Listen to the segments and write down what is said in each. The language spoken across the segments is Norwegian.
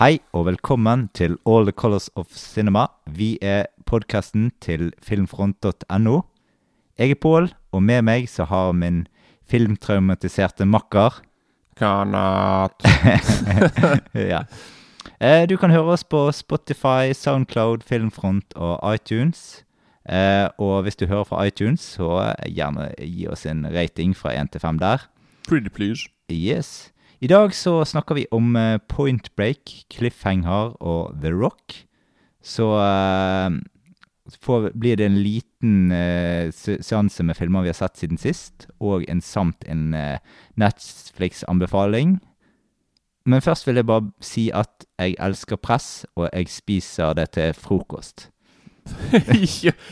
Hei og velkommen til All the Colors of Cinema. Vi er podkasten til filmfront.no. Jeg er Pål, og med meg så har min filmtraumatiserte makker Kanat. ja. Eh, du kan høre oss på Spotify, Soundcloud, Filmfront og iTunes. Eh, og hvis du hører fra iTunes, så gjerne gi oss en rating fra 1 til 5 der. Pretty please. Yes. I dag så snakker vi om eh, Point Break, Cliffhanger og The Rock. Så uh, får, blir det en liten uh, seanse med filmer vi har sett siden sist, og en samt en uh, Netflix-anbefaling. Men først vil jeg bare si at jeg elsker press, og jeg spiser det til frokost. Ja.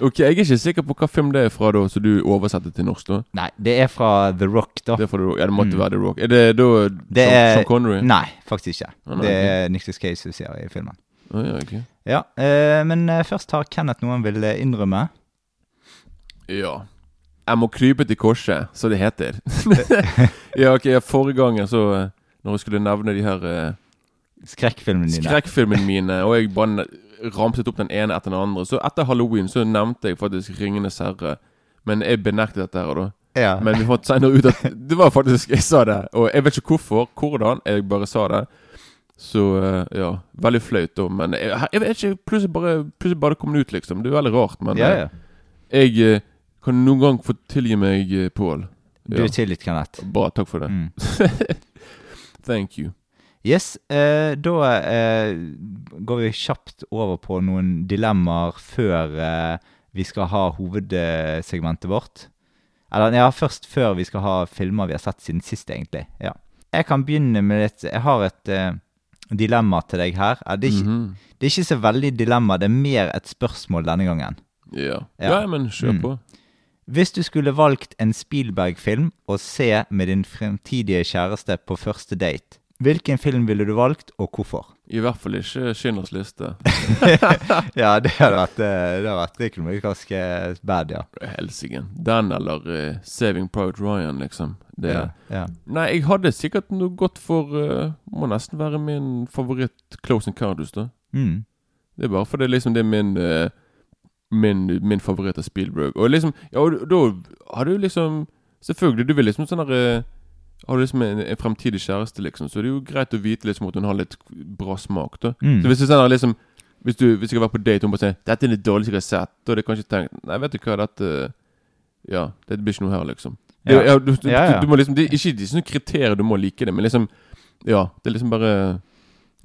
Ok, Jeg er ikke sikker på hva film det er fra, da, så du oversetter til norsk. da Nei, det er fra The Rock, da. Det, er fra The Rock. ja, det måtte Mm. være The Rock. Er det da Det Sean, er- Sean Connery? Nei, faktisk ikke. Ah, nei, Det ok. er Nicholas Case du ser i filmen. Ah, ja, okay. Ja, eh, men eh, først har Kenneth noe han vil eh, innrømme. ja. Jeg må krype til korset, som det heter. ja, ok, Forrige gangen, så eh, Når jeg skulle nevne de her eh, Skrekkfilmene dine. skrekkfilmene mine, og jeg bare ramset opp den ene etter den andre Så etter halloween så nevnte jeg faktisk 'Ringenes herre', men jeg benektet dette her, da. Ja. Men vi fant senere ut at det var faktisk Jeg sa det. Og jeg vet ikke hvorfor, hvordan, jeg bare sa det. Så eh, ja. Veldig flaut, da. Men jeg, jeg vet ikke, plutselig bare, plutselig bare kom det ut, liksom. Det er veldig rart. Men ja, eh, ja. jeg jeg kan noen gang få tilgi meg, eh, Pål. Du er tilgitt, Kenneth. Bra. Takk for det. Mm. Thank you. Yes, eh, da eh, går vi kjapt over på noen dilemmaer før eh, vi skal ha hovedsegmentet vårt. Eller ja, først før vi skal ha filmer vi har sett siden sist, egentlig. Ja. Jeg kan begynne med litt Jeg har et eh, dilemma til deg her. Det er, ikke, -hmm. det er ikke så veldig dilemma, det er mer et spørsmål denne gangen. Ja. Ja. ja. men kjør Mm. på. Hvis du skulle valgt en Spielberg-film å se med din fremtidige kjæreste på første date, hvilken film ville du valgt, og hvorfor? I hvert fall ikke 'Skynders liste. ja, det hadde vært, eh, det hadde vært vært ganske bad, ja. Helsike. Den eller uh, Saving Private Ryan, liksom. Det, ja, ja. Nei, jeg hadde sikkert noe godt for uh, Må nesten være min favoritt Close Encounters, da. Mm. Det er bare fordi liksom det er min uh, Min, min favoritt av Spielberg. Og liksom Ja, og da har du liksom Selvfølgelig, du vil liksom sånn herre eh, Har du liksom en, en fremtidig kjæreste, liksom, så det er jo greit å vite liksom at hun har litt bra smak, da. Mm. Så hvis du sånn der liksom Hvis du hvis jeg har vært på date og hun bare sier 'Dette er det dårligste jeg har sett', da hadde jeg kanskje tenkt Nei, vet du hva, dette Ja, det blir ikke noe her, liksom. Det, Ja. ja. du, du, Ja, du må liksom Det er ikke de sånne kriterier du må like det, men liksom Ja, det er liksom bare.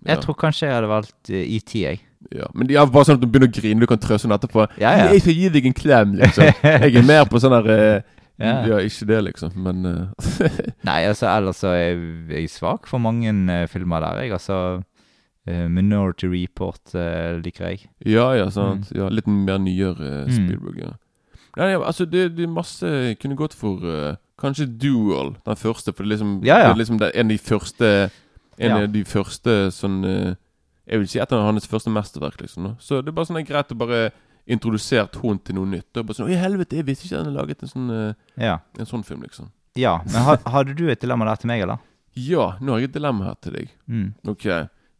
Jeg tror kanskje jeg hadde valgt uh, ET, jeg. Ja, Men det er bare sånn at du begynner å grine, du kan trøste henne etterpå. Ja, ja. 'Jeg skal gi deg en klem', liksom. Jeg er mer på sånn der Ja. ikke det, liksom, men eh, Nei, altså ellers så er jeg- svak for mange uh, filmer der, jeg. Altså uh, Minority Report uh, liker jeg. Ja, ja, sant. Ja, litt mer nyere Mm. Spielberg, ja. Nei, ja, altså, det, det er masse Jeg kunne gått for kanskje Duel, den første, for det er liksom, Ja, ja. Det er liksom en av de første En av de første sånn Jeg vil si et av hans første mesterverk, liksom. Så det er bare sånn greit å bare introdusert hun til noe nytt. Og bare sånn, Å, i helvete, jeg visste ikke han hadde laget en sånn, eh, Ja. en sånn film, liksom. ja. Men har, hadde du et dilemma der til meg, eller? Ja, nå har jeg et dilemma her til deg. Mm. Ok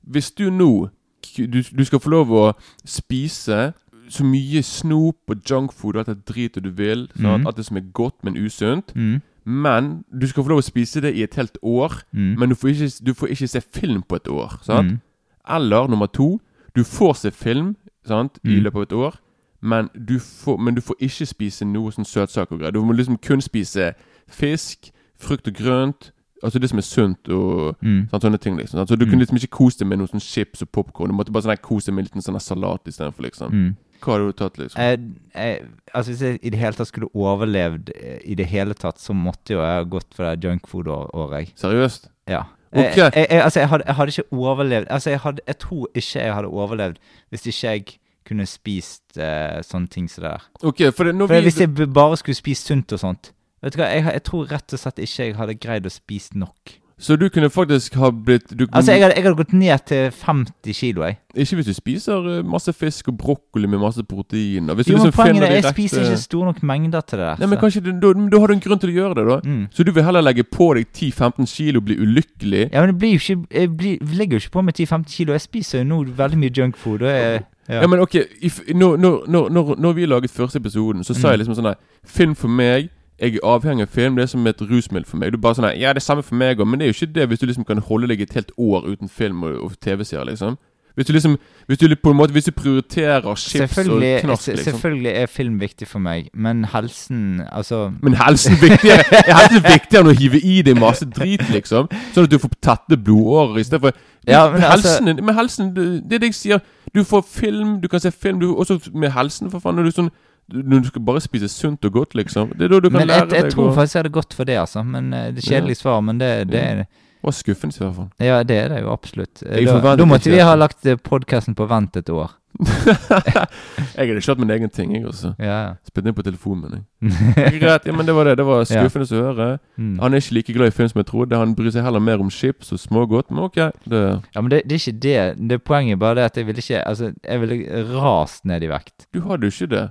Hvis du nå du, du skal få lov å spise så mye snop og junkfood og alt det dritet du vil, Mhm. at det som er godt, men usunt, Mm. men du skal få lov å spise det i et helt år, Mm. men du får ikke, du får ikke se film på et år. Sant? Mm. Eller nummer to, du får se film sant, i Mm. løpet av et år, men du, får, men du får ikke spise noe sånn søtsaker og greier. Du må liksom kun spise fisk, frukt og grønt, altså det som er sunt og Mm. Sånn, sånne ting liksom Så du Mm. kunne liksom ikke kose deg med noen sånn chips og popcorn Du måtte bare sånn kose deg med litt sånn salat i stedet for liksom Mm. Hva hadde du tatt liksom? Jeg, jeg, altså Hvis jeg i det hele tatt skulle overlevd eh, i det hele tatt, så måtte jo jeg ha gått for det junkfood-året. Seriøst? Ja. Ok. Jeg, jeg, jeg, altså, jeg hadde, jeg hadde ikke overlevd Altså, jeg, hadde, jeg tror ikke jeg hadde overlevd hvis ikke jeg kunne spist eh, sånne ting som det der. Ok, for det, når For vi Hvis jeg bare skulle spist sunt og sånt Vet du hva, jeg, jeg tror rett og slett ikke jeg hadde greid å spise nok. Så du kunne faktisk ha blitt du, Altså, jeg hadde, jeg hadde gått ned til 50 kilo, jeg. Ikke hvis du spiser eh, masse fisk og brokkoli med masse proteiner. Hvis Jo, du men liksom poenget finner er, jeg rette- spiser ikke store nok mengder til det der. Nei, men så- kanskje du, da, da har du en grunn til å gjøre det, da. mm. Så du vil heller legge på deg 10-15 kilo og bli ulykkelig? Ja, men det blir jo ikke Jeg blir, legger jo ikke på meg 10-15 kilo. Jeg spiser jo nå veldig mye junkfood. Og jeg, Ja, men ok, if, når, når, når, når, vi laget første episoden, så sa Mm. jeg liksom sånn her Film for meg jeg er avhengig av film. Det er som et rusmiddel for meg. Du bare sånn her, Ja, det er samme for meg òg, men det er jo ikke det hvis du liksom kan holde deg et helt år uten film og, og TV-serier, liksom. Hvis du liksom Hvis du på en måte Hvis du prioriterer chips og knask, liksom. selvfølgelig er film viktig for meg, men helsen Altså Men helsen viktigere er helsen viktigere enn å hive i deg masse drit, liksom. Sånn at du får tette blodårer istedenfor Ja, men altså- helsen, din- med helsen det det er det jeg sier. Du får film, du kan se film, du også med helsen, for faen. Når du sånn du, du skal bare spise sunt og godt, liksom. Det er da du kan Men lære jeg, jeg deg tror å faktisk jeg hadde gått for det, altså. Men eh, det er kjedelig svar, men det, det er Det var skuffende, i hvert fall. Ja, det er det jo absolutt. Eh, Da, da måtte vi ha lagt podkasten på vent et år. jeg hadde kjørt min egen ting, jeg også. Ja. Spilt inn på telefonen min. jeg. Greit, ja, men det var det. Det var Ja. skuffende å høre. Mm. Han er ikke like glad i film som jeg trodde. Han bryr seg heller mer om chips og smågodt. Men ok, det ja, men det, det er ikke det. Det Poenget er bare det at jeg ville ikke Altså, jeg ville rast ned i vekt. Du hadde jo ikke det.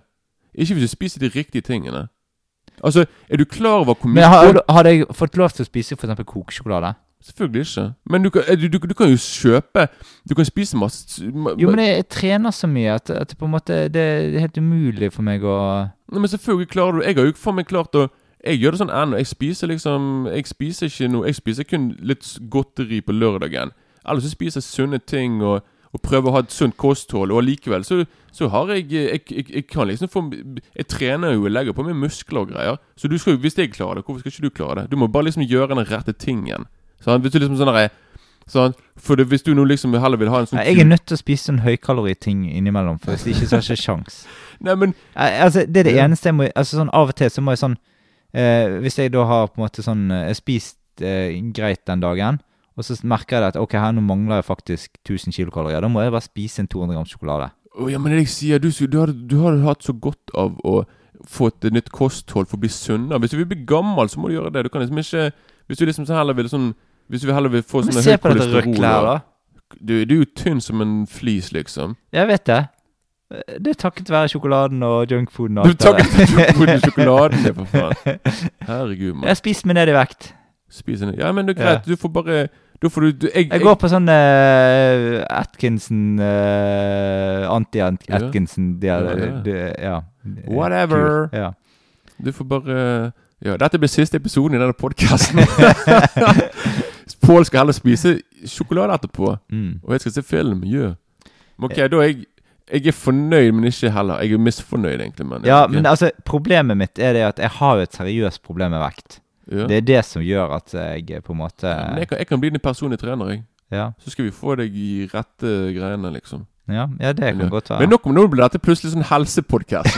Ikke hvis du spiser de riktige tingene. Altså, er du klar over hvor mye Men har- hadde jeg fått lov til å spise f.eks. kokesjokolade? Selvfølgelig ikke. Men du kan, eh, du, du, du kan jo kjøpe Du kan spise masse ma, Jo, men jeg, jeg trener så mye at, at det på en måte det er helt umulig for meg å Nei, Men selvfølgelig klarer du Jeg har jo for meg klart å Jeg gjør det sånn ennå. Jeg spiser liksom Jeg spiser ikke noe Jeg spiser kun litt godteri på lørdagen. Ellers så spiser jeg sunne ting og, og prøver å ha et sunt kosthold. Og allikevel så, så har jeg jeg, jeg jeg kan liksom få Jeg trener jo, jeg legger på meg muskler og greier. Så du skal jo, hvis jeg klarer det, hvorfor skal ikke du klare det? Du må bare liksom gjøre den rette tingen. Sånn, hvis du liksom sånn sånn, For det, hvis du nå liksom heller vil ha en sånn Nei, Jeg er nødt til å spise sånn høykaloriting innimellom, for hvis ikke så har jeg ikke sjans. Nei, men Altså, det er det eneste jeg må Altså sånn Av og til så må jeg sånn eh, Hvis jeg da har på en måte sånn eh, Jeg spist eh, greit den dagen, og så merker jeg at ok, her nå mangler jeg faktisk 1000 kilokalorier. Da må jeg bare spise en 200 gram sjokolade. Oh, ja, men jeg sier, du, du, har, du har hatt så godt av å få et nytt kosthold for å bli sunnere. Hvis du vil bli gammel, så må du gjøre det. Du kan liksom ikke Hvis du liksom så heller vil sånn Hvis du heller vil få sånne sånn høyt kolesterol du, du er jo tynn som en flis, liksom. Jeg vet det. Eh, Det er takket være sjokoladen og junkfooden Du takket der. ikke sjokoladen, det, for faen. Herregud, Jeg mann. har spist meg ned i vekt. Spis ned. Ja, men det er greit. Du får bare Da får du, du jeg, Jeg går på sånn uh, Atkinson uh, Anti-Atkinson Ja. ja. Ja, ja. ja. Whatever. Ja. Du får bare Ja, dette blir siste episoden i denne podkasten. Pål skal heller spise sjokolade etterpå. Mm. Og jeg skal se film. Yeah. Men Ok, da er jeg Jeg er fornøyd, men ikke heller. Jeg er misfornøyd, egentlig. Men ja, men altså, problemet mitt er det at jeg har jo et seriøst problem med vekt. ja. Det er det som gjør at jeg på en måte Ja, men jeg, kan, jeg kan bli din personlige trener, jeg. Ja, Så skal vi få deg i rette greiene, liksom. ja, ja det kan godt være. Men nok om nå blir dette plutselig sånn helsepodkast.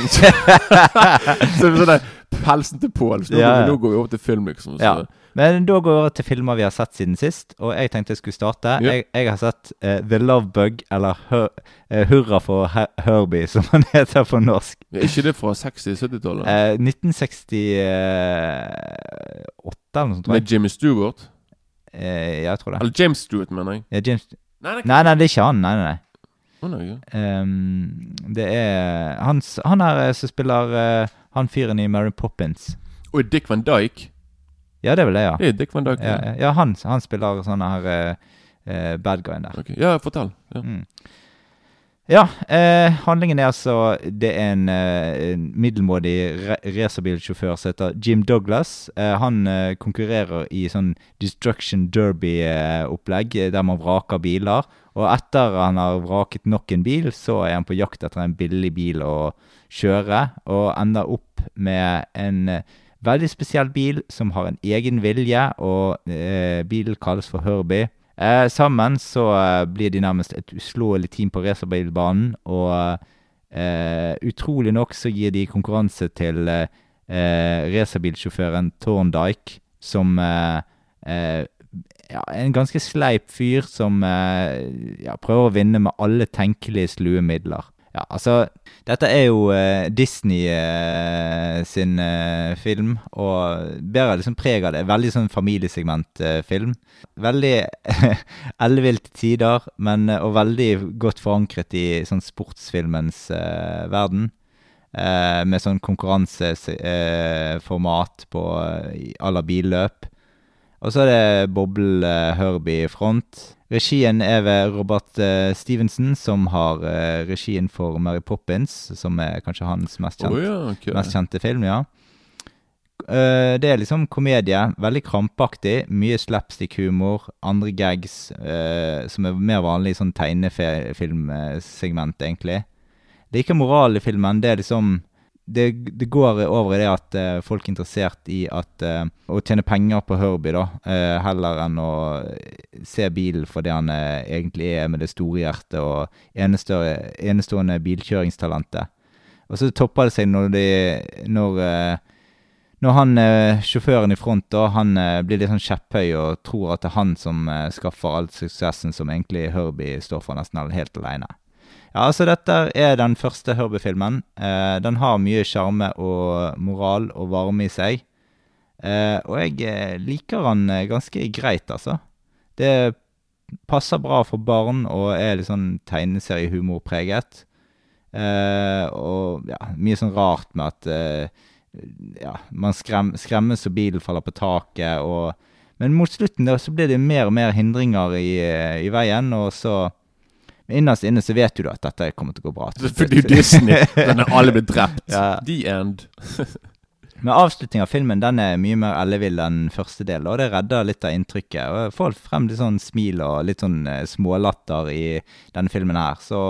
så sånn Pelsen til Pål. Så nå, nå går vi over til film, liksom. Så. Ja. Men da går vi over til filmer vi har sett siden sist. Og jeg tenkte jeg skulle starte. Ja. Jeg, jeg har sett uh, The Love Bug, eller Hur, eh, Hurra for Her Herbie, som han heter på norsk. Er ikke det fra 60-70-tallet? Uh, 1968 eller noe sånt. Med Jimmy Stewart? ja, jeg tror det. Eller James Stewart, mener jeg. Ja, James Nei, nei, Nei, det er ikke han. Nei, nei, nei. Oh, nei, ja. Ehm, det er hans, han er eh, som spiller eh, han fyren i Mary Poppins. Og Dick Van Dyke. Ja, det er vel det, ja. Det er Dick Van Dyke. Ja, ja, han, han spiller sånn her uh, bad guyen der. Okay. Ja, fortell. Ja. Mm. Ja, uh, handlingen er altså Det er en, uh, en middelmådig re racerbilsjåfør som heter Jim Douglas. Han konkurrerer i sånn Destruction Derby-opplegg, der man vraker biler. Og etter han har vraket nok en bil, så er han på jakt etter en billig bil å kjøre, og ender opp med en veldig spesiell bil som har en egen vilje, og eh, bilen kalles for Herbie. Eh, sammen så eh, blir de nærmest et uslåelig team på racerbilbanen, og eh, utrolig nok så gir de konkurranse til eh, eh, racerbilsjåføren Thorndike, som eh, ja, en ganske sleip fyr som ja, prøver å vinne med alle tenkelige slue midler. Ja, altså Dette er jo eh, Disney eh, sin eh, film, og bærer liksom preg av det. Veldig sånn familiesegmentfilm. veldig ellevilt til tider, men eh, og veldig godt forankret i sånn sportsfilmens eh, verden. Eh, med sånn konkurranseformat på eh, à la billøp. Og så er det Boble eh, Herbie i front. Regien er ved Robert uh, Stevenson, som har uh, regien for Mary Poppins, som er kanskje hans mest, kjent, oh, ja, okay. mest kjente film, ja. Uh, det er liksom komedie, veldig krampaktig, mye slapstick-humor, andre gags som er mer vanlig i sånn tegnefilmsegment, egentlig. Det er ikke moral i filmen, det er liksom det, det går over i det at eh, folk er interessert i at eh, å tjene penger på Herbie, da, eh, heller enn å se bilen for det han eh, egentlig er, med det store hjertet og enestående, bilkjøringstalentet. Og så topper det seg når de Når, eh, når han eh, sjåføren i front da, han eh, blir litt sånn kjepphøy og tror at det er han som eh, skaffer all suksessen som egentlig Herbie står for, nesten helt aleine. Ja, altså dette er den første Herbie-filmen. Eh, den har mye sjarme og moral og varme i seg. Eh, og jeg eh, liker han eh, ganske greit, altså. Det passer bra for barn og er litt sånn tegneseriehumorpreget. Eh, og ja, mye sånn rart med at eh, ja, man skrem, skremmes og bilen faller på taket og Men mot slutten da, så blir det mer og mer hindringer i, eh, i veien, og så men Innerst inne så vet du da at dette kommer til å gå bra. Fordi Disney. Den er alle blitt drept. Ja. The end. Men avslutningen av filmen den er mye mer ellevill enn første del, og det redder litt av inntrykket. Og jeg får frem litt sånn smil og litt sånn eh, smålatter i denne filmen her. Så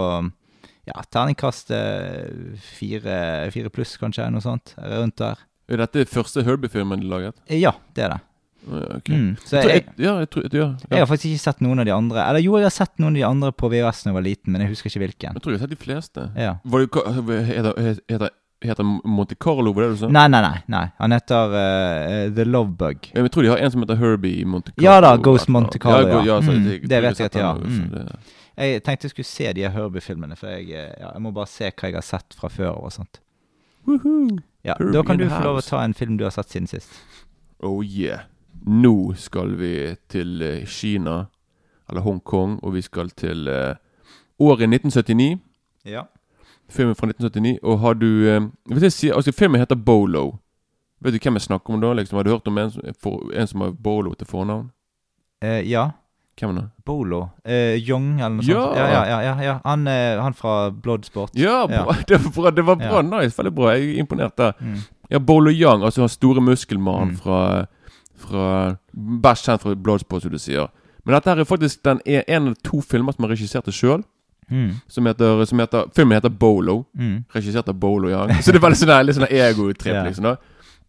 ja, terningkast eh, fire, fire pluss, kanskje, noe sånt. Rundt der. Er dette første Herbie-filmen du laget? Ja, det er det. Mm. Jeg jeg, jeg, ja, jeg tror ja, jeg har faktisk ikke sett noen av de andre. Eller jo, jeg har sett noen av de andre på VHS da jeg var liten, men jeg husker ikke hvilken. Jeg tror jeg har sett de fleste. Ja. Var det, heter, heter, heter Monte Carlo, var det du sa? Nei, nei, nei. nei. Han heter uh, The Love Bug. Men Jeg tror de har en som heter Herbie Monte Carlo. Ja da, Ghost. Monte Carlo, Ja, Mm, det vet jeg at de har. Mm. Jeg tenkte jeg skulle se de Herbie-filmene, for jeg, eh, jeg må bare se hva jeg har sett fra før og sånt. Woohoo. Ja, Da kan du få lov å ta en film du har sett siden sist. Oh yeah. Nå skal vi til eh, Kina, eller Hongkong, og vi skal til eh, året 1979. Ja. Filmen fra 1979. Og har du eh, sier, altså Filmen heter Bolo. Vet du hvem jeg snakker om da? liksom Har du hørt om en, for, en som har Bolo til fornavn? Eh, ja. Hvem da? Bolo. Eh, Young, eller noe Ja. sånt. Ja, ja, ja, ja. Han, han fra Bloodsport. Ja, bra. Det var bra, det var bra. Nice, veldig bra. Jeg er imponert der. Mm. Ja, Bolo Young, altså han store muskelmannen Mm. fra, fra Best kjent fra Bloodsport, som du sier. Men dette her er faktisk den er en av to filmer som har regissert sjøl. Mm. Som heter, som heter, filmen heter Bolo. Mm. Regissert av Bolo Young. Så det er veldig sånn litt sånn egotripp, Ja. liksom. da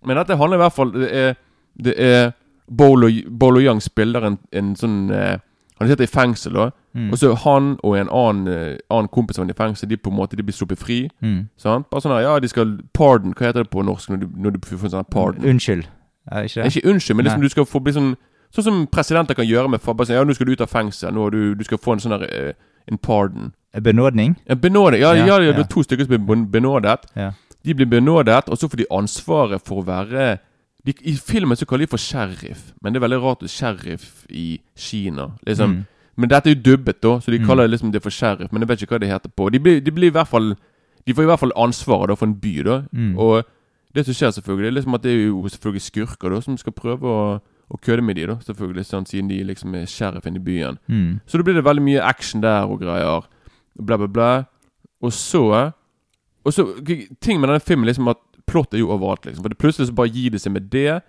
Men dette handler i hvert fall Det er, det er Bolo, Bolo Young spiller en, en sånn eh, Han sitter i fengsel, da. Mm. Og så han og en annen, eh, annen kompis av ham i fengsel, de på en måte De blir sluppet fri. Mm. Sant? Bare sånn her, Ja, de skal Pardon. Hva heter det på norsk når du, når du får sånn pardon? Unnskyld. Er ikke det? Ikke unnskyld, men liksom du skal få bli sånn Sånn som presidenter kan gjøre med bare sånn, Ja, nå skal du ut av fengsel. Nå du, du skal få en sånn her uh, En pardon. Benådning? En benådning. Ja, Ja, ja, ja, det ja. er to stykker som blir benådet. Ja. De blir benådet, og så får de ansvaret for å være de, I filmen så kaller de for sheriff, men det er veldig rart sheriff i Kina. Liksom. Mm. Men dette er jo dubbet, da, så de Mm. kaller det liksom det for sheriff. Men jeg vet ikke hva det heter på. De, blir, de blir i hvert fall De får i hvert fall ansvaret da for en by, da. Mm. Og det som skjer, selvfølgelig, er liksom at det er jo selvfølgelig skurker da som skal prøve å, å kødde med de da, selvfølgelig, sånn, siden de liksom er sheriffen i byen. Mm. Så da blir det veldig mye action der og greier. Bla, bla, bla. Og så Og så Ting med denne filmen liksom at plott er jo overalt, liksom. For det plutselig så bare gir det seg med det,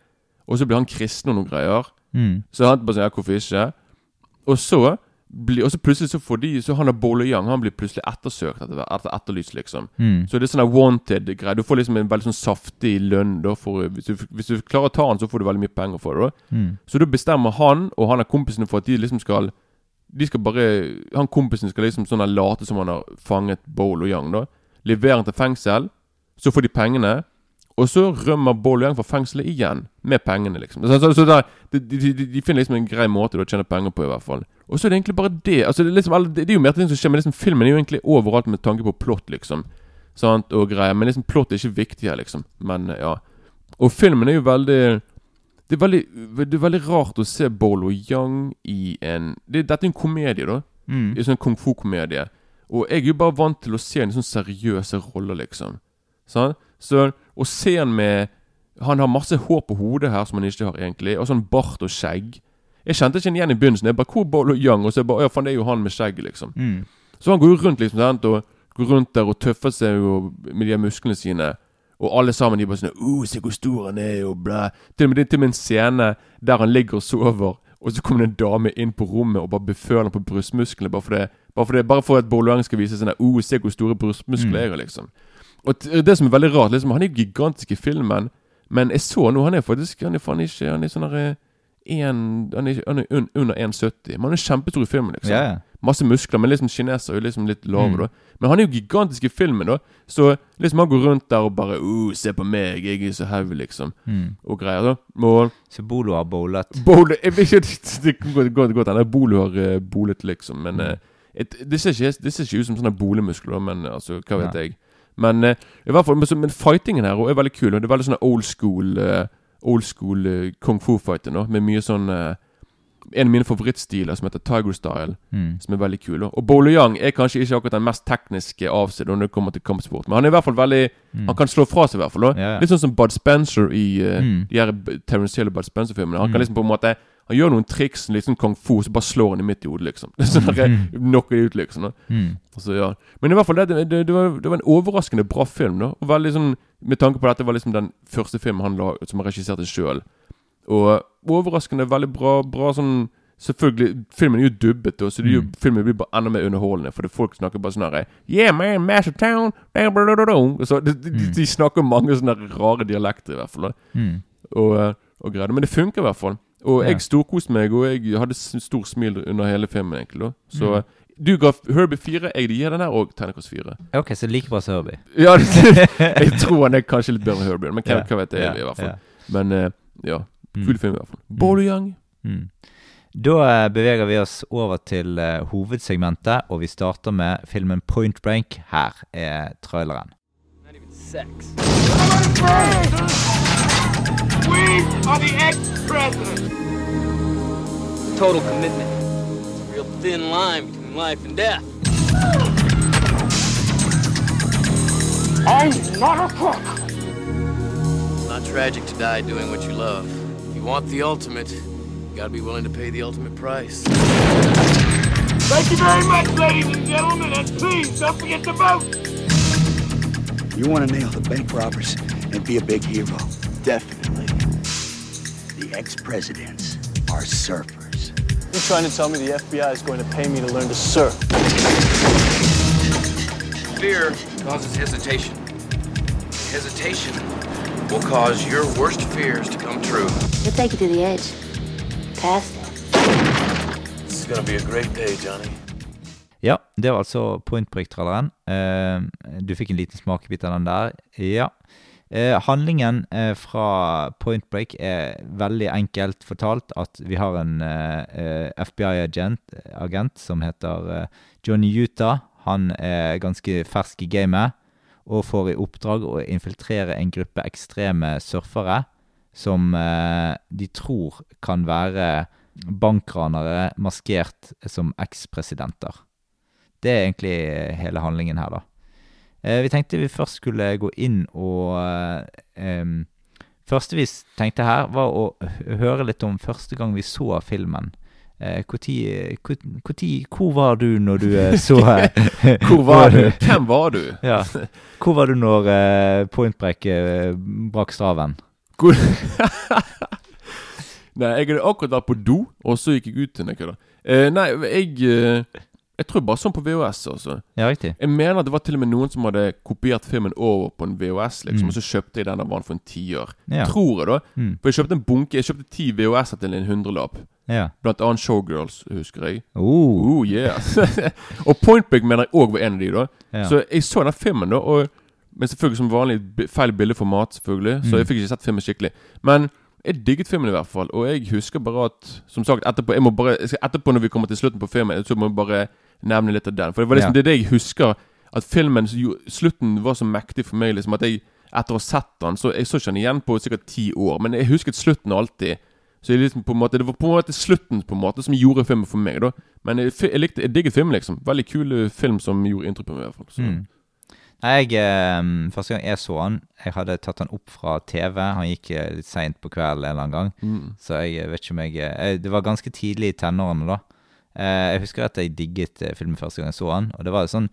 og så blir han kristen og noen greier. Mm. Så han bare sier ja, hvorfor ikke? Og så blir, og så plutselig så får de Så han er Bolo Young, han blir plutselig ettersøkt etter, etter etterlyst, liksom. Mm. Så det er sånn wanted-greie. Du får liksom en veldig sånn saftig lønn. Da for, hvis, du, hvis du klarer å ta han, så får du veldig mye penger for det. da Mm. så da bestemmer han og han er kompisene for at de liksom skal De skal bare Han kompisen skal liksom sånn late som han har fanget Bolo Young, da. Levere han til fengsel. Så får de pengene. Og så rømmer Bård fra fengselet igjen, med pengene, liksom. Så, så, så der, de, de, de, de finner liksom en grei måte å tjene penger på, i hvert fall. Og så er det egentlig bare det. Altså, det, er liksom, det, er jo mer ting som skjer, men liksom, filmen er jo egentlig overalt med tanke på plott, liksom. Sant, og greier. Men liksom, plott er ikke viktig her, liksom. Men ja. Og filmen er jo veldig Det er veldig, det er veldig rart å se Bolo Yang i en det, Dette er en komedie, da. Mm. En sånn kung fu-komedie. Og jeg er jo bare vant til å se en sånn seriøse roller, liksom. Sant? Så og se han med Han har masse hår på hodet her som han ikke har, egentlig. Og sånn bart og skjegg. Jeg kjente ikke han igjen i begynnelsen. Jeg bare, hvor Bolo Young? Og så jeg bare, ja faen, det er jo han med skjegg, liksom. Mm. Så han går jo rundt liksom sant? og går rundt der og tøffer seg jo med de musklene sine. Og alle sammen de bare sånn oh, 'Se hvor stor han er', og blæ. Til og med, til og med en scene der han ligger og sover, og så kommer det en dame inn på rommet og bare beføler han på brystmusklene. Bare for det, bare for, det, bare for at Boloang skal vise sånn 'Oh, 'Se hvor store brystmuskler jeg har', liksom. Og det som er veldig rart, liksom Han er gigantisk i filmen, men jeg så nå Han er faktisk Han er faen ikke Han er sånn der eh, en, Han er, han er un, under 1,70. Men han er kjempestor i filmen, liksom ja. masse muskler, men liksom kineser er jo liksom litt lave, Mm. da. Men han er jo gigantisk i filmen, da. Så liksom han går rundt der og bare uh, 'Se på meg, jeg er så heavy', liksom. Mm. Og greier, da. Og Så Bolo har bowlet. Bolo Jeg vet ikke Det kan godt- hende Bolo har uh, bolet, liksom. Men eh, et, det, ser ikke, det ser ikke ut som sånne bolemuskler, men altså, hva vet ja. jeg. Men eh, i hvert fall Men, men fightingen her er veldig kul. Og det er veldig sånn old school eh, Old school eh, kung fu-fighting. Med mye sånn eh, En av mine favorittstiler som heter Tiger Style Mm. som er veldig kul. da. Og Bolo Young er kanskje ikke akkurat den mest tekniske av seg når det kommer til kampsport, men han er i hvert fall veldig Mm. Han kan slå fra seg, i hvert fall. ja. Litt sånn som Bud Spencer i eh, Mm. de her Terence Hill og Bud Spencer-filmene. Han Mm. kan liksom på en måte Han gjør noen triks, litt sånn kung fu, så bare slår han i midt i hodet, liksom. Det sånn der, Mm. Knocker de ut, liksom. Mm. Så, ja. Men i hvert fall, det, det, det, var, det var en overraskende bra film. da Og veldig sånn Med tanke på at dette var liksom den første filmen han la som han regisserte sjøl. Og overraskende veldig bra. Bra sånn Selvfølgelig, Filmen er jo dubbet, da, så det Mm. filmen blir bare enda mer underholdende. Fordi folk snakker bare sånn her Yeah, man, Master Town blah, blah, blah." Så de, de, de, Mm. de snakker mange sånne rare dialekter, i hvert fall. Mm. og, eh, og greier. Men det funker i hvert fall. Og jeg storkoste meg, og jeg hadde stor smil under hele filmen, egentlig. da Så Mm. du ga Herbie fire, jeg gir den her òg terningkast fire. Ok, så like bra som Herbie. Ja, jeg tror han er kanskje litt bedre enn Herbie, men hva, hva vet jeg, i hvert fall. Men eh, ja, Mm. kul film i hvert fall. Bolo Young. Mm. Da eh, beveger vi oss over til uh, hovedsegmentet, og vi starter med filmen Point Break. Her er traileren. Not even sex. We are the ex-president. Total commitment. It's a real thin line between life and death. I'm not a crook. It's not tragic to die doing what you love. If you want the ultimate, you gotta be willing to pay the ultimate price. Thank you very much, ladies and gentlemen, and please don't forget to vote. You want to nail the bank robbers and be a big hero? Definitely. The ex-presidents are surfers. You're trying to tell me the FBI is going to pay me to learn to surf? Fear causes hesitation. Hesitation will cause your worst fears to come true. We'll take you to the edge. Past it. This is gonna be a great day, Johnny. Ja, det var altså Point Break-traileren. Eh, du fikk en liten smakebit av den der. Ja. Eh, handlingen eh, fra Point Break er veldig enkelt fortalt at vi har en eh, FBI-agent agent som heter eh, Johnny Utah. Han er ganske fersk i gamet og får i oppdrag å infiltrere en gruppe ekstreme surfere som eh, de tror kan være bankranere maskert som ekspresidenter. Det er egentlig hele handlingen her, da. Eh, vi tenkte vi først skulle gå inn og um, em, Første vi tenkte her, var å høre litt om første gang vi så filmen. Eh, hvor, tid, hvor, hvor, tid, hvor var du når du så så Hvor var du? Hvem var du? Ja. Hvor var du når uh, Point Break uh, brakk straven? Hvor Nei, jeg hadde akkurat vært på do, og så gikk jeg ut til noe. da. Eh, nei, jeg eh, Jeg tror bare sånn på VHS, Også. Ja, riktig. Jeg mener at det var til og med noen som hadde kopiert filmen over på en VHS, liksom, Mm. og så kjøpte jeg den av han for en tiår. Ja. Tror jeg, da. Mm. For jeg kjøpte en bunke Jeg kjøpte ti VHS-er til en hundrelapp. Ja. Blant annet Showgirls, husker jeg. Oh. Oh, yeah. og Point Break mener jeg òg var en av de, da. Ja. Så jeg så den filmen, da, og Men selvfølgelig som vanlig feil bildeformat, selvfølgelig. Så Mm. jeg fikk ikke sett filmen skikkelig. Men jeg digget filmen i hvert fall. Og jeg husker bare at Som sagt, etterpå jeg må bare, jeg skal, etterpå når vi kommer til slutten på filmen, så må jeg bare nevne litt av den. For det var liksom Ja. det, jeg husker. At filmen Slutten var så mektig for meg. Liksom At jeg etter å ha sett den Så Jeg så ikke den igjen på sikkert ti år, men jeg husket slutten alltid. Så jeg liksom på en måte Det var på en måte slutten på en måte som gjorde filmen for meg. da Men jeg, jeg likte Jeg digget filmen, liksom. Veldig kul eh, film som gjorde inntrykk på meg. i hvert fall Så. Mm. Jeg, eh, første gang jeg så han, jeg hadde tatt han opp fra TV. Han gikk eh, litt seint på kvelden en eller annen gang. Mm. Så jeg eh, vet ikke om jeg, jeg Det var ganske tidlig i tenårene, da. Eh, jeg husker at jeg digget eh, filmen første gang jeg så han. Og det var sånn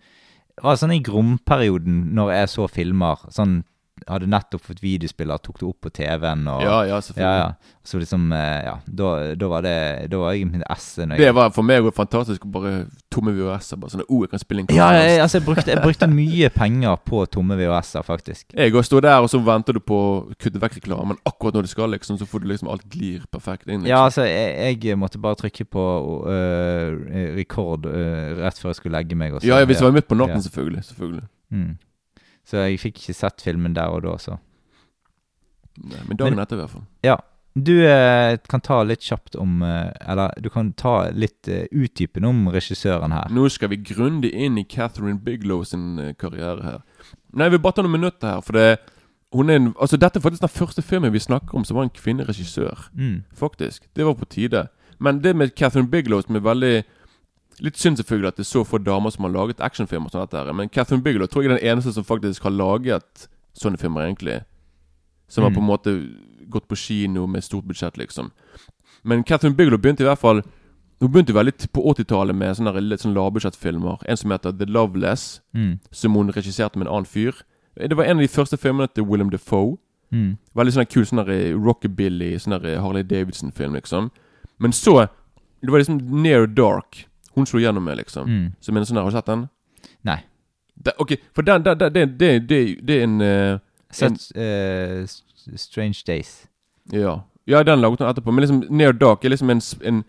Det var sånn i gromperioden når jeg så filmer. Sånn Hadde nettopp fått videospiller, tok det opp på TV-en og Ja, ja, selvfølgelig. ja. ja. Så liksom eh, Ja, da, da var det Da var jeg min esse. når Det var for meg jo fantastisk bare tomme VHS-er. Bare sånn oh, jeg kan spille inn Ja, jeg, altså, jeg brukte, jeg brukte mye penger på tomme VHS-er, faktisk. Jeg òg står der, og så venter du på å kutte vekk reklamen Men akkurat når du skal, liksom, så får du liksom alt glir perfekt inn. Liksom. Ja, altså, jeg, jeg måtte bare trykke på øh, rekord øh, rett før jeg skulle legge meg. Og så, ja, hvis jeg var midt på natten, selvfølgelig. selvfølgelig. Mm. Så jeg fikk ikke sett filmen der og da, så. Nei, men dagen Men- etter, i hvert fall. Ja. Du eh, kan ta litt kjapt om eh, Eller du kan ta litt eh, utdypende om regissøren her. Nå skal vi grundig inn i Catherine Biglow sin eh, karriere her. Nei, vil bare ta noen minutter her, for det hun er en, altså Dette er faktisk den første filmen vi snakker om som var en kvinneregissør. Mm. Faktisk. Det var på tide. Men det med Catherine Biglow som er veldig Litt synd selvfølgelig at det er så få damer som har laget actionfilmer. og dette, her Men Catherine Bigelow tror jeg er den eneste som faktisk har laget sånne filmer, egentlig. Som har Mm. på en måte gått på kino med stort budsjett, liksom. Men Catherine Bigelow begynte i hvert fall Hun begynte veldig på 80-tallet med sånne litt sånn lavbudsjettfilmer. En som heter The Loveless, Mm. som hun regisserte med en annen fyr. Det var en av de første filmene til Willem Defoe. Mm. Veldig sånn kul sånn rockabilly, sånn Harley Davidson-film, liksom. Men så Det var liksom Near Dark hun slo gjennom med, liksom. Mm. Som en sånn der Har du sett den? Nei. Det, ok, for den, den, den, det, det, det, det er en Uh, Sett eh, S- Strange Days. Ja. ja, den laget hun etterpå. Men liksom Near Dark er liksom en, en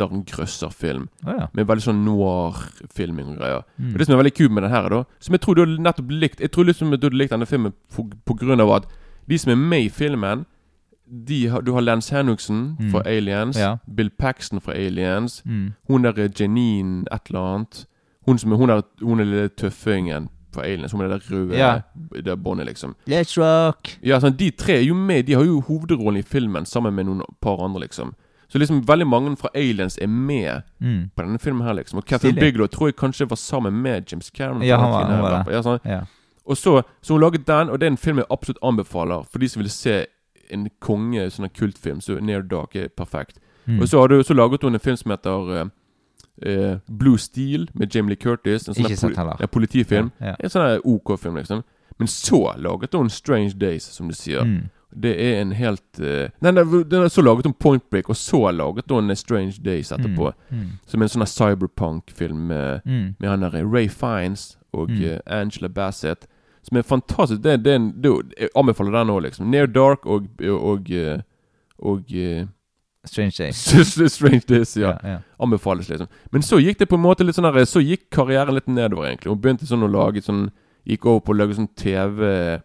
western-grøsserfilm. Å ja. Med veldig sånn noir-filming og greier. Mm. Og Det som er veldig kult med den her, da Som jeg tror du har nettopp likt Jeg tror liksom du hadde likt denne filmen på, på grunn av at de som er med i filmen har, Du har Lance Henriksen Mm. fra Aliens. Ja. Bill Paxton fra Aliens. Mm. Hun der er Janine et eller annet. Hun som er Hun er, hun er lille tøffingen fra Aliens. Hun er det røde Ja. Det båndet, liksom. Let's rock! Ja, sånn, De tre er jo med. De har jo hovedrollen i filmen sammen med noen par andre, liksom. Så liksom veldig mange fra Aliens er med Mm. på denne filmen her, liksom. Og Catherine Bigelow tror jeg kanskje var sammen med James Cameron. Ja, han var- han var det. Ja, sånn. Ja. Og så, så hun laget den, og det er en film jeg absolutt anbefaler for de som vil se en konge, sånn sånne kultfilm. Så Near Dark er perfekt. Mm. Og så, har du, så laget hun en film som heter uh, eh, Blue Steel med Jamie Lee Curtis. En sånn Ikke sett heller. politifilm. Ja, ja. En sånn OK-film, liksom. Men så laget hun Strange Days, som du sier. Mm. Det er en helt uh, Nei, nei, den- så laget hun Point Break, og så laget hun eh, Strange Days etterpå. Mm. Mm. Som en sånn cyberpunk-film med, Mm. med han der Ray Fines og Mm. eh, Angela Bassett. Som er fantastisk. Det, det, det, jeg anbefaler den òg, liksom. Near Dark og Og, og, og eh, Strange Days. Strange Days, ja. Ja, ja. Anbefales, liksom. Men så gikk det på en måte litt sånn her, Så gikk karrieren litt nedover, egentlig. Hun begynte sånn å lage sånn Gikk over på å lage sånn TV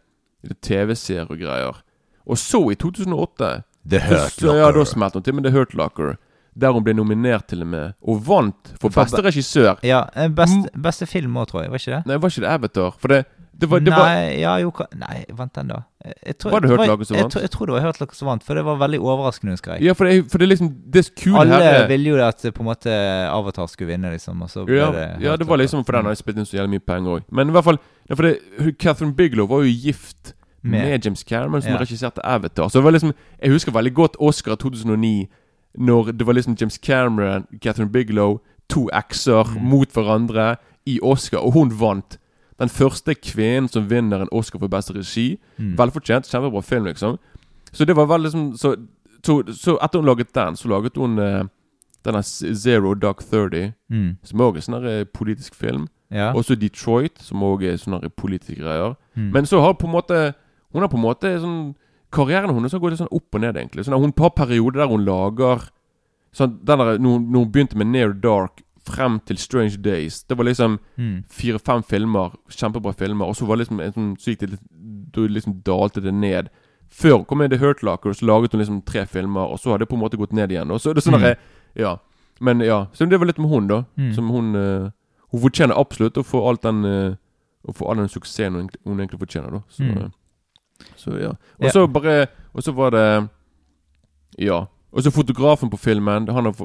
TV-serier og greier. Og så, i 2008 The Hurt så, Ja, da Locker. smelte hun til med The Hurt Locker. Der hun ble nominert til og med. Og vant for beste regissør. Ja, eh, best, beste film òg, tror jeg. Var ikke det? Nei, var ikke det Avatar? For det, det var, det var Nei, ja, jo Nei, vent den, da? Jeg, jeg tror, Var det hørt Hurt Locker som vant? Jeg, Jeg tror det var hørt Locker som vant, for det var veldig overraskende, husker jeg. Ja, for det, for det er liksom Det kule Alle her er ville jo at eh, på en måte Avatar skulle vinne, liksom. Og så ble ja, det ja, det var liksom for den har jeg spilt inn så jævlig mye penger òg. Men i hvert fall ja, for det, Catherine Biglow var jo gift Med- med, James Cameron, som Ja. regisserte Avatar. Så det var liksom Jeg husker veldig godt Oscar 2009, når det var liksom James Cameron, Catherine Biglow, to ekser Mm. mot hverandre i Oscar, og hun vant. Den første kvinnen som vinner en Oscar for beste regi. Mm. Velfortjent. Kjempebra film, liksom. Så det var veldig liksom Så, så, så etter hun laget den, så laget hun uh, denne Zero Dark 30, Mm. som også er sånn eh, politisk film. Ja. Også Detroit, som også er sånne her politiske greier. Mm. Men så har på en måte Hun har på en måte sånn Karrieren hennes har gått sånn opp og ned, egentlig. Sånn, hun har perioder der hun lager sånn, der, når, hun- når hun begynte med Near Dark frem til Strange Days. Det var liksom Mm. fire-fem filmer, kjempebra filmer, og så var det liksom en sånn, litt Da liksom dalte det ned. Før kom jeg The Hurt Locker, så laget hun liksom tre filmer, og så har det på en måte gått ned igjen. Og så er det sånn Mm. derre Ja. Men ja. Så det var litt med hun, da. Mm. Som hun uh, Hun fortjener absolutt å få alt den uh, Å få all den suksessen hun, hun egentlig fortjener, da. Så, Mm. eh, så ja. Og Ja. så bare Og så var det Ja. Og så fotografen på filmen. Han har,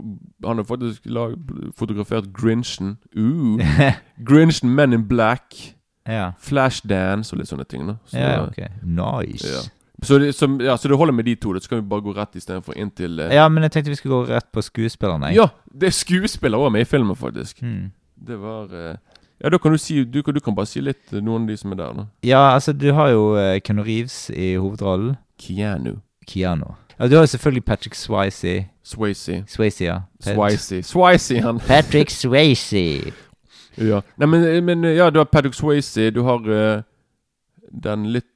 han har faktisk lag, fotografert Grinchen. Uh. Grinchen, Men in Black, ja. Flashdance og litt sånne ting. da Så, ja, ok. Nice. ja. Så, det, som, ja, så det holder med de to. Da så kan vi bare gå rett istedenfor inn til uh... Ja, men jeg tenkte vi skulle gå rett på skuespillerne. Ja! Det er skuespiller òg med i filmen, faktisk. Mm. Det var uh... Ja, da kan du si Du, du kan bare si litt eh, noen av de som er der, da. Ja, altså, du har jo uh, Keanu Reeves i hovedrollen. Keanu. Keanu. Ja, du har jo selvfølgelig Patrick Swayze. Swayze. Swayze, ja. Swayze. Swayze, han. Patrick Swayze. Ja. Nei, men, men ja, du har Patrick Swayze. Du har uh, den litt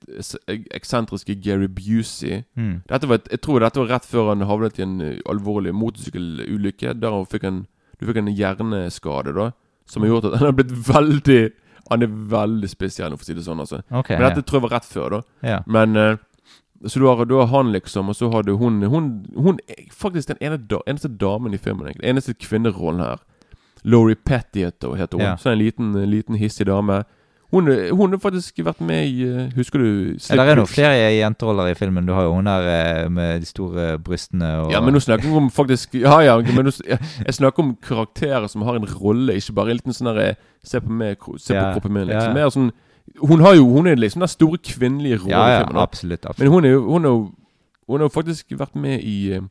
eksentriske Gary Busey. Mm. Dette var, jeg tror dette var rett før han havnet i en eh, alvorlig motorsykkelulykke. Der han fikk en, du fikk en hjerneskade, da. Som har gjort at han har blitt veldig Han er veldig spesiell, for å si det sånn. altså okay, Men ja. dette tror jeg var rett før, da. ja. Men eh, Så du har, du har han, liksom, og så har du hun Hun, hun er faktisk den ene da, eneste damen i filmen. egentlig Eneste kvinnerollen her. Laurie Petty heter, heter hun. Ja. Så en liten, liten hissig dame. Hun, hun har faktisk vært med i eh, Husker du Ja, det er noen flere jenteroller i filmen. Du har jo hun der eh, med de store brystene og Ja, men nå snakker vi om faktisk Ja, ja, men jeg, snakker om karakterer som har en rolle, ikke bare en liten sånn derre Se på meg, se på Ja, kroppen min, liksom. Mer sånn Hun har jo Hun er liksom den store kvinnelige rollefilmen. Ja, ja, absolutt. absolutt. Men hun er jo Hun har Hun har faktisk vært med i eh,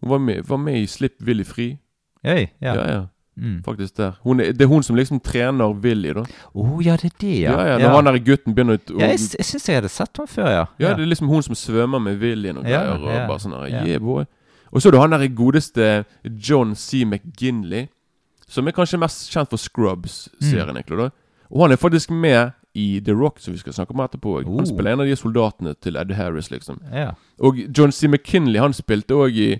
Hun var med, var med i Slipp Willy fri. Hey, Ja, ja. ja. Mm. Faktisk der. Hun er, det er hun som liksom trener Willy, da. Oh, ja, det er det, ja. Ja, ja, Når han der gutten begynner å Ja, jeg, jeg syns jeg hadde sett henne før, ja. Ja, det er liksom hun som svømmer med Willy og Ja, greier. Og ja, bare sånn her, yeah, boy. Og så er det han der godeste John C. McGinley, som er kanskje mest kjent for Scrubs-serien, egentlig. da Og han er faktisk med i The Rock, som vi skal snakke om etterpå. Oh. Han spiller en av de soldatene til Ed Harris, liksom. ja. Og John C. McKinley, han spilte òg i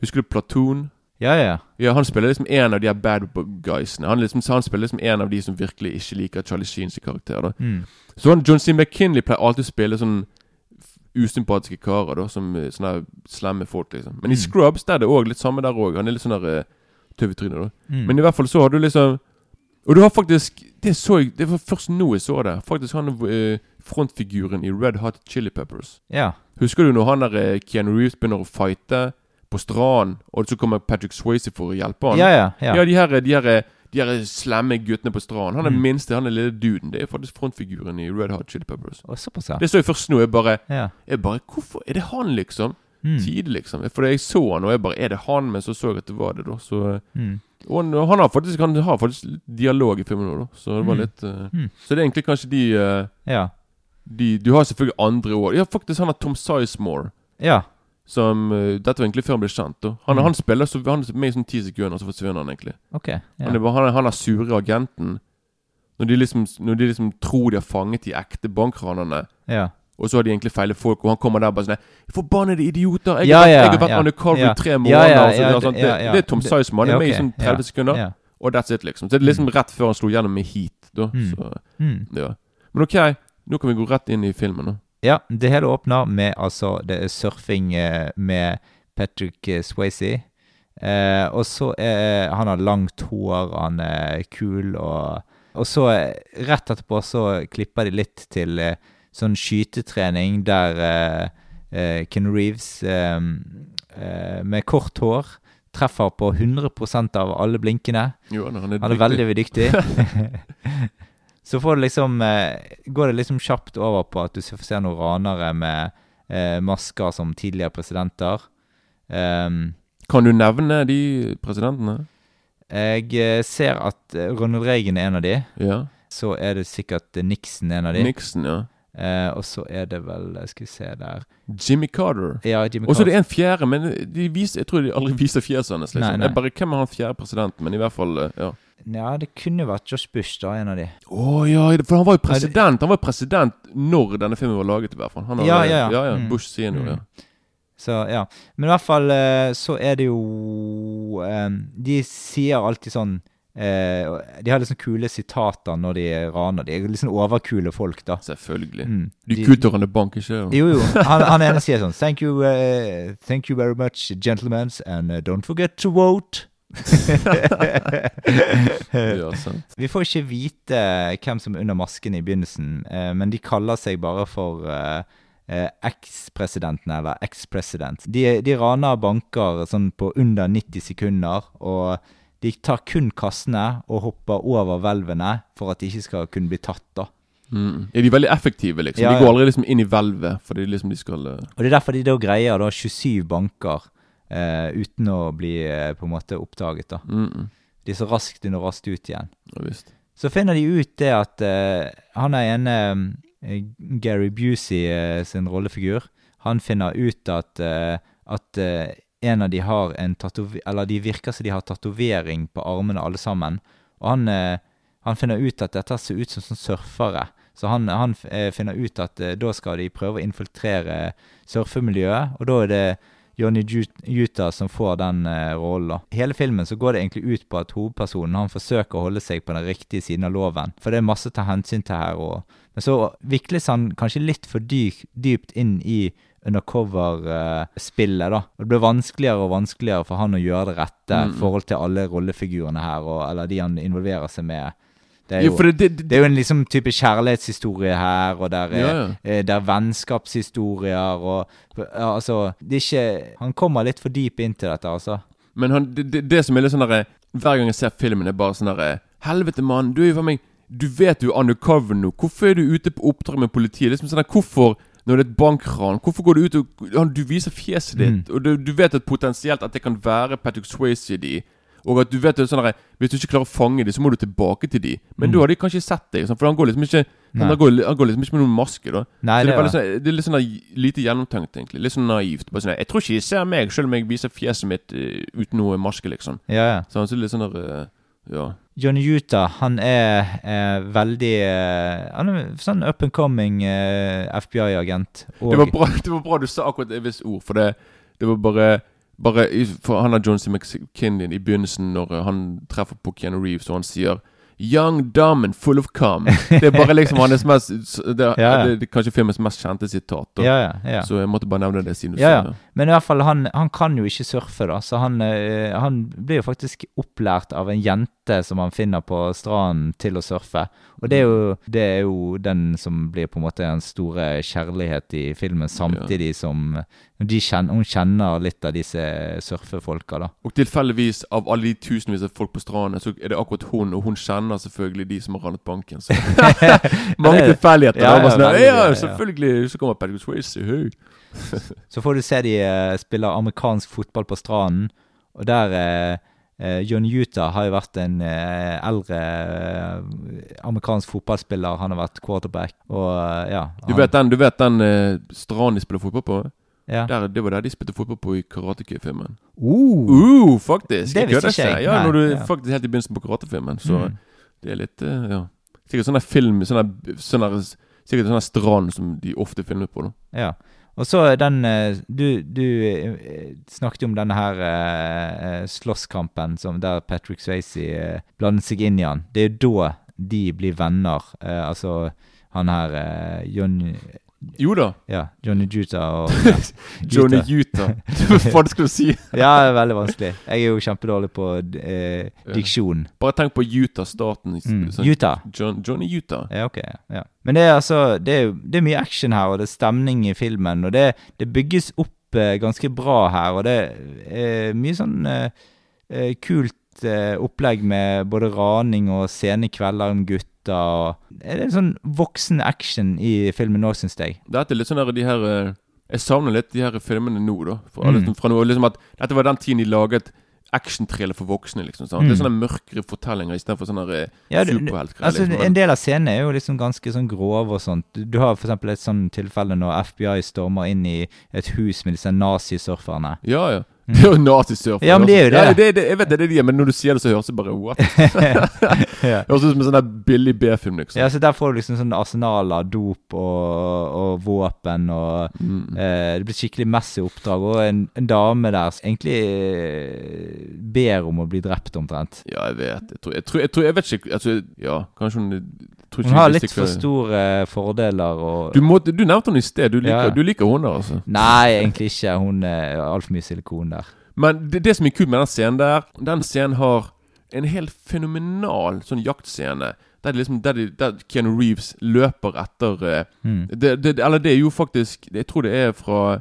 Husker du Platoon? Ja, ja. Ja, Han spiller liksom en av de her bad guysene. Han, liksom, han spiller liksom en av de som virkelig ikke liker Charlie Sheens karakter. da Mm. så han, John C. McKinley pleier alltid å spille sånn usympatiske karer, da. Som eh, sånne slemme folk, liksom. Men i Mm. Scrubs der er det òg litt samme der òg. Han er litt sånn der uh, i trynet, da. Mm. Men i hvert fall så har du liksom Og du har faktisk Det så jeg Det var først nå jeg så det. Faktisk han eh, frontfiguren i Red Hot Chili Peppers. ja. Husker du når han der eh, Keanu Reeves begynner å fighte på stranden, og så kommer Patrick Swayze for å hjelpe han? Ja, ja. ja. Ja, de her, de her, de her slemme guttene på stranden. Han er Mm. minste, han er lille duden. Det er faktisk frontfiguren i Red Hot Chili Peppers. Å, såpass, ja. Det så jeg først nå. Jeg bare, ja. jeg bare Hvorfor er det han, liksom? Mm. Tid, liksom. For jeg så han, og jeg bare Er det han? Men så så jeg at det var det, da. Så Mm. Og han, han har faktisk Han har faktisk dialog i filmen nå. Så det var Mm. litt uh, Mm. Så det er egentlig kanskje de, uh, Ja. de Du har selvfølgelig andre år. Ja, faktisk han har Tom Sizemore. Ja. Som uh, Dette var egentlig før han ble kjent. Han, Mm. han spiller så Han er med i sånn ti sekunder, så forsvinner han egentlig. Ok. Ja. Han, er, bare- han, er, han er sure agenten. Når de liksom Når de liksom tror de har fanget de ekte bankranerne, ja. Og så har de egentlig feile folk, og han kommer der bare sånn 'Forbannede idioter! Jeg, Ja, ja, jeg har vært ja. undercover i tre måneder!' ja, og så, ja, det, sånn, det- det, det er Tom Det- Han er med i sånn 30 ja, sekunder, og that's it, liksom. Så det er liksom rett før han slo gjennom med Heat, da. Mm. Så, Mm. ja. Men ok, nå kan vi gå rett inn i filmen, da. Ja, det hele åpner med altså Det er surfing eh, med Patrick eh, Swayze. Eh, og så er Han har langt hår, han er kul, og Og så, eh, rett etterpå, så klipper de litt til eh, sånn skytetrening der eh, eh, Ken Reeves eh, eh, med kort hår treffer på 100% av alle blinkene. Jo, han er, Han er veldig dyktig. så får det liksom går det liksom kjapt over på at du ser se noen ranere med masker som tidligere presidenter. Um, Kan du nevne de presidentene? jeg ser at Ronald Reagan er en av de. Ja. Så er det sikkert Nixon en av de. Nixon, ja. Eh, og så er det vel Skal vi se der Jimmy Carter. Ja, Jimmy Og så er det en fjerde, men de viser, jeg tror de aldri viser fjeset hans. Liksom. Nei, nei. Jeg bare, Hvem er han fjerde presidenten? Men i hvert fall eh, Ja. Ja, det kunne vært Josh Bush, da, en av de. Å ja, for han var jo president Han var jo president når denne filmen var laget, i hvert fall. Han hadde, Ja, ja, ja. ja, ja Mm. Bush senior, ja. Mm. Så ja. Men i hvert fall eh, så er det jo um, De sier alltid sånn De har liksom kule sitater når de raner. De er liksom overkule folk, da. Selvfølgelig. Mm. De De- kuterne banker ikke. Jo, jo. Han, han ene sier sånn Thank you, uh, thank you very much, gentlemen, and eh, don't forget to vote. Ja, sant. Vi får ikke vite hvem som er under masken i begynnelsen, eh, men de kaller seg bare for uh, eh, eks-presidenten eller ex-president De, de raner banker sånn på under 90 sekunder, og de tar kun kassene og hopper over hvelvene for at de ikke skal kunne bli tatt. da. Mm. Er de veldig effektive, liksom. Ja, De går allerede liksom inn i hvelvet, fordi liksom de skal eh, Og Det er derfor de da greier da 27 banker eh, uten å bli eh, på en måte oppdaget. da. mm, De er så raskt inn og raskt ut igjen. Ja visst. Så finner de ut det at han er ene Gary Busey sin rollefigur. Han finner ut at, at en av de har en tatovering Eller de virker som de har tatovering på armene alle sammen. Og han, eh, han finner ut at dette ser ut som sånn surfere. Så han, han eh, finner ut at eh, da skal de prøve å infiltrere surfemiljøet, og da er det Johnny Juta som får den rollen. Hele filmen så går det egentlig ut på at hovedpersonen han forsøker å holde seg på den riktige siden av loven. For det er masse å ta hensyn til her. Og, men så vikles han kanskje litt for dypt inn i undercover-spillet. da. Og Det blir vanskeligere og vanskeligere for han å gjøre det rette i Mm. forhold til alle rollefigurene her, og, eller de han involverer seg med. Det er Jo, jo, det, det, det, er jo en liksom type kjærlighetshistorie her, og der er, Ja, ja. eh, det er vennskapshistorier og ja, Altså, det er ikke Han kommer litt for deep inn til dette, altså. Men han, det som er litt sånn derre Hver gang jeg ser filmen, er bare sånn derre Helvete, mann, du er jo for meg Du vet du er undercover nå. Hvorfor er du ute på oppdrag med politiet? Liksom sånn der, Hvorfor, når det er et bankran, hvorfor går du ut og han, Du viser fjeset ditt, Mm. og du, du vet at potensielt at det kan være Patrick Swayze i de. Og at du vet at sånn Hvis du ikke klarer å fange dem, så må du tilbake til de. Men Mm. da har de kanskje sett deg, sånn, for han går liksom ikke han går, han går liksom ikke med noen maske, da. Nei, så det, det er sånn, det er litt sånn der lite gjennomtenkt, egentlig. Litt sånn naivt. Bare sånn, Jeg tror ikke de ser meg, selv om jeg viser fjeset mitt uh, uten noe maske, liksom. Ja, ja. Så han ser litt sånn der eh, Ja. Johnny Utah, han er eh, veldig eh, Han er sånn up and coming eh, FBI-agent. Det var, bra, det var bra du sa akkurat et visst ord, for det, det var bare bare For han har John C. McKinnon i begynnelsen, når eh, han treffer på Keanu Reeves, og han sier Young, dumb and full of cum. Det er bare liksom hans mest Det, Ja, ja. det, er kanskje filmens mest kjente sitat. Og, Ja, ja, ja. Så jeg måtte bare nevne det siden du sa det. Men i hvert fall, han, han kan jo ikke surfe, da. Så han, eh, han blir jo faktisk opplært av en jente som han finner på stranden til å surfe. Og det er jo, det er jo den som blir på en måte en store kjærlighet i filmen, samtidig som de kjenner, hun kjenner litt av disse surfefolka, da. Og tilfeldigvis, av alle de tusenvis av folk på stranden, så er det akkurat hun, og hun kjenner selvfølgelig de som har ranet banken. Så. Mange tilfeldigheter. Ja, ja, sånn, ja, ja, selvfølgelig. Så kommer Patrick Swayze. Hey. Så får du se de eh, spiller amerikansk fotball på stranden, og der eh, eh, John Utah har jo vært en eh, eldre eh, amerikansk fotballspiller. Han har vært quarterback, og ja. Du vet den, du vet den stranden de spiller fotball på? ja. Der, det var der de spilte fotball på i Karate Kid-filmen. Uh, Uh, faktisk! Det visste ikke jeg. Ja, når du ja. faktisk helt i begynnelsen på karatefilmen. Så Mm. det er litt Ja. Sikkert sånn film sånne, der- sånn Sikkert sånn strand som de ofte filmer på. da ja. Og så den eh, Du, du snakket jo om denne her eh, eh, slåsskampen der Patrick Swayze blander seg inn i han. Det er jo da de blir venner. Eh, altså han her eh, John Jo da. Ja, Johnny Juta og ja, Johnny Juta. Hva skal du si? Ja, det er veldig vanskelig. Jeg er jo kjempedårlig på eh, diksjon. Bare tenk på Utah-staten. i- Mm. sånn- Utah. John, Johnny Utah. Ja, ok. Ja. Men det er altså Det er, det er mye action her, og det er stemning i filmen. Og det, det bygges opp eh, ganske bra her, og det er mye sånn eh, eh, kult eh, opplegg med både raning og sene kvelder om gutta. Og det er sånn voksen action i filmen nå, syns jeg. Dette er litt sånn der de her eh, Jeg savner litt de her filmene nå, da. Fra, Mm. fra nå, liksom at Dette var den tiden de laget actiontrailer for voksne. liksom sant? Det er Mm. sånne mørkere fortellinger istedenfor sånne eh, Ja, superheltgreier. Altså, liksom. en del av scenene er jo liksom ganske sånn grove og sånt. Du, har eksempel et sånt tilfelle når FBI stormer inn i et hus med disse nazisurferne. Ja, ja. Det er jo nazisurfer. Ja, men det er jo det. Ja, det, det. Jeg vet det er det de er, men når du sier det, så høres det bare what? ja. Høres ut som en sånn billig B-film, liksom. ja, så der får du liksom sånn arsenal av dop og, og våpen og Mm. eh, Det blir skikkelig messy oppdrag. Og en, en dame der som egentlig eh, ber om å bli drept, omtrent. Ja, jeg vet. Jeg tror Jeg, tror, jeg, tror, jeg vet ikke altså, Ja, kanskje hun Hun har litt for store fordeler og du, må, du nevnte henne i sted. Du liker, Ja. du liker hunder, altså. Nei, egentlig ikke. Hun er altfor mye silikon der. Men det, det som er kult med den scenen der Den scenen har en helt fenomenal sånn jaktscene. Der, liksom, der, de, der Keanu Reeves løper etter eh, Mm. det, det, Eller det er jo faktisk Jeg tror det er fra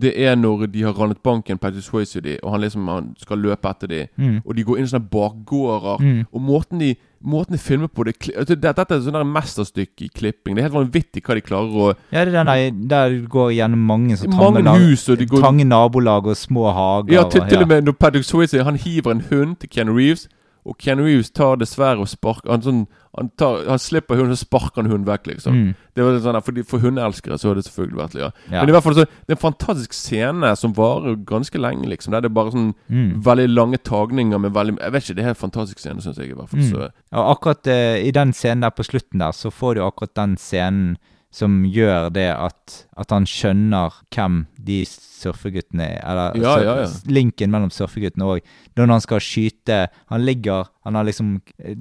Det er når de har ranet banken, Patrick Swayze og de, og han liksom han skal løpe etter de Mm. Og de går inn i sånne bakgårder. Mm. Og måten de, måten de filmer på det, altså, Dette er et der mesterstykke i klipping. Det er helt vanvittig hva de klarer å Ja, det er den der, der går gjennom mange så Mange trange, na- hus, og de går- trange nabolag og små hager. Ja, til, og, til og med når Patrick Swayze Han hiver en hund til Keanu Reeves, og Keanu Reeves tar dessverre og sparker Han, sånn, han, tar, han slipper hunden, så sparker han hunden vekk, liksom. Mm. Det var sånn for, for hundeelskere så har det selvfølgelig vært ja. Ja. Men i hvert fall så Det er en fantastisk scene som varer ganske lenge, liksom. Det er bare sånn Mm. veldig lange tagninger med veldig Jeg vet ikke, det er en helt fantastisk scene, syns jeg, i hvert fall. Mm. Så Og akkurat uh, i den scenen der på slutten der, så får du akkurat den scenen som gjør det at, at han skjønner hvem de surfeguttene er. Eller Ja, ja, ja. linken mellom surfeguttene òg. Når han skal skyte Han ligger Han har liksom eh,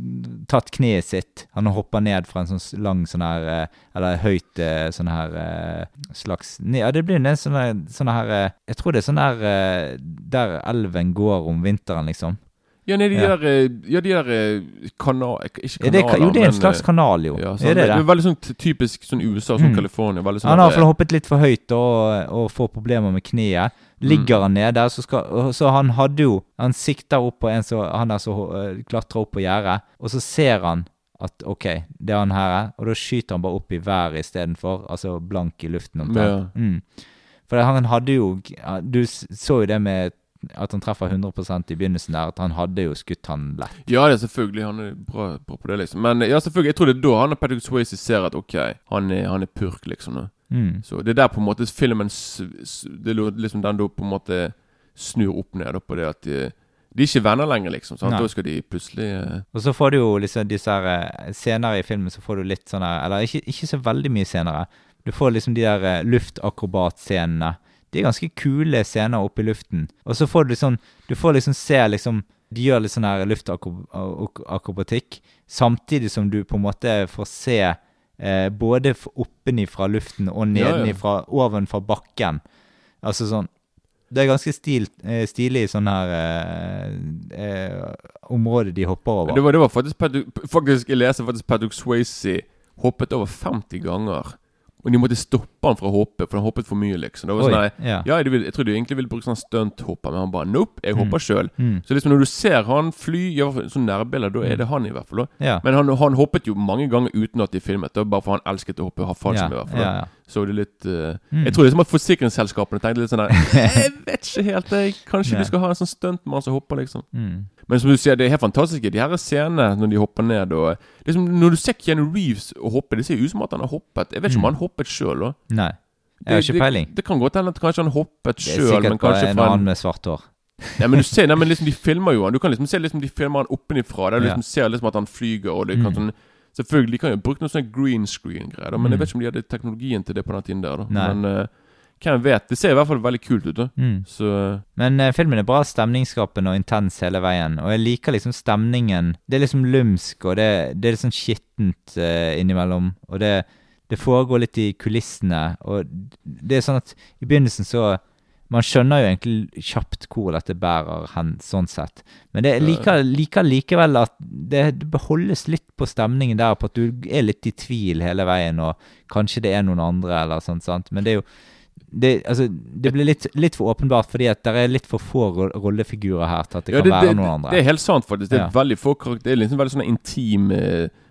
tatt kneet sitt. Han hopper ned fra en sånn lang sånn her eh, Eller høyt eh, sånn her eh, slags Ja, det blir en sånn her, sånn eh, Jeg tror det er sånn her eh, Der elven går om vinteren, liksom. Ja, nei, de Ja. der eh, Ja, de der eh, kanal... Ikke Ja, det, kanaler, er- jo, det er en men, slags eh, kanal, jo. Ja, er sånn, det det det? er veldig sånn typisk sånn USA, sånn Mm. California. Sånn Han har i at, hvert fall hoppet litt for høyt og, og får problemer med kneet. Ligger han nede, så, skal, så han hadde jo Han sikter opp på en som Han der som øh, klatrer opp på gjerdet, og så ser han at OK, det er han her, og da skyter han bare opp i været istedenfor. Altså blank i luften omtrent. Mm. For han hadde jo Du så jo det med at han treffer 100% i begynnelsen der, at han hadde jo skutt han lett. Ja, det er selvfølgelig. Han er bra, bra på det, liksom. Men ja, selvfølgelig, jeg tror det er da han og Patrick Swayze ser at OK, han er, han er purk, liksom. Mm. Så det er der på en måte filmen Det er liksom den da på en måte snur opp ned på det at de, de er ikke venner lenger, liksom. Sant? Da skal de plutselig uh... Og så får du jo liksom disse her eh, Senere i filmen så får du litt sånn her Eller ikke, ikke så veldig mye senere. Du får liksom de der eh, luftakrobatscenene. De er ganske kule scener oppe i luften. Og så får du sånn Du får liksom se liksom De gjør litt sånn her luftakrobatikk, samtidig som du på en måte får se eh, både oppenifra luften og Ja, ja. nedenifra, ovenfra bakken. Altså sånn Det er ganske stil, eh, stilig sånn her eh, eh, område de hopper over. det, var, det var faktisk Faktisk, jeg leser faktisk Patrick Swayze hoppet over 50 ganger. Og de måtte stoppe han fra å hoppe, for han hoppet for mye, liksom. Det var Oi, sånn, nei, ja. ja, jeg, vil, Jeg trodde du egentlig ville bruke sånn stunthopper, men han bare Nope, jeg hopper sjøl. Mm. Så liksom når du ser han fly, i hvert fall sånn nærbilder, da er det han i hvert fall. Ja. Men han, han hoppet jo mange ganger uten at de filmet, da, bare for han elsket å hoppe ha fallskjerm. i hvert fall. da. Ja. Så det litt uh, Mm. Jeg tror liksom at forsikringsselskapene tenkte litt sånn der Jeg vet ikke helt, jeg. Kanskje Nei. du skal ha en sånn stuntmann som hopper, liksom. Mm. Men som du sier, det er helt fantastiske, de her scenene når de hopper ned. Og liksom, når du ser Keanu Reeves hoppe, det ser ut som at han har hoppet. Jeg vet ikke Mm. om han hoppet sjøl, da. Nei. Jeg har ikke peiling. Det, det kan godt hende at kanskje han hoppet sjøl, men sikkert fra en annen med svart hår. ja, men du ser, nei, men liksom De filmer jo han Du kan liksom se liksom de filmer han oppenifra. Der du Ja. liksom ser liksom at han flyger. Og det kan Mm. sånn Selvfølgelig de kan jo bruke noe sånn green screen-greier, men Mm. jeg vet ikke om de hadde teknologien til det på den tiden der. da Men uh, hvem vet? Det ser i hvert fall veldig kult ut. Mm. Så Men uh, filmen er bra stemningsskapende og intens hele veien. Og jeg liker liksom stemningen. Det er liksom lumsk, og det, det er litt sånn skittent uh, innimellom. Og det, det foregår litt i kulissene. Og det er sånn at i begynnelsen så Man skjønner jo egentlig kjapt hvor dette bærer hen, sånn sett. Men det liker, liker likevel at det, det beholdes litt på stemningen der, på at du er litt i tvil hele veien, og kanskje det er noen andre, eller sånt, sant. Men det er jo det, altså, det blir litt, litt for åpenbart, fordi at det er litt for få rollefigurer her til at det ja, kan det, være noen andre. det er helt sant, faktisk. Det er Ja. veldig få karakterer Det er liksom veldig sånn intim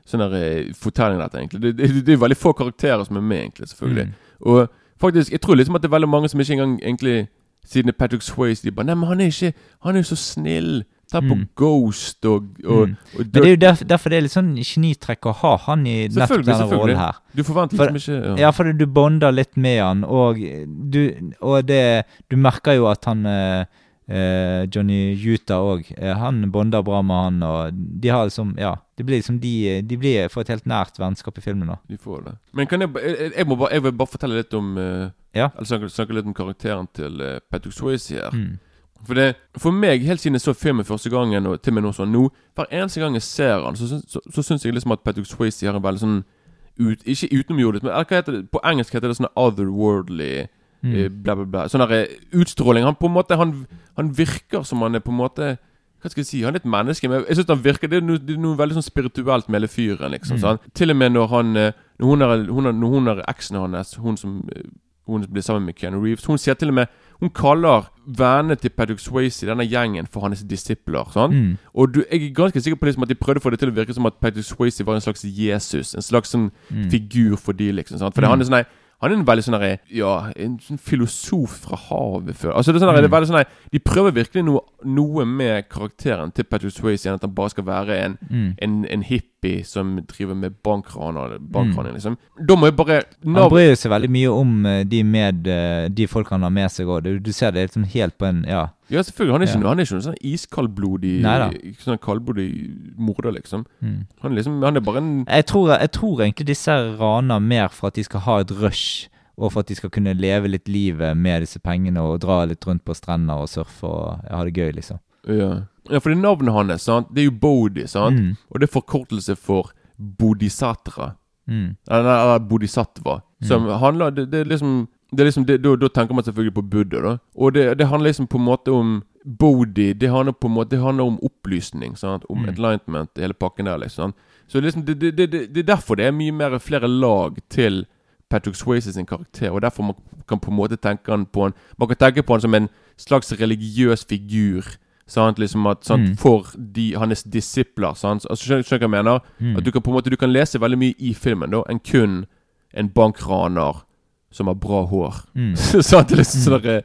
sånn der, eh, fortelling, dette, egentlig. Det, det, det er veldig få karakterer som er med, egentlig. Selvfølgelig. Mm. Og faktisk, jeg tror liksom at det er veldig mange som ikke engang egentlig Siden Patrick Swayze, de bare Nei, men han er ikke Han er jo så snill. Ta på Mm. Ghost og, og, Mm. og Men det er jo derfor, derfor det er litt sånn genitrekk å ha han i nettopp denne rollen her. Du forventer For- liksom ikke ja. Ja, for du bonder litt med han, og du Og det Du merker jo at han eh, eh, Johnny Utah òg, han bonder bra med han, og de har liksom Ja. Det blir liksom de De blir får et helt nært vennskap i filmen, da. De får det. Men kan jeg, jeg, jeg, må bare, jeg vil bare fortelle litt om eh, Ja. Eller snakke, snakke litt om karakteren til eh, Patrick Swayze her. Mm. For, det, for meg, helt siden jeg så filmen første gangen, og til og med nå sånn nå Hver eneste gang jeg ser han, så, så, så syns jeg liksom at Patrick Swayze har en veldig sånn ut, Ikke utenomjordisk, men hva heter det? på engelsk heter det sånn otherworldly eh, bla, bla, bla. Sånn der eh, utstråling. Han på en måte Han, han virker som han er på en måte hva skal jeg si, Han er et menneske, men jeg synes han virker Det er noe, det er noe veldig sånn spirituelt med hele fyren. liksom sant? Til og med når han eh, Når hun er, hun er, når hun er eksen hans, hun som hun blir sammen med Keanu Reeves, hun sier til og med Hun kaller vennene til Patrick Swayze, denne gjengen, for hans disipler. Sånn? Mm. Og du, jeg er ganske sikker på liksom at de prøvde å få det til å virke som at Patrick Swayze var en slags Jesus. En slags sånn Mm. figur for de, liksom. sånn? For mm. han er sånn han er en veldig sånn der, Ja, en sånn filosof fra havet før. Altså det er sånn der, det er veldig sånn der, De prøver virkelig noe, noe med karakteren til Patrick Swayze enn at han bare skal være en, Mm. en, en hippie som driver med bankraner. bankraner liksom. Da må jeg bare Han bryr seg veldig mye om eh, de, med, eh, de folk han har med seg òg. Du, du ser det liksom helt på en Ja. Ja, selvfølgelig. Han er ikke, Ja. han er ikke noen sånn iskaldblodig sånn kaldblodig morder, liksom. Mm. Han liksom Han er bare en Jeg tror, jeg tror egentlig disse raner mer for at de skal ha et rush, og for at de skal kunne leve litt livet med disse pengene og dra litt rundt på strender og surfe og ha det gøy, liksom. Ja, ja for det navnet hans, sant? det er jo Bodhi, sant? Mm. Og det er forkortelse for Bodhisatra. Mm. Eller, eller Bodhisattva. Som handler Det, det er liksom det er liksom, det, da, da tenker man selvfølgelig på Buddha, da. Og det, det handler liksom på en måte om Bodhi. Det handler på en måte Det handler om opplysning. Sant? Om Mm. enlightenment, hele pakken der, liksom. Så liksom, det, det, det, det, det er derfor det er mye mer flere lag til Patrick Swayze sin karakter. Og derfor man kan på en måte tenke han på han Man kan tenke på han som en slags religiøs figur. Sant? Liksom at, sant? Mm. For de, hans disipler. Sant? Altså, skjønner skjønner du hva jeg mener? Mm. At du kan på en måte Du kan lese veldig mye i filmen da enn kun en bankraner som har bra hår. Mm. Sant? Liksom sånn der,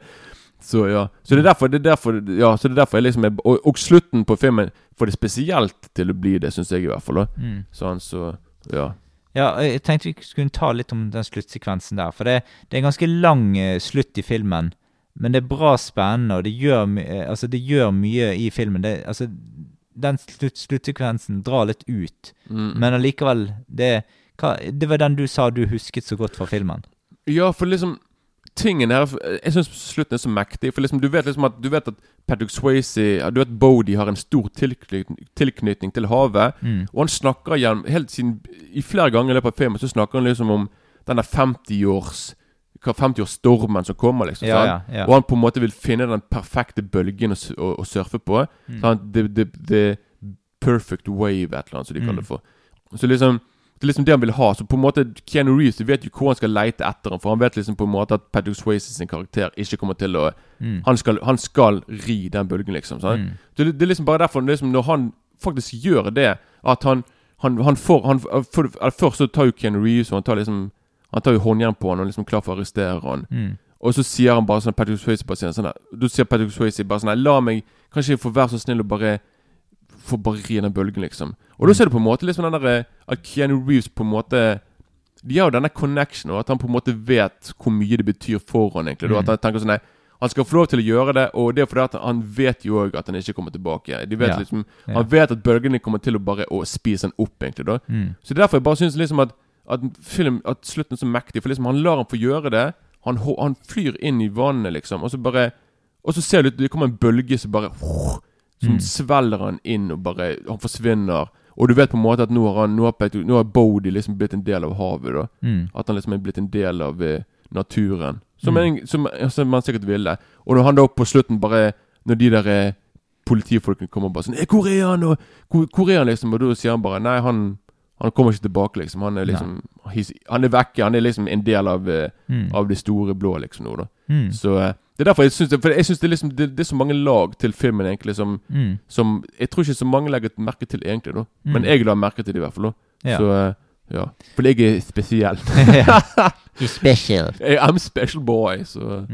Så ja Så det er derfor, det er derfor Ja, så det er derfor jeg liksom er, og, og slutten på filmen får det spesielt til å bli det, syns jeg i hvert fall. da Mm. Sånn, så Ja. Ja, jeg tenkte vi skulle ta litt om den sluttsekvensen der. For det, det er en ganske lang eh, slutt i filmen. Men det er bra spennende, og det gjør, eh, altså, det gjør mye i filmen. Det, altså, den slutt, sluttsekvensen drar litt ut. Mm. Men allikevel det, hva, det var den du sa du husket så godt fra filmen. Ja, for liksom Tingen her Jeg syns slutten er så mektig. For liksom du vet liksom at Du vet at Patrick Swayze Du vet Bodhi har en stor tilknytning, tilknytning til havet. Mm. Og han snakker igjen Helt siden I flere ganger i løpet av filmen Så snakker han liksom om denne 50-års hva 50-årsstormen som kommer, liksom. Ja, ja, ja. Og han på en måte vil finne den perfekte bølgen å, å, å surfe på. Mm. Sant? The, the, the perfect wave, et eller annet som de Mm. kaller det for. Så liksom det er liksom det han vil ha. Så på en måte Keanu Reeves vet jo hvor han skal leite etter ham. For han vet liksom på en måte at Patrick Swayze sin karakter ikke kommer til å Mm. han, skal, han skal ri den bølgen, liksom. Mm. Så det, det er liksom bare derfor liksom, Når han faktisk gjør det, at han Han, han får han, for, Først så tar jo Keanu Reeves og han tar liksom Han tar jo håndjern på han og liksom klar for å arrestere han. Mm. Og så sier han bare sånn Patrick Swayze bare sier sånn Da sier Patrick Swayze bare sånn «Nei, La meg Kanskje få være så snill og bare Få bare ri den bølgen, liksom. Og da ser du på en måte liksom den der At Keanu Reeves på en måte De har jo denne connection, og at han på en måte vet hvor mye det betyr for han egentlig. Da, Mm. at han tenker sånn Nei, han skal få lov til å gjøre det, og det er fordi at han vet jo òg at han ikke kommer tilbake. De vet Ja. liksom Ja. Han vet at bølgene kommer til å bare å spise han opp, egentlig. da Mm. så det er derfor jeg bare syns liksom at, at film At slutten er så mektig. For liksom han lar han få gjøre det. Han, han flyr inn i vannet, liksom. Og så bare Og så ser du det kommer en bølge som bare Som Mm. svelger han inn, og bare Han forsvinner. Og du vet på en måte at nå har han Nå har, nå har Bodhi liksom blitt en del av havet. da Mm. At han liksom er blitt en del av eh, naturen. Som, Mm. en, som, som man sikkert ville. Og når han da på slutten bare Når de der eh, politifolkene kommer bare sånn «Eh, 'Hvor er han?' og hvor, 'Hvor er han?' liksom Og da sier han bare 'Nei, han han kommer ikke tilbake', liksom. Han er liksom Han er vekke. Han er liksom en del av, eh, Mm. av det store blå, liksom, nå, da. Mm. Så eh, det er derfor jeg syns det For jeg synes det, er liksom, det, det er så mange lag til filmen, egentlig, som, Mm. som Jeg tror ikke så mange legger merke til, egentlig, da. Men Mm. jeg la merke til det, i hvert fall. da Ja. Så eh, ja. For jeg er spesiell. You're special. I'm special boy, så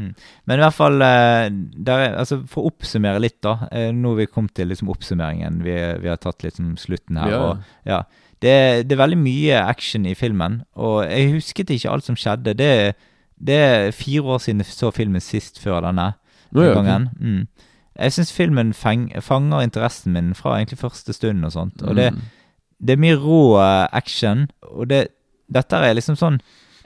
Men i hvert fall der er, altså For å oppsummere litt, da. Nå har vi kommet til liksom oppsummeringen. Vi, vi har tatt liksom slutten her. Ja. Og, ja. Det, det er veldig mye action i filmen, og jeg husket ikke alt som skjedde. Det, det er fire år siden jeg så filmen sist før denne Nå, ja, gangen. Mm. Jeg syns filmen feng, fanger interessen min fra egentlig første stund og sånt. Og det, Mm. det er mye rå eh, action, og det, dette er liksom sånn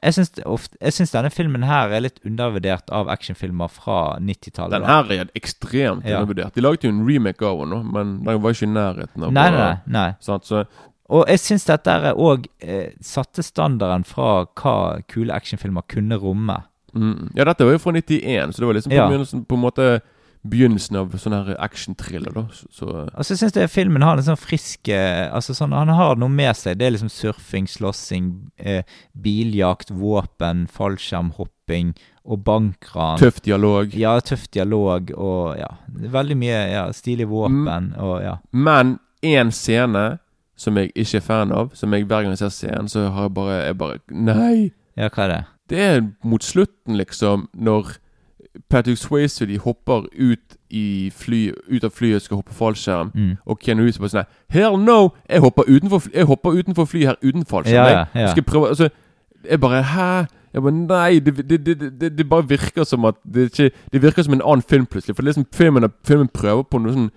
jeg syns, ofte, jeg syns denne filmen her er litt undervurdert av actionfilmer fra 90-tallet. Den her er ekstremt Ja. undervurdert. De laget jo en remake av den, men den var ikke i nærheten av Nei, nei, nei. Så Og jeg syns dette òg eh, satte standarden fra hva kule actionfilmer kunne romme. Mm. Ja, dette var jo fra 91, så det var liksom på, Ja. begynnelsen, på en måte begynnelsen av sånn her action-thriller, da. Så, så Altså, jeg syns filmen har en sånn frisk eh, altså sånn, Han har noe med seg. Det er liksom surfing, slåssing, eh, biljakt, våpen, fallskjermhopping og bankran. tøff dialog. Ja, tøff dialog og ja, veldig mye ja, stilig våpen Mm. og ja. Men én scene som jeg ikke er fan av, som jeg hver gang jeg ser scenen, så har jeg bare, jeg bare Nei! Ja, hva er det? Det er mot slutten, liksom, når Patrick Swayze de hopper ut, i fly, ut av flyet skal hoppe fallskjerm, Mm. og Keanu Reeves bare sånn Hell no! Jeg hopper utenfor, jeg hopper utenfor flyet her uten fallskjerm. Ja, ja, Jeg Skal prøve Altså, jeg bare Hæ? Jeg bare, Nei, det, det, det, det, det bare virker som at Det, ikke, det virker som en annen film plutselig. For det er liksom filmen, filmen prøver på noe sånn,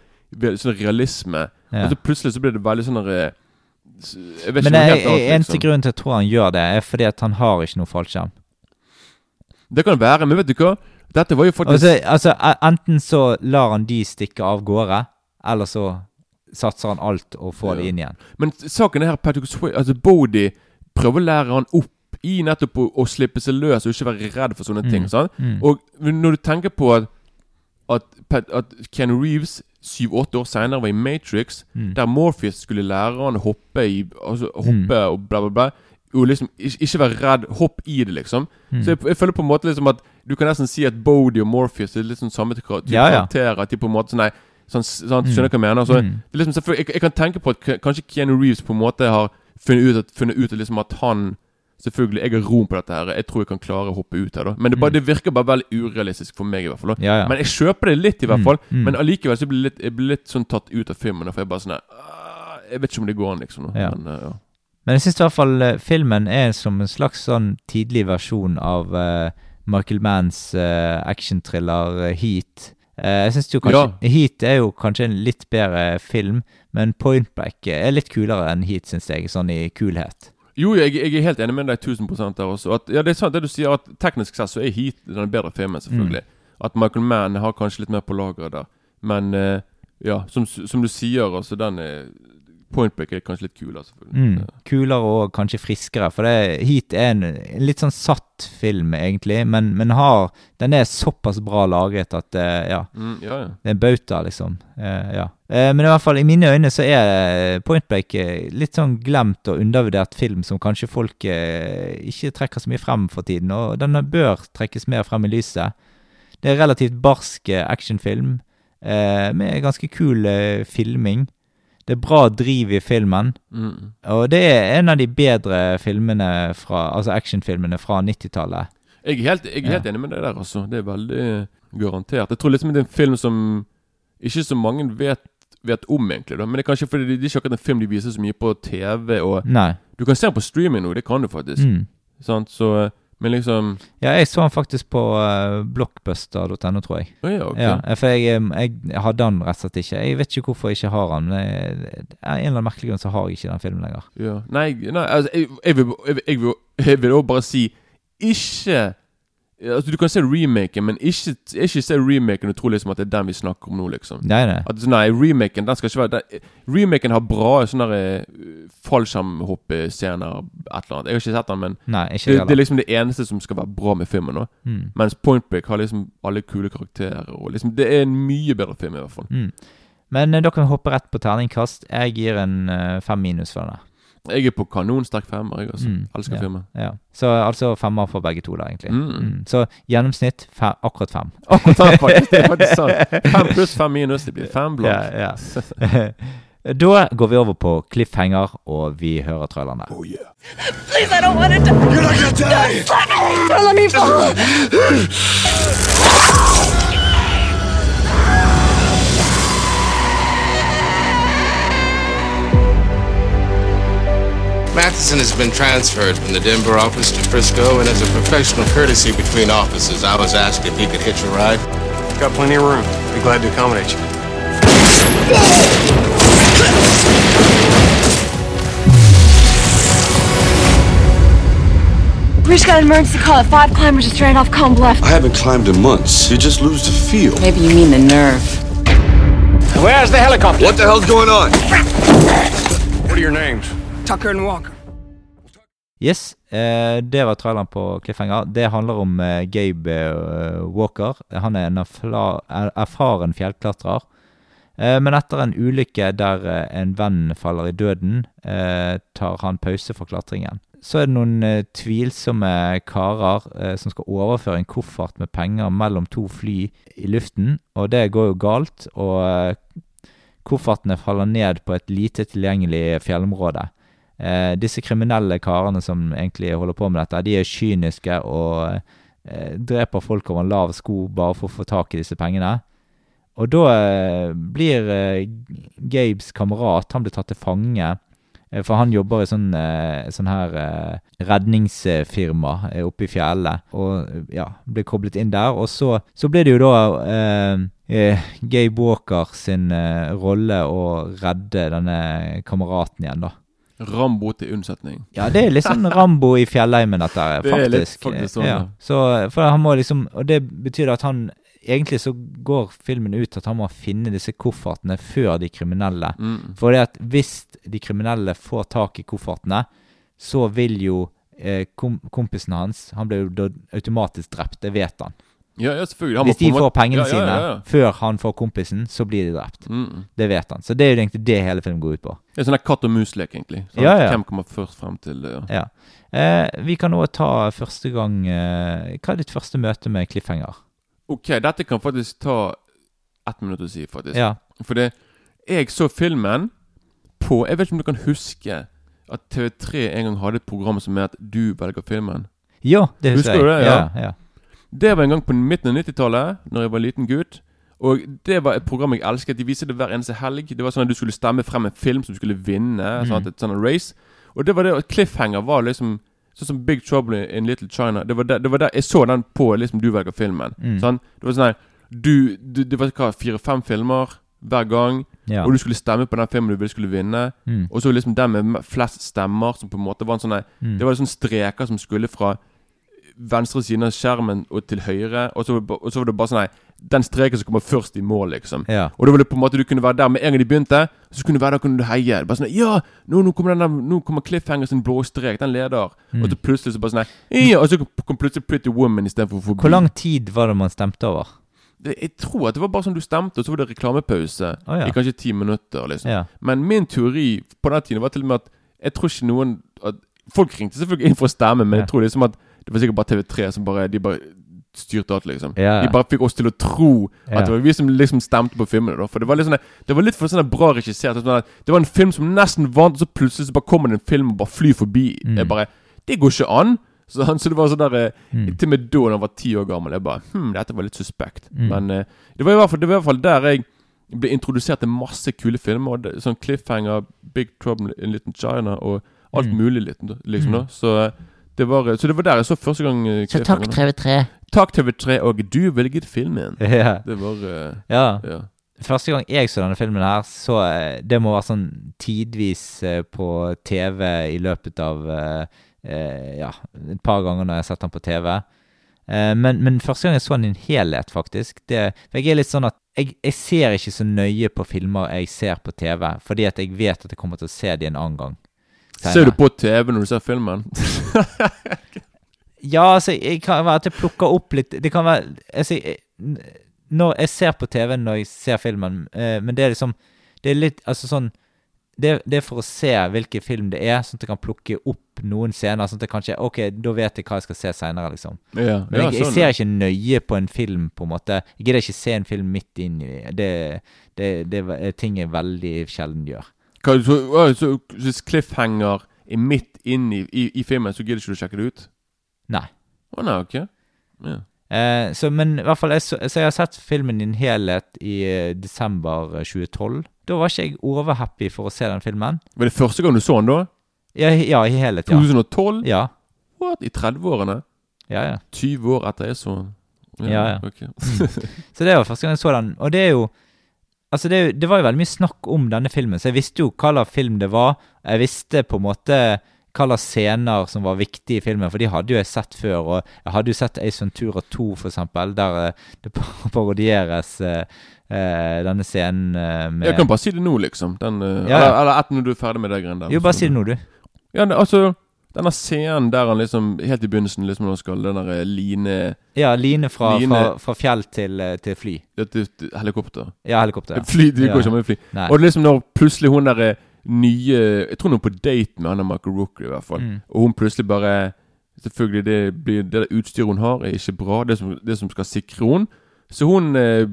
sånn realisme, Ja. og så plutselig så blir det veldig sånn eh, Men det annet. eneste Liksom. grunnen til at jeg tror han gjør det, er fordi at han har ikke noe fallskjerm. Det kan være, men vet du hva? Dette var jo faktisk Altså, altså, enten så lar han de stikke av gårde, eller så satser han alt og får det Ja. inn igjen. Men saken er her Patrick Swayze Altså Bodie prøver å lære han opp i nettopp å, å slippe seg løs og ikke være redd for sånne ting. sant? Mm. Og når du tenker på at At, at Ken Reeves syv-åtte år senere var i Matrix, Mm. der Morpheus skulle lære han å hoppe i Altså hoppe og bla, bla, bla. Og liksom ikke, ikke være redd. Hopp i det, liksom. Mm. Så jeg, jeg føler på en måte liksom at du kan nesten si at Bodie og Morpheus er litt sånn samme type Ja, ja. karakterer. At de på en måte sånn nei, sånn, sånn, Mm. Skjønner hva jeg mener? Så, Mm. det er liksom, jeg, jeg kan tenke på at kanskje Keanu Reeves på en måte har funnet ut at, funnet ut at, liksom at han Selvfølgelig, jeg har rom på dette her. Jeg tror jeg kan klare å hoppe ut her. da Men det, bare, Mm. det virker bare veldig urealistisk for meg, i hvert fall. Ja, ja. Men jeg kjøper det litt, i hvert Mm, fall. mm. Men allikevel så blir jeg litt, jeg blir litt sånn tatt ut av filmen. For jeg bare sånn «Ah, Jeg vet ikke om det går an, liksom. Ja. Men, uh, ja. Men jeg syns i hvert fall eh, filmen er som en slags sånn tidlig versjon av uh, Michael Manns uh, actionthriller Heat. Jeg synes jo kanskje Heat er jo kanskje en litt bedre film, men Point Break er litt kulere enn Heat, syns jeg, sånn i kulhet. Jo, jeg, jeg er helt enig med deg 1000 der også. At, ja, det er sant det du sier, at teknisk sett så er Heat den bedre filmen, selvfølgelig. Mm. At Michael Mann har kanskje litt mer på lageret der. Men uh, ja, som, som du sier, altså, den er Point Break er kanskje litt kulere, selvfølgelig. Mm. Kulere og kanskje friskere, for det, Heat er en, en litt sånn satt film, egentlig, men, men har, den er såpass bra lagret at eh, ja. Mm, ja, ja. Det er en bauta, liksom. Eh, ja. Eh, men i hvert fall, i mine øyne så er Pointbreak Point Break eh, litt sånn glemt og undervurdert film som kanskje folk eh, ikke trekker så mye frem for tiden, og den bør trekkes mer frem i lyset. Det er relativt barsk eh, actionfilm eh, med ganske kul eh, filming. Det er bra driv i filmen, Mm. og det er en av de bedre filmene fra, altså actionfilmene fra 90-tallet. Jeg er helt, jeg er helt enig med deg der, altså. Det er veldig garantert. Jeg tror liksom det er en film som ikke så mange vet, vet om, egentlig. da Men det er kanskje fordi det, det er ikke akkurat en film de viser så mye på TV. Og Nei. Du kan se den på streaming nå, det kan du faktisk. Mm. Sant? Så Men liksom Ja, jeg så han faktisk på uh, blockbuster.no, tror jeg. Oh, ja, ok. Ja, for jeg, em, jeg hadde han rett og slett ikke. Jeg vet ikke hvorfor jeg ikke har han. men jeg- Av en eller annen merkelig grunn så har jeg ikke den filmen lenger. Ja. Nei, nei altså, jeg, jeg, vil, jeg, vil- jeg, vil, jeg vil også bare si Ikke Altså, Du kan se remaken, men ikke, ikke se remaken og tro liksom at det er den vi snakker om nå, liksom. Nei, nei. At sånn, Nei, remaken den skal ikke være den, Remaken har bra sånne eh, fallskjermhoppescener, et eller annet. Jeg har ikke sett den, men Nei, det, det er liksom det eneste som skal være bra med filmen. nå Mm. Mens Point Break har liksom alle kule karakterer. Og liksom Det er en mye bedre film, i hvert fall. Mm. Men eh, da kan hoppe rett på terningkast. Jeg gir en eh, fem minus for denne. Jeg er på kanonsterk femmer, jeg, altså. Mm, Elsker ja. filmen. Ja. Så altså femmer for begge to, da, egentlig. Mm. Mm. Så gjennomsnitt fe akkurat fem. Akkurat fem, faktisk. Det er faktisk sant. Fem pluss fem minus, det blir fem blokk. Ja, ja. da går vi over på cliffhanger, og vi hører trailerne. Oh, yeah. Please, I don't want to die. You're not gonna die! Don't let me fall. Matheson has been transferred from the Denver office to Frisco, and as a professional courtesy between offices, I was asked if he could hitch a ride. Got plenty of room. Be glad to accommodate you. Briscoe. got an emergency call at five climbers just ran off Combe Left. I haven't climbed in months. You just lose the feel. Maybe you mean the nerve. Where's the helicopter? What the hell's going on? What are your names? Tucker and Walker. Yes, eh, det var traileren på Cliffhanger. Det handler om eh, Gabe eh, Walker. Han er en er- erfaren fjellklatrer. Eh, men etter en ulykke der eh, en venn faller i døden, eh, tar han pause fra klatringen. Så er det noen tvilsomme karer som skal overføre en koffert med penger mellom to fly i luften, og det går jo galt. Og koffertene faller ned på et lite tilgjengelig fjellområde. Eh, disse kriminelle karene som egentlig holder på med dette, de er kyniske og eh, dreper folk over en lav sko bare for å få tak i disse pengene. Og da eh, blir eh, Gabes kamerat Han blir tatt til fange. eh, For han jobber i sånn, eh, sånn her redningsfirma oppe i fjellet. Og ja, blir koblet inn der. Og så, så blir det jo da Gabe Walker sin rolle å redde denne kameraten igjen, da. Rambo til unnsetning. Ja, det er litt sånn Rambo i fjellheimen, dette her, Det er litt faktisk. faktisk sånn, ja. ja. Så, for han må liksom Og det betyr at han Egentlig så går filmen ut at han må finne disse koffertene før de kriminelle. Mm. For det at hvis de kriminelle får tak i koffertene, så vil jo eh, kom, kompisen hans Han blir jo automatisk drept, det vet han. Ja, ja, selvfølgelig. Han Hvis de får pengene Ja, sine før han får kompisen, så blir de drept. Mm. Det vet han. Så det er jo egentlig det hele filmen går ut på. Det er sånn katt og mus-lek, egentlig. Sånn Ja, ja. Hvem kommer først frem til det? Eh, vi kan nå ta første gang eh, Hva er ditt første møte med Cliffhanger? Ok, dette kan faktisk ta ett minutt å si, faktisk. For det Jeg så filmen på Jeg vet ikke om du kan huske at TV3 en gang hadde et program som het Du velger filmen. Ja, det husker, Husker du jeg. det? Ja. ja. Det var en gang på midten av 90-tallet, Når jeg var liten gutt. Og det var et program jeg elsket. De viste det hver eneste helg. Det var sånn at Du skulle stemme frem en film som skulle vinne. Mm. Sånn at et sånt race Og det var det at Cliffhanger var liksom Sånn som Big Trouble in Little China. Det var der, det var der jeg så den på liksom Du velger filmen. Mm. Sånn, det var sånn her du, du, Det var hva, fire-fem filmer hver gang. Ja. Og du skulle stemme på den filmen du ville skulle vinne. Mm. Og så liksom den med flest stemmer, som på en måte var en sånn Mm. Det var sånne streker som skulle fra venstre siden av skjermen og til høyre. Og så, og så var det bare sånn Nei, Den streken som kommer først i mål, liksom. Ja. Og da var det på en måte du kunne være der med en gang de begynte. Så kunne du være der kunne du heie. Bare sånn Ja, nå, nå kommer den der Nå kommer Cliffhanger sin blå strek. Den leder. Mm. Og så plutselig så bare sånn Ja, og så kom plutselig Pretty Woman istedenfor forbi. Hvor lang tid var det man stemte over? Det, jeg tror at det var bare sånn du stemte, og så var det reklamepause oh, ja. i kanskje ti minutter. liksom. Men min teori på den tiden var til og med at jeg tror ikke noen at, Folk ringte selvfølgelig inn for å stemme, men jeg tror liksom at det var sikkert bare TV3 som bare De bare styrte alt, liksom. Ja. De bare fikk oss til å tro at det var vi som liksom stemte på filmene. da For det var litt sånn Det var litt for sånn bra regissert. Sånn det var en film som nesten vant, og så plutselig så bare kommer det en film og bare flyr forbi. Mm. Jeg bare Det går ikke an! Så, så det var sånn der eh, Mm. Til og med da han var ti år gammel, jeg bare Hm, dette var litt suspekt. Mm. Men eh, det var fall Det var i hvert fall der jeg ble introdusert til masse kule filmer. Og sånn Cliffhanger, Big Trouble in Little China og alt Mm. mulig liksom. Mm. da Så eh, det var Så det var der jeg så første gang eh, Så takk, TV3. Takk TV3, og du velget filmen. Ja. Det var uh, ja. Ja. Første gang jeg så denne filmen her, så eh, Det må være sånn tidvis på TV i løpet av uh, eh, Ja, et par ganger når jeg har sett den på TV. Uh, men, men første gang jeg så den i en helhet, faktisk det, for Jeg er litt sånn at jeg, jeg ser ikke så nøye på filmer jeg ser på TV, fordi at jeg vet at jeg kommer til å se de en annen gang. Ser du på TV når du ser filmen? Ja, altså, jeg kan være at jeg plukker opp litt Det kan være altså, jeg, når jeg ser på TV når jeg ser filmen, eh, men det er liksom Det er litt Altså sånn det, det er for å se hvilken film det er, sånn at jeg kan plukke opp noen scener. Sånn at jeg kanskje Ok, da vet jeg hva jeg skal se seinere, liksom. Ja, Men ja, jeg, jeg sånn, ser ikke nøye på en film, på en måte. Jeg gidder ikke se en film midt inn i det. Det, det er ting jeg veldig sjelden gjør. Hva, så, så Hvis Cliffhanger er midt inn i, i, i filmen, så gidder ikke du sjekke det ut? Nei. Å nei, ok. Ja. Eh, så, men i hvert fall, jeg, så, jeg har sett filmen i en helhet i eh, desember eh, 2012. Da var ikke jeg overhappy for å se den filmen. Var det første gang du så den da? Ja, ja i helhet, ja. 2012? Ja, What? I 30-årene? ja, ja. 20 år etter jeg så den? Ja, ja. ok. Så det var første gang jeg så den. Og det er jo Altså, det, det var jo veldig mye snakk om denne filmen, så jeg visste jo hva slags film det var. Jeg visste på en måte hva slags scener som var viktige i filmen, for de hadde jo jeg sett før. Og jeg hadde jo sett Ace Ventura 2, for eksempel, der eh, det parodieres eh, eh, denne scenen eh, med Jeg kan bare si det nå, liksom. Den, ja. Eller, eller etter når du er ferdig med det greiene der. Jo, bare si det nå, du. Ja, altså Denne scenen der han liksom Helt i begynnelsen, liksom når han skal den der eh, line Ja, line fra, Line- fra, fra fjell til, eh, til fly. Ja, til, til, Helikopter. Ja, helikopter. Ja. Fly, går Ja. ikke med fly. Nei. Og liksom når plutselig hun der eh, nye Jeg tror hun er på date med han der Michael Rooker, i hvert fall. Mm. Og hun plutselig bare Selvfølgelig, det, blir, det der utstyret hun har, er ikke bra. Det som, det som skal sikre henne. Så hun eh,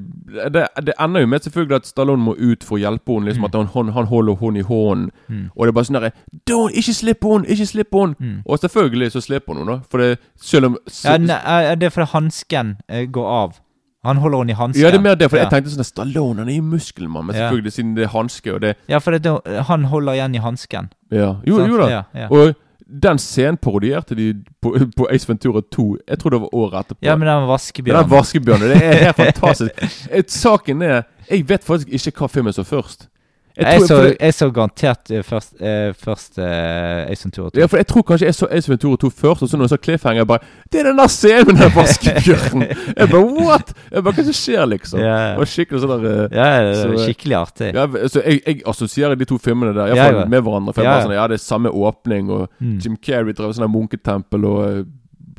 det, det ender jo med selvfølgelig at Stallone må ut for å hjelpe henne. Liksom Mm. At han, han, han holder henne i hånden. Mm. Og det er bare sånn derre Ikke slipp henne! Ikke slipp henne! Mm. Og selvfølgelig så slipper hun henne, da. For det selv om Ja, ne, det er fordi hansken eh, går av. Han holder henne i hansken. Ja, det er mer det, for ja. jeg tenkte sånn at Stallone han er jo muskelmann, men Ja. selvfølgelig siden det er hanske og det Ja, for det, han holder igjen i hansken. Ja, jo, Sant? jo da. Ja, ja. Og den scenen parodierte de på, på Ace Ventura 2. Jeg tror det var året etterpå. Ja, men den vaskebjørnen. den vaskebjørnen. Det er helt fantastisk. Et, saken er Jeg vet faktisk ikke hva filmen så først. Jeg, tror- så, jeg så garantert eh, først, eh, først eh, Ace Ventura 2. ja, for jeg tror kanskje jeg så Ace Ventura 2 først, og så når jeg så Cliffhanger, jeg bare Det er den der scenen med den vaskebjørnen! jeg bare What?! Jeg bare Hva som skjer, liksom? Ja, ja. Det var skikkelig sånn der Ja, det så, er eh, skikkelig artig. Ja, så jeg, jeg assosierer de to filmene der jeg, Ja, med hverandre. For jeg Ja, bare sånn, ja, det er samme åpning, og Mm. Jim Carrey drev sånn der munketempel og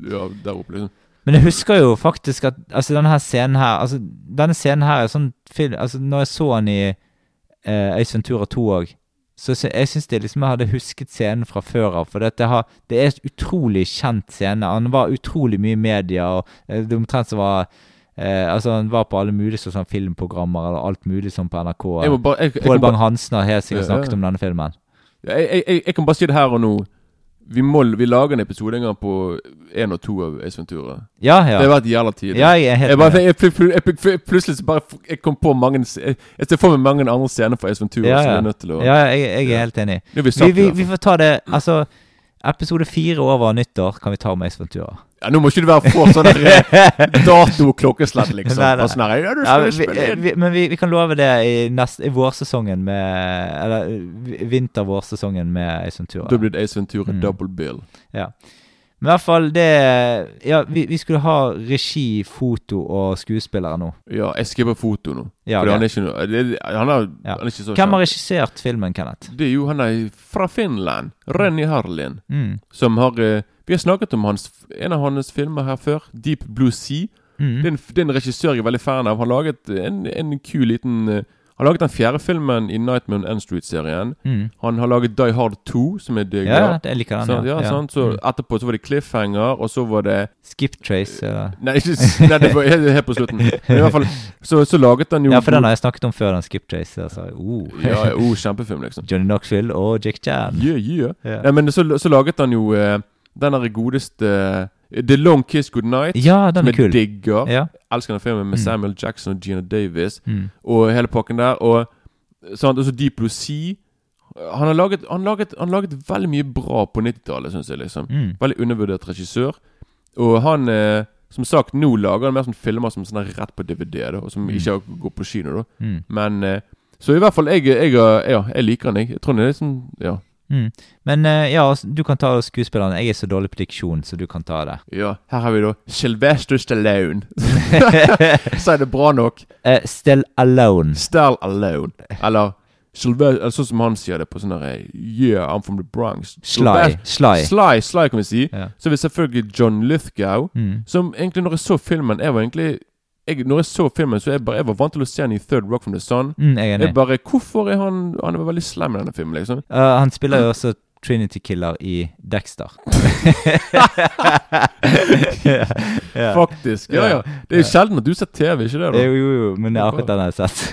Ja, der oppe, liksom. Men jeg husker jo faktisk at altså denne her scenen her Altså, denne scenen her er sånn film Altså, når jeg så den i eh, Øystein Tura 2 òg, så jeg syns det liksom jeg hadde husket scenen fra før av. For det, har, det er en utrolig kjent scene. Han var utrolig mye i media, og eh, det omtrent som var eh, Altså, han var på alle mulige sånne filmprogrammer, eller alt mulig sånn på NRK. Pål Bang-Hansen har helt sikkert Ja, ja. snakket om denne filmen. jeg, jeg, jeg kan bare si det her og nå. Vi, må, vi lager en episode en gang på én og to av Ace Ventura. Ja, ja. Det har vært jævla tidlig. Ja, jeg er helt jeg bare, jeg, jeg, plutselig så bare Jeg kom på mange Jeg, jeg ser for meg mange andre scener fra Ace Ventura Ja, som ja. jeg er nødt til å Ja, jeg, jeg er helt enig. Vi Vi, vi får ta det Altså, episode fire over nyttår kan vi ta om Ace Ventura. Ja, Nå må ikke det være for sånn eh, dato-klokkeslett, liksom. Nei, nei. Sånn ja, du Ja, vi, vi, men vi, vi kan love det i, nest, i vårsesongen med Eller vi- vinter-vårsesongen med Ace Ventura. Da blir det Ace Ventura Mm. double bill. Ja. Men i hvert fall det Ja, vi, skulle ha regi, foto og skuespillere nå. Ja, jeg skriver foto nå. Ja, okay. han er ikke noe han, er, han er ikke så Hvem har regissert filmen, Kenneth? Det er jo han er fra Finland. Renny Harlin. Mm. Som har eh, Vi har snakket om hans, en av hans filmer her før. Deep Blue Sea. Mm. Det, er en, det er en regissør jeg er veldig fan av. Han laget en, en kul liten eh, Han laget den fjerde filmen i Nightmare on End Street-serien. Mm. Han har laget Die Hard 2, som er digg. Ja, det liker den. så, ja, sant? Så Mm. etterpå så var det Cliffhanger, og så var det Skip Trace. Ja. Nei, ikke, nei det var helt, helt på slutten. Men i hvert fall Så, så laget han jo ja, for den har jeg snakket om før, den Skip Trace. Altså, oh. Ja, ja, oh, kjempefilm, liksom. Johnny Knoxville og Jake Chan. Yeah, yeah. Ja. Nei, men så, så laget han jo eh, den der godeste The Long Kiss Goodnight. Ja, den er kul. digger. Ja. Elsker den filmen med Mm. Samuel Jackson og Gina Davis. Mm. Og hele pakken der. Og sant, også Deep Blue Sea. Han har laget, han laget, han laget veldig mye bra på 90-tallet, syns jeg. liksom Mm. Veldig undervurdert regissør. Og han eh, Som sagt, nå lager han mer sånn filmer som sånn rett på DVD, da, og som Mm. ikke går på kino. da Mm. Men eh, Så i hvert fall, jeg, jeg, jeg, ja, jeg liker han, jeg. Jeg tror han er liksom Ja. Mm. Men eh, ja, altså, du kan ta skuespillerne. Jeg er så dårlig på diksjon, så du kan ta det. ja her har vi da Sylvester Stallone. Sier det bra nok? Uh, still alone. Still Alone. Eller Sylvester, sånn som han sier det på sånn der Yeah, I'm from the Bronx. Sly. Sly. Sly, Sly kan vi si. Ja. Så har vi selvfølgelig John Lithgow. Mm. Som egentlig, når jeg så filmen Jeg var egentlig jeg, Når jeg så filmen, så jeg bare Jeg var vant til å se han i Third Rock from the Sun. Mm, jeg er enig. Jeg bare Hvorfor er han Han er veldig slem i denne filmen, liksom. Uh, han spiller jo også Trinity Killer i Dexter. yeah, yeah. Faktisk. Ja, ja. Det er jo sjelden at du ser TV, ikke det? da? Jo, jo, jo, men det er akkurat den jeg har sett.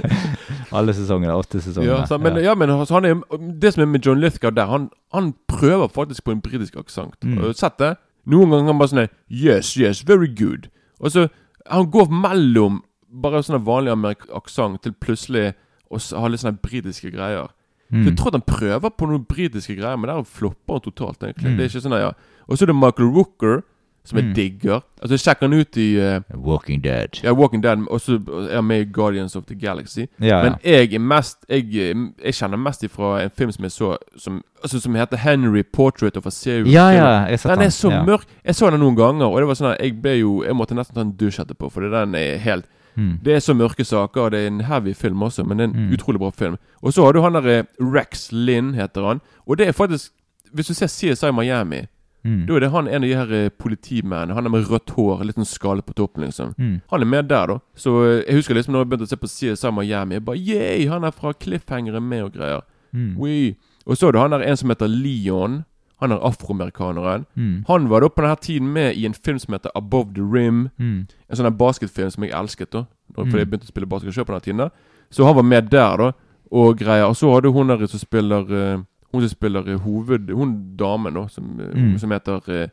Alle sesongene. Åtte sesonger. Ja, så, men, ja. men altså, han er, det som er med John Lithgow der, han, han prøver faktisk på en britisk aksent. Mm. Sett det? Noen ganger han bare sånn Yes, yes, very good. Og så Han går mellom bare sånn vanlig aksent til plutselig å ha litt sånne britiske greier. Så Mm. jeg tror at han prøver på noen britiske greier, men der flopper han totalt, egentlig. Mm. Det er ikke sånn, ja Og så er det Michael Rooker, som jeg Mm. digger. Altså, jeg sjekker han ut i uh, Walking Dead. ja, Walking Dead, og så er han med i Guardians of the Galaxy. Ja, ja. Men jeg er mest jeg, eh, jeg kjenner mest ifra en film som jeg så Som, altså, som heter Henry Portrait of a Serial Ja, ja, jeg Den er så ja. mørk. Jeg så den noen ganger, og det var sånn at jeg ble jo Jeg måtte nesten ta en dusj etterpå, for den er helt Mm. Det er så mørke saker, og det er en heavy film også, men det er en Mm. utrolig bra film. Og så har du han der eh, Rex Lynn, heter han. Og det er faktisk Hvis du ser CSI Miami, Mm. da er det han en av de her eh, politimennene. Han er med rødt hår, litt sånn skale på toppen, liksom. Mm. Han er med der, da. Så eh, jeg husker liksom når jeg begynte å se på CSI Miami, jeg bare yeah, han er fra Cliffhanger er med og greier. Mm. Oui. Og så er det han der en som heter Leon. Han er afroamerikaneren. Mm. Han var da på denne tiden med i en film som heter Above the Rim. Mm. En sånn basketfilm som jeg elsket, da. Fordi Mm. jeg begynte å spille basket sjøl på denne tiden. da Så han var med der, da. Og greier. Og så hadde hun der som spiller eh, Hun som spiller eh, hoved... Hun damen, da, som, eh, Mm. som heter uh,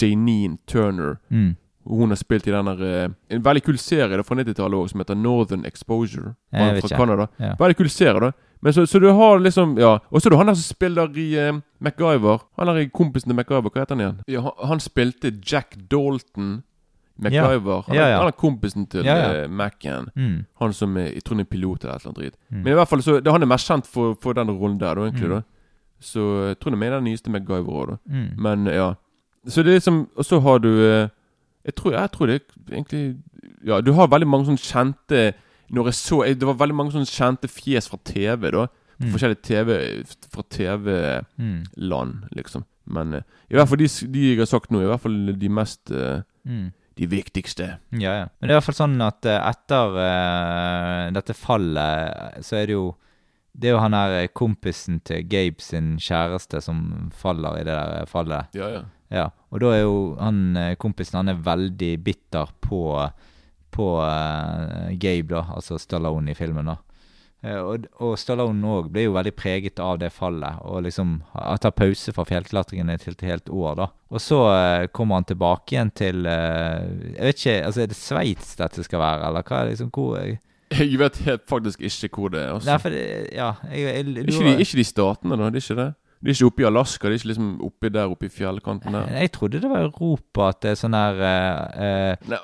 Janine Turner. Mm. Hun har spilt i den der En veldig kul serie da fra 90-tallet også, som heter Northern Exposure. Jeg Fra. Canada. Ja. Veldig kul serie, da. Men så, så du har liksom Ja. Og så er det han der som spiller i uh, MacGyver. Han er kompisen til MacGyver. Hva heter han igjen? Ja, han, han spilte Jack Dalton. MacGyver. Han, Ja, ja. han er kompisen til Ja, Mac-en. Mm. Han som er, jeg tror han er pilot eller et eller annet drit. Mm. Men i hvert fall så det, Han er mest kjent for, for den rollen der, da, egentlig. Mm. da Så jeg tror det er den nyeste MacGyver òg, da. Mm. Men ja. Så det er liksom Og så har du eh, Jeg tror, jeg tror det er egentlig Ja, du har veldig mange sånne kjente Når jeg så jeg, Det var veldig mange sånne kjente fjes fra TV, da. Mm. Forskjellige TV Fra TV-land, Mm. liksom. Men eh, i hvert fall de, de jeg har sagt nå, i hvert fall de mest eh, Mm. De viktigste. Ja, ja. Men det er i hvert fall sånn at etter uh, dette fallet, så er det jo Det er jo han der kompisen til Gabe sin kjæreste som faller i det der fallet. Ja, ja. Ja, og da er jo han eh, kompisen Han er veldig bitter på På uh, Gabe, da, altså Stallone i filmen. da Eh, og, og Stallone òg ble jo veldig preget av det fallet, og liksom Han tar pause fra fjellklatringen i et helt, år. da Og så uh, kommer han tilbake igjen til uh, Jeg vet ikke, altså er det Sveits dette skal være, eller hva liksom hvor jeg, vet helt faktisk ikke hvor det er. Altså. Nei, for det, ja jeg, jeg, ikke, de, ikke de statene, da? Det er ikke det? De er ikke oppe i Alaska? De er ikke liksom oppe der oppe i fjellkanten der? jeg trodde det var Europa, at det er sånn her eh, eh, Nei,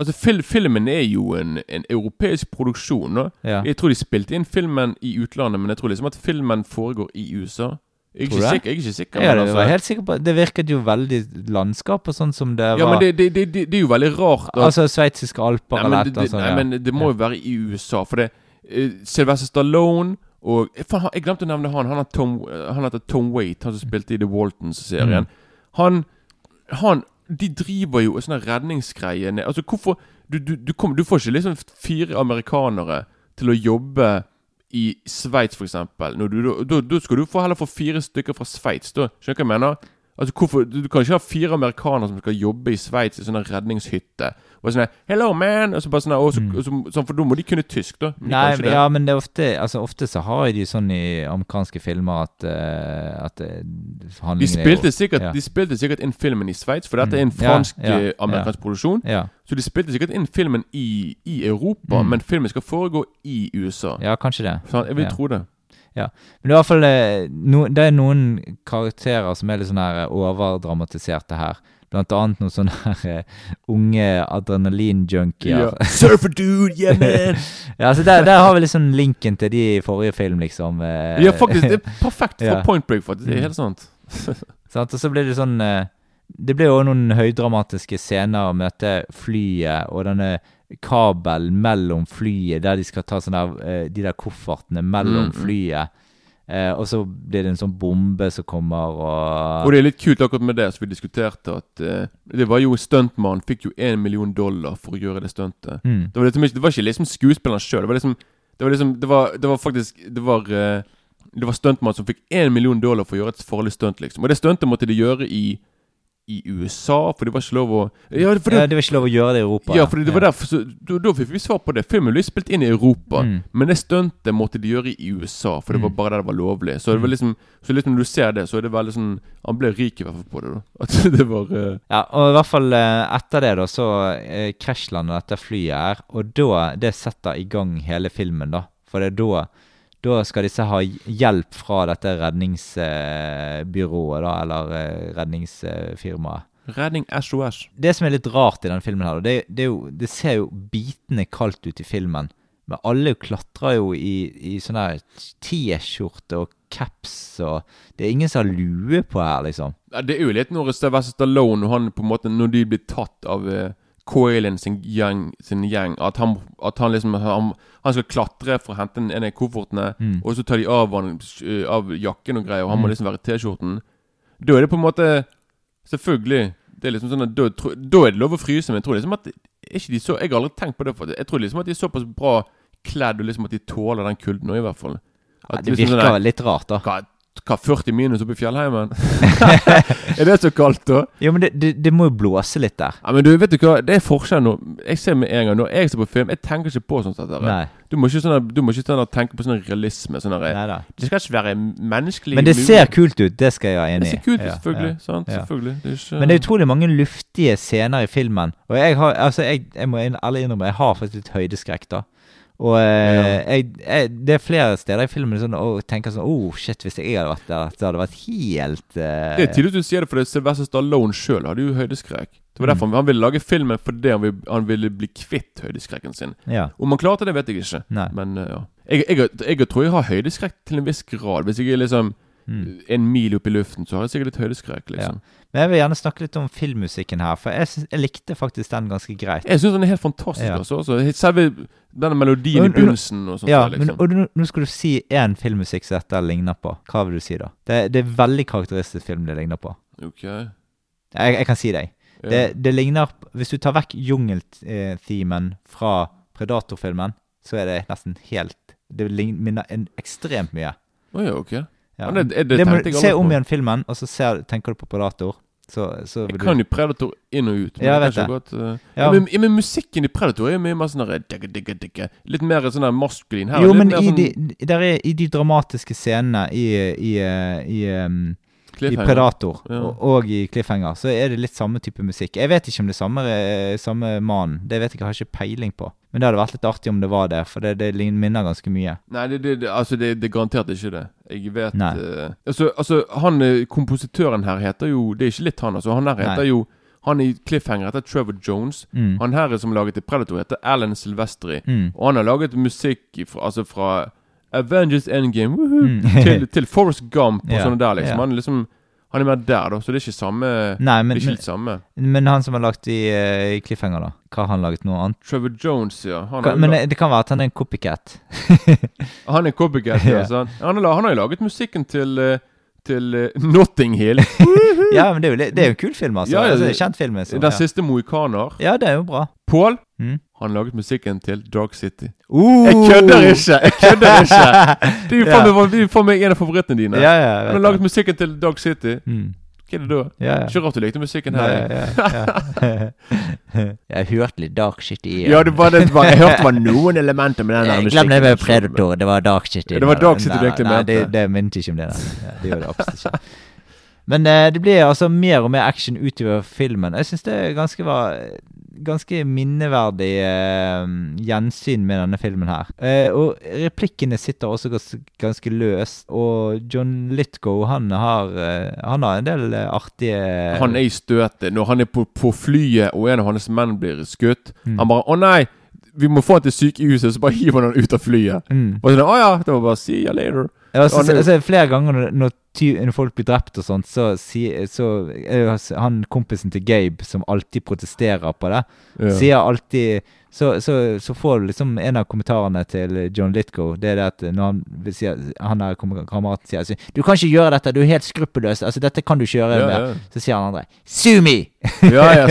altså fil Filmen er jo en, en europeisk produksjon. Da. Ja. Jeg tror de spilte inn filmen i utlandet, men jeg tror liksom at filmen foregår i USA. Jeg er ikke sikker. Jeg er ikke sikker Ja, det var helt sikker på Det virket jo veldig landskap og sånn som det ja, var men det, det, det, det, er jo veldig rart. Da. Altså sveitsiske alper eller et eller annet nei, sånt. men det må jo være i USA, for det uh, Sylvester Stallone og faen, Jeg glemte å nevne han. Han, Tom, eh, han heter Tom Waite, han som spilte i The Waltons-serien. Mm. Han Han De driver jo sånne redningsgreier Altså, hvorfor du, du, du, kom, du får ikke liksom fire amerikanere til å jobbe i Sveits, eksempel. Da da- skal du heller få fire stykker fra Sveits. Skjønner du hva jeg mener? Altså, hvorfor, du, du kan ikke ha fire amerikanere som skal jobbe i Sveits i sånn her redningshytte. Og sånn 'Hello, man!' Og så bare sånn, og så, og så, sånn For da må de kunne tysk, da. Men Mm. Nei, men, ja, men det er ofte Altså ofte så har de sånn i amerikanske filmer at, uh, at eh, De spilte, sikkert, ja. de spilte sikkert inn filmen i Sveits, for dette er en Mm. Fransk-amerikansk ja, ja. produksjon. Så de spilte sikkert inn filmen i, i Europa, Mm. men filmen skal foregå i USA. ja, kanskje det. Så jeg vil tro det. Ja. Men det er i hvert fall eh, no, Det er noen karakterer som er litt sånn her eh, overdramatiserte her. Blant annet noen sånne her eh, unge adrenalinjunkier. Yeah. Surfer dude, yeah man! ja, så der, der har vi liksom linken til de i forrige film, liksom. ja, faktisk. Det er perfekt for Ja. Point Break, faktisk. Det er Mm. helt sant. Sant? Og så blir det sånn Det blir jo noen høydramatiske scener å møte flyet og denne kabelen mellom flyet, der de skal ta sånne der, eh, de der koffertene mellom Mm, mm. flyet. Eh, og så blir det en sånn bombe som kommer, og Og det er litt kult akkurat med det, som vi diskuterte, at eh, det var jo stuntmannen fikk jo én million dollar for å gjøre det stuntet. Mm. Det, var liksom ikke, det var ikke liksom skuespilleren sjøl. Det var liksom Det var liksom Det var, det var faktisk Det var eh, Det var stuntmannen som fikk én million dollar for å gjøre et farlig stunt, liksom. Og det stuntet måtte de gjøre i i USA, for det var ikke lov å Ja, for ja, det, det var ikke lov å gjøre det i Europa. ja, for det var derfor så, da, da fikk vi svar på det. Filmen ble spilt inn i Europa, Mm. men det stuntet måtte de gjøre i USA, for det var Mm. bare der det var lovlig. Så det var Mm. liksom Så liksom når du ser det, så er det veldig sånn Han ble rik i hvert fall på det, da. At det var uh... Ja, og i hvert fall eh, etter det, da, så eh, krasjlander dette flyet her. Og da Det setter i gang hele filmen, da. For det er da Da skal disse ha hjelp fra dette redningsbyrået, da, eller eh, redningsfirmaet. Redning SOS. Det som er litt rart i denne filmen her, det, det, er jo, det ser jo bitende kaldt ut i filmen. Men alle klatrer jo i, i sånne T-skjorte og caps og Det er ingen som har lue på her, liksom. Ja, det er jo litt når Sylvester Stallone og han på en måte Når de blir tatt av uh, Coilin sin gjeng, sin gjeng at, han, at han liksom han, han skal klatre for å hente en av koffertene, Mm. og så tar de av, han, uh, av jakken og greier, og han må Mm. liksom være i T-skjorten. Da er det på en måte Selvfølgelig. Det er liksom sånn at da, da er det lov å fryse, men jeg tror liksom at ikke de så, Jeg har aldri tenkt på det For Jeg tror liksom at de er såpass bra kledd, og liksom at de tåler den kulden nå, i hvert fall. Ja, det liksom virker sånn der- litt rart, da. hva, hva 40 minus oppe i fjellheimen? er det så kaldt, da? Jo, men det, det, det må jo blåse litt der. Ja, men du, vet du hva? Det er forskjellen nå. Jeg ser med en gang Når jeg ser på film, jeg tenker ikke på sånt. Dette. Nei. Du må ikke, sånne, du må ikke sånne, tenke på sånn realisme. Sånne, Neida. det skal ikke være menneskelig Men det mulig. ser kult ut, det skal jeg være enig i. Det ser kult ut, Ja, selvfølgelig. ja, sant? ja. Selvfølgelig. Det ikke, Men det er utrolig mange luftige scener i filmen. Og jeg har, altså jeg, jeg må alle ærlig innrømme, jeg har faktisk litt høydeskrekk, da. Og eh, jeg, jeg, det er flere steder i filmen sånn, og tenker sånn Oh, shit, hvis jeg hadde vært der, så hadde det vært helt eh, det er tidlig du sier det, for det Sylvester Stallone sjøl hadde jo høydeskrekk. Det var Mm. derfor han, ville lage filmen fordi han ville, han ville bli kvitt høydeskrekken sin. Ja. Om han klarte det, vet jeg ikke. Nei. Men uh, ja. Jeg, jeg, jeg, tror jeg har høydeskrekk til en viss grad. Hvis jeg er liksom Mm. en mil opp i luften, så har jeg sikkert litt høydeskrekk. liksom Men jeg vil gjerne snakke litt om filmmusikken her, for jeg, synes, jeg likte faktisk den ganske greit. Jeg syns den er helt fantastisk. Ja. altså også. Selve denne melodien Men- i begynnelsen og sånt. Ja, der, men liksom. og nå, skal du si én filmmusikk som dette ligner på. Hva vil du si da? Det, det er veldig karakteristisk film det ligner på. Ok. Jeg, jeg kan si deg. Ja. Det, det ligner Hvis du tar vekk jungelthemen fra Predator-filmen, så er det nesten helt Det minner en ekstremt mye. Oh, ja, ok. Ja. Det, det, det, må, du se om igjen filmen, og så ser, tenker du på Predator. Så, så Jeg du kan jo Predator inn og ut. Men Ja, jeg vet det. godt, uh, Ja. men, men musikken i Predator er mye mer sånn der, digga. Litt mer sånn der maskulin. Her er Jo, men i mer de, sånn der er, i de dramatiske scenene i, i, eh, i, um, i. Predator Ja. og, og i Cliffhanger, så er det litt samme type musikk. Jeg vet ikke om det er samme, samme mannen. Det vet jeg, jeg har ikke peiling på. Men det hadde vært litt artig om det var det, for det, det minner ganske mye. Nei, det, det, altså det, det er garantert ikke det. Jeg vet eh, altså, altså, han eh, kompositøren her heter jo Det er ikke litt han, altså. Han her heter Nei. jo Han i Cliffhanger heter Trevor Jones. Mm. Han her som laget i Predator, heter Alan Silvestri. Mm. Og han har laget musikk fra, altså fra Avengers Endgame Mm. til, til Forest Gump og Ja, sånne der, liksom. ja. Han er liksom Han er mer der, da. Så det er ikke samme Nei, men, Det er ikke helt samme. men han som har lagt i, uh, i Cliffhanger, da? Hva har han laget noe annet? Trevor Jones, ja. Han, Kan, men det kan være at han er en copycat. han er copycat. Ja. han, han har jo laget musikken til uh, Til uh, Notting Hill. ja, men det er jo, det er jo en kul film, altså. Ja, ja, altså det er en kjent film. Så, Den ja. siste mohikaner. ja, det er jo bra. Pål, Mm. Han laget musikken til Dark City. Uh! Jeg kødder ikke! Jeg kødder ikke! Det er jo faen er faen meg en av favorittene dine. Ja, ja, Han har laget musikken til Dark City. Mm. Hva er det da? Ja, ja. Ikke rart du likte musikken her. ja, ja. jeg hørte litt Dark Shit i Ja, det var det, var, jeg hørte det var noen elementer med den der Glem det med. Predator. Det var Dark Shit. Ja, det var. Dark City du egentlig mente. Det, det minnet ikke om det. Ja, det gjorde det absolutt ikke. Men eh, det blir altså mer og mer action utover filmen. Jeg syns det ganske var ganske minneverdig eh, gjensyn med denne filmen her. Eh, og replikkene sitter også gans, ganske løst. Og John Litgo han har, eh, han har en del eh, artige Han er i støtet. Når han er på, på flyet, og en av hans menn blir skutt Mm. Han bare 'Å nei, vi må få han til sykehuset', så bare hiver han han ut av flyet. Mm. Og sånn, 'Å ja, det var bare see you later'. Ja, altså, Han er- altså, flere ganger når, når, folk blir drept og sånt, så, så jo han kompisen til Gabe som alltid protesterer på det, Ja. sier alltid så, så, så får du liksom en av kommentarene til John Litko. det er det at når han sier, han er kameraten sier altså, 'Du kan ikke gjøre dette, du er helt skruppelløs. Altså, dette kan du ikke gjøre Ja, mer.' ja. Så sier han andre 'Sue me!' Ja, ja.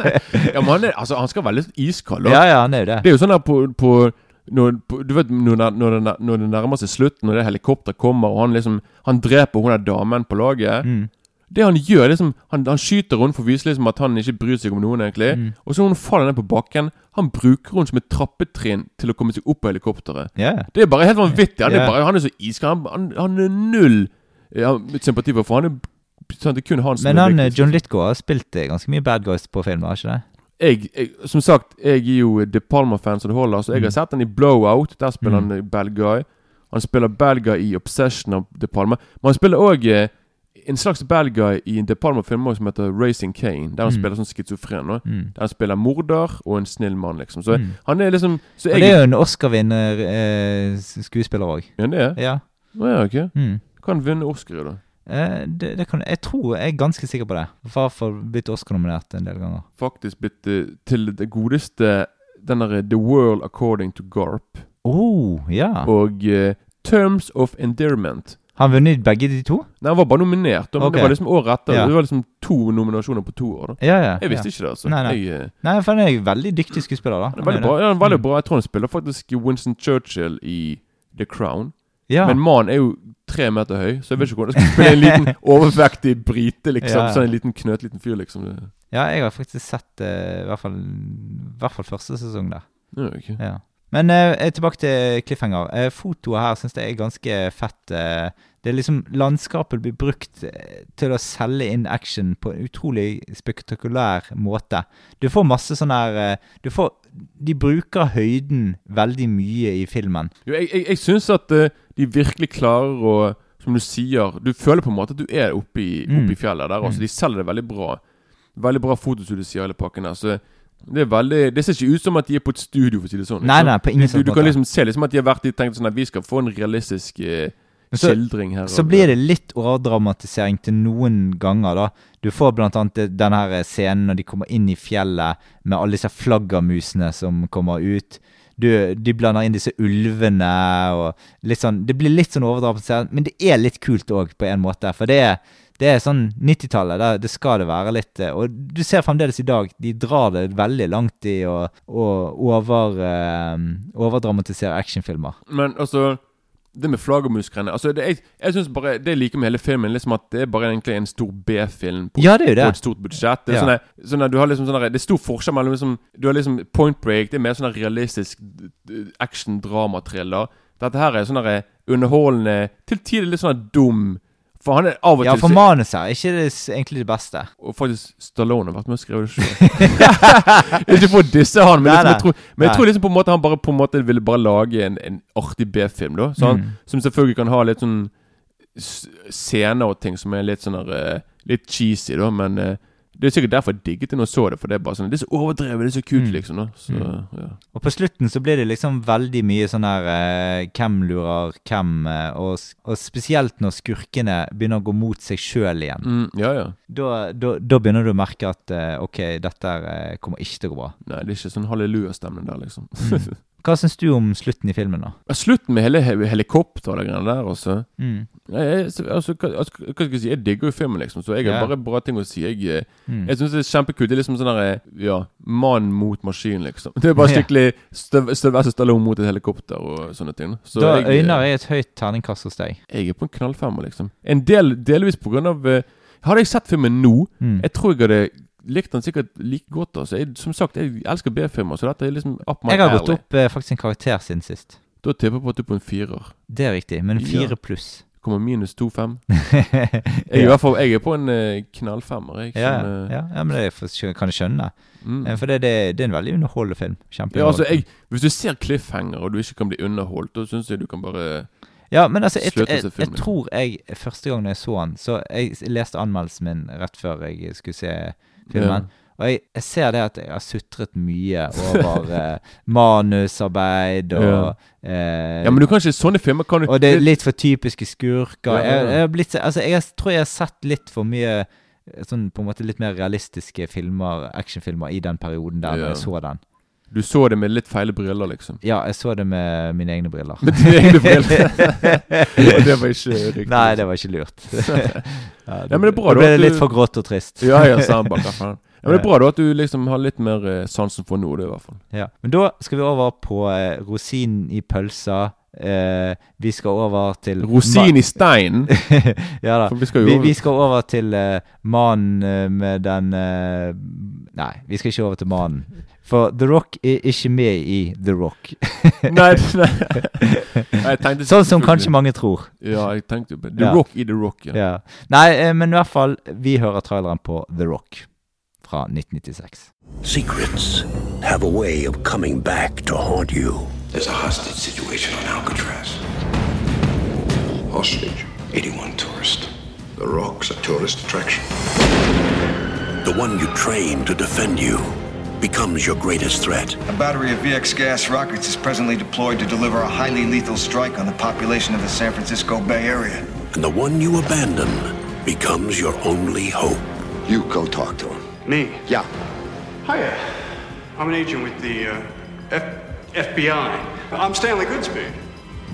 ja, men han, er, altså, han skal være litt iskald. ja, ja, han er jo det. Det er jo sånn der på, på, når, Du vet når, det- når, det, når det nærmer seg slutten, når det helikopteret kommer, og han liksom Han dreper hun der damen på laget. Mm. Det han gjør, liksom Han, han skyter henne for å vise liksom at han ikke bryr seg om noen, egentlig. Mm. Og så hun faller ned på bakken, han bruker henne som et trappetrinn til å komme seg opp på helikopteret. Ja. Det er bare helt vanvittig. Han, yeah. er, bare, han er så iskald. Han, han, han er null ja, sympati for, for han er sånn, Det er kun han som Men han, eh. John Lithgow har spilt eh, ganske mye bad guys på film, har ikke det? Jeg, jeg, som sagt, jeg er jo De Palma-fan så det holder. Så jeg har Mm. sett han i Blowout. Der spiller Mm. han bad guy. Han spiller bad guy i Obsession av De Palma. Men han spiller òg en slags bad guy i en De Palma-film som heter Racing Kane. Der han Mm. spiller sånn schizofren. Mm. Der han spiller morder og en snill mann, liksom. Så Mm. han er liksom jeg, det er jo en Oscar-vinner eh, skuespiller òg. Ja, det er? Ja. Å ja, ok. Mm. Kan vinne Oscar, da. Eh, det, det kan, jeg tror jeg er ganske sikker på det. For har blitt Oscar-nominert en del ganger. Faktisk blitt eh, til det godeste den derre The World According to Garp. Oh, ja. Og uh, Terms of Endearment. Har han vunnet begge de to? Nei, Han var bare nominert, men okay. det var liksom året etter. Ja. Det var liksom to nominasjoner på to år. da Ja, ja. Jeg visste ikke det, altså. Nei, nei. Jeg, eh, Nei, for han er veldig dyktig skuespiller, da. han er veldig bra. Ja, han er veldig Mm. bra. Jeg tror han spiller faktisk Winston Churchill i The Crown. Ja. Men mannen er jo tre meter høy, så jeg vet ikke hvordan jeg skal spille en liten overvektig brite, liksom. Ja. Sånn en liten knøttliten fyr, liksom. Ja, jeg har faktisk sett eh, i hvert fall, i hvert fall første sesong der. Ja, ok. Ja. Men uh, tilbake til Cliffhanger. Uh, fotoet her syns jeg er ganske fett. eh. Det er liksom Landskapet blir brukt eh, til å selge inn action på en utrolig spektakulær måte. Du får masse sånn her eh, du får, De bruker høyden veldig mye i filmen. Jo, jeg, jeg, jeg syns at eh, de virkelig klarer å Som du sier, du føler på en måte at du er oppe i, Mm. oppe i fjellet der. Altså, Mm. De selger det veldig bra. Veldig bra fotostudio, sier hele pakken her. Så det er veldig Det ser ikke ut som at de er på et studio, for å si det sånn. Nei, nei, på ingen du, du, du kan liksom se liksom at de har vært i tenkt sånn at vi skal få en realistisk eh, så- skildring her. Så blir det litt overdramatisering til noen ganger, da. Du får annet den her scenen når de kommer inn i fjellet med alle disse flaggermusene som kommer ut. Du, de blander inn disse ulvene og litt sånn Det blir litt sånn overdramatisering, men det er litt kult òg, på en måte. For det er, det er sånn 90-tallet. der Det skal det være litt eh, Og du ser fremdeles i dag, de drar det veldig langt i å over, eh, overdramatisere actionfilmer. Men altså Det med flaggermusgreiene altså, det, Jeg, jeg synes bare Det jeg liker med hele filmen, liksom at det er bare egentlig en stor B-film på, Ja, på et stort budsjett. Det er Ja. sånne, der- sånn du har liksom sånne, Det er stor forskjell mellom liksom, Du har liksom Point Break, det er mer sånn realistisk action-drama-thriller. Dette her er sånn underholdende, til tider litt sånn dum. For han er av og Ja, til for manuset er ikke det egentlig det beste. Og faktisk Stallone har vært med og skrevet det sjøl. ikke for å disse han, men, liksom, jeg tror, men jeg tror liksom på en måte han bare på en måte ville bare lage en, en artig B-film. da så han, Mm. Som selvfølgelig kan ha litt sånn scener og ting som er litt sånn eh, Litt cheesy, da, men eh, det er sikkert derfor jeg digget det når jeg så det. For det er bare sånn Det er så overdrevet, det er så kult, Mm. liksom. Så, Mm. ja. Og på slutten så blir det liksom veldig mye sånn her eh, Hvem lurer hvem? eh, og, og spesielt når skurkene begynner å gå mot seg sjøl igjen. Mm, ja, ja. Da, da, da begynner du å merke at eh, ok, dette eh, kommer ikke til å gå bra. Nei, det er ikke sånn halleluja-stemning der, liksom. Hva syns du om slutten i filmen, da? Slutten med hele he helikopter og greiene der, altså. Mm. Jeg, altså, hva, altså, hva skal jeg si? Jeg digger jo filmen, liksom, så jeg har yeah. bare bra ting å si. Jeg, eh, Mm. jeg syns det er kjempekult. Det er liksom sånn der Ja, mann mot maskin, liksom. Det er bare skikkelig Støv- Sylvester Stallone mot et helikopter og sånne ting. Så da jeg, eh, øyner jeg et høyt terningkast hos deg. jeg er på en knallfemmer, liksom. En del, delvis på grunn av eh, Hadde jeg sett filmen nå, Mm. jeg tror jeg hadde likt han sikkert like godt. Altså. Jeg, som sagt, jeg elsker B-filmer, så dette er liksom up my Jeg har gått opp eh, faktisk en karakter siden sist. Da tipper jeg på at du er på en firer. Det er riktig, men Ja. fire pluss. Kommer minus to-fem. Jeg, er i ja. hvert fall, jeg er på en eh, knallfemmer, jeg. Ja, som, eh, ja, ja, men det for- kan jeg skjønne. mm. Eh, For det, det, det er en veldig underholdende film. Ja, altså, jeg, Hvis du ser cliffhanger og du ikke kan bli underholdt, da syns jeg du kan bare Ja, men altså, jeg, jeg, jeg, tror jeg Første gang jeg så han, Så jeg leste anmeldelsen min rett før jeg skulle se filmen. Og jeg, jeg ser det at jeg har sutret mye over eh, manusarbeid og eh, Ja, men du kan ikke sånne filmer kan du Og det er litt for typiske skurker. Ja, ja, ja. Jeg, jeg, blitt, altså, jeg tror jeg har sett litt for mye eh, Sånn på en måte litt mer realistiske filmer, actionfilmer, i den perioden der Ja. jeg så den. Du så det med litt feile briller, liksom. Ja, jeg så det med mine egne briller. Med dine egne briller. Og det var ikke riktig. Nei, det var ikke lurt. Ja, men det ble at det du- litt for grått og trist. Ja, ja, sa han bare. hva. Ja, men det er bra da at du liksom har litt mer eh, sansen for noe, det, i hvert fall. Ja. Men da skal vi over på eh, rosin i pølsa. Eh, vi skal over til Rosin i steinen. ja da. Vi skal Vi, vi skal over til eh, mannen eh, med den eh, Nei, vi skal ikke over til mannen. For The Rock er ikke med i The Rock. Nei, nei. Sånn som selvfølgelig- kanskje mange tror. Ja, jeg tenkte jo på The Ja. Rock i The Rock, ja. Ja. Nei, eh, men i hvert fall, vi hører traileren på The Rock fra 1996. Secrets have a way of coming back to haunt you. There's a hostage situation on Alcatraz. Hostage? 81 tourists. The Rock's a tourist attraction. The one you train to defend you becomes your greatest threat. A battery of VX gas rockets is presently deployed to deliver a highly lethal strike on the population of the San Francisco Bay Area. And the one you abandon becomes your only hope. You go talk to him. Me? Yeah. Hiya. I'm an agent with the uh, F- FBI. I'm Stanley Goodspeed.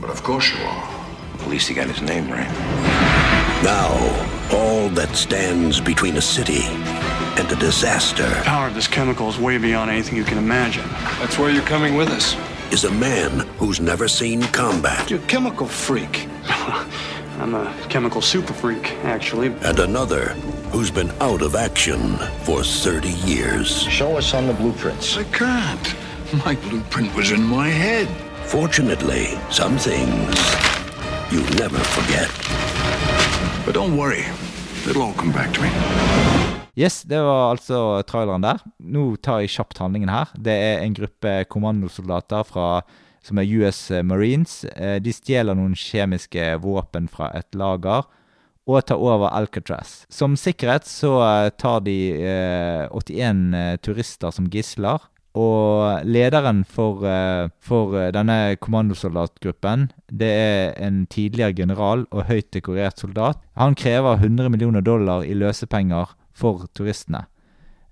But of course you are. At least he got his name right. Now, all that stands between a city and a disaster The power of this chemical is way beyond anything you can imagine. That's why you're coming with us. is a man who's never seen combat You're a chemical freak. I'm a chemical super freak, actually. and another who's been out of action for 30 years. Show us on the blueprints. I can't. My blueprint was in my head. Fortunately, some things you never forget. But don't worry. It'll all come back to me. Yes, det var altså traileren der. Nå tar jeg kjapt handlingen her. Det er en gruppe kommandosoldater fra, som er US Marines. Eh, De stjeler noen kjemiske våpen fra et lager og tar over Alcatraz. Som sikkerhet så eh, tar de eh, 81 eh, turister som gisler. Og lederen for, for denne kommandosoldatgruppen, det er en tidligere general og høyt dekorert soldat. Han krever 100 millioner dollar i løsepenger for turistene.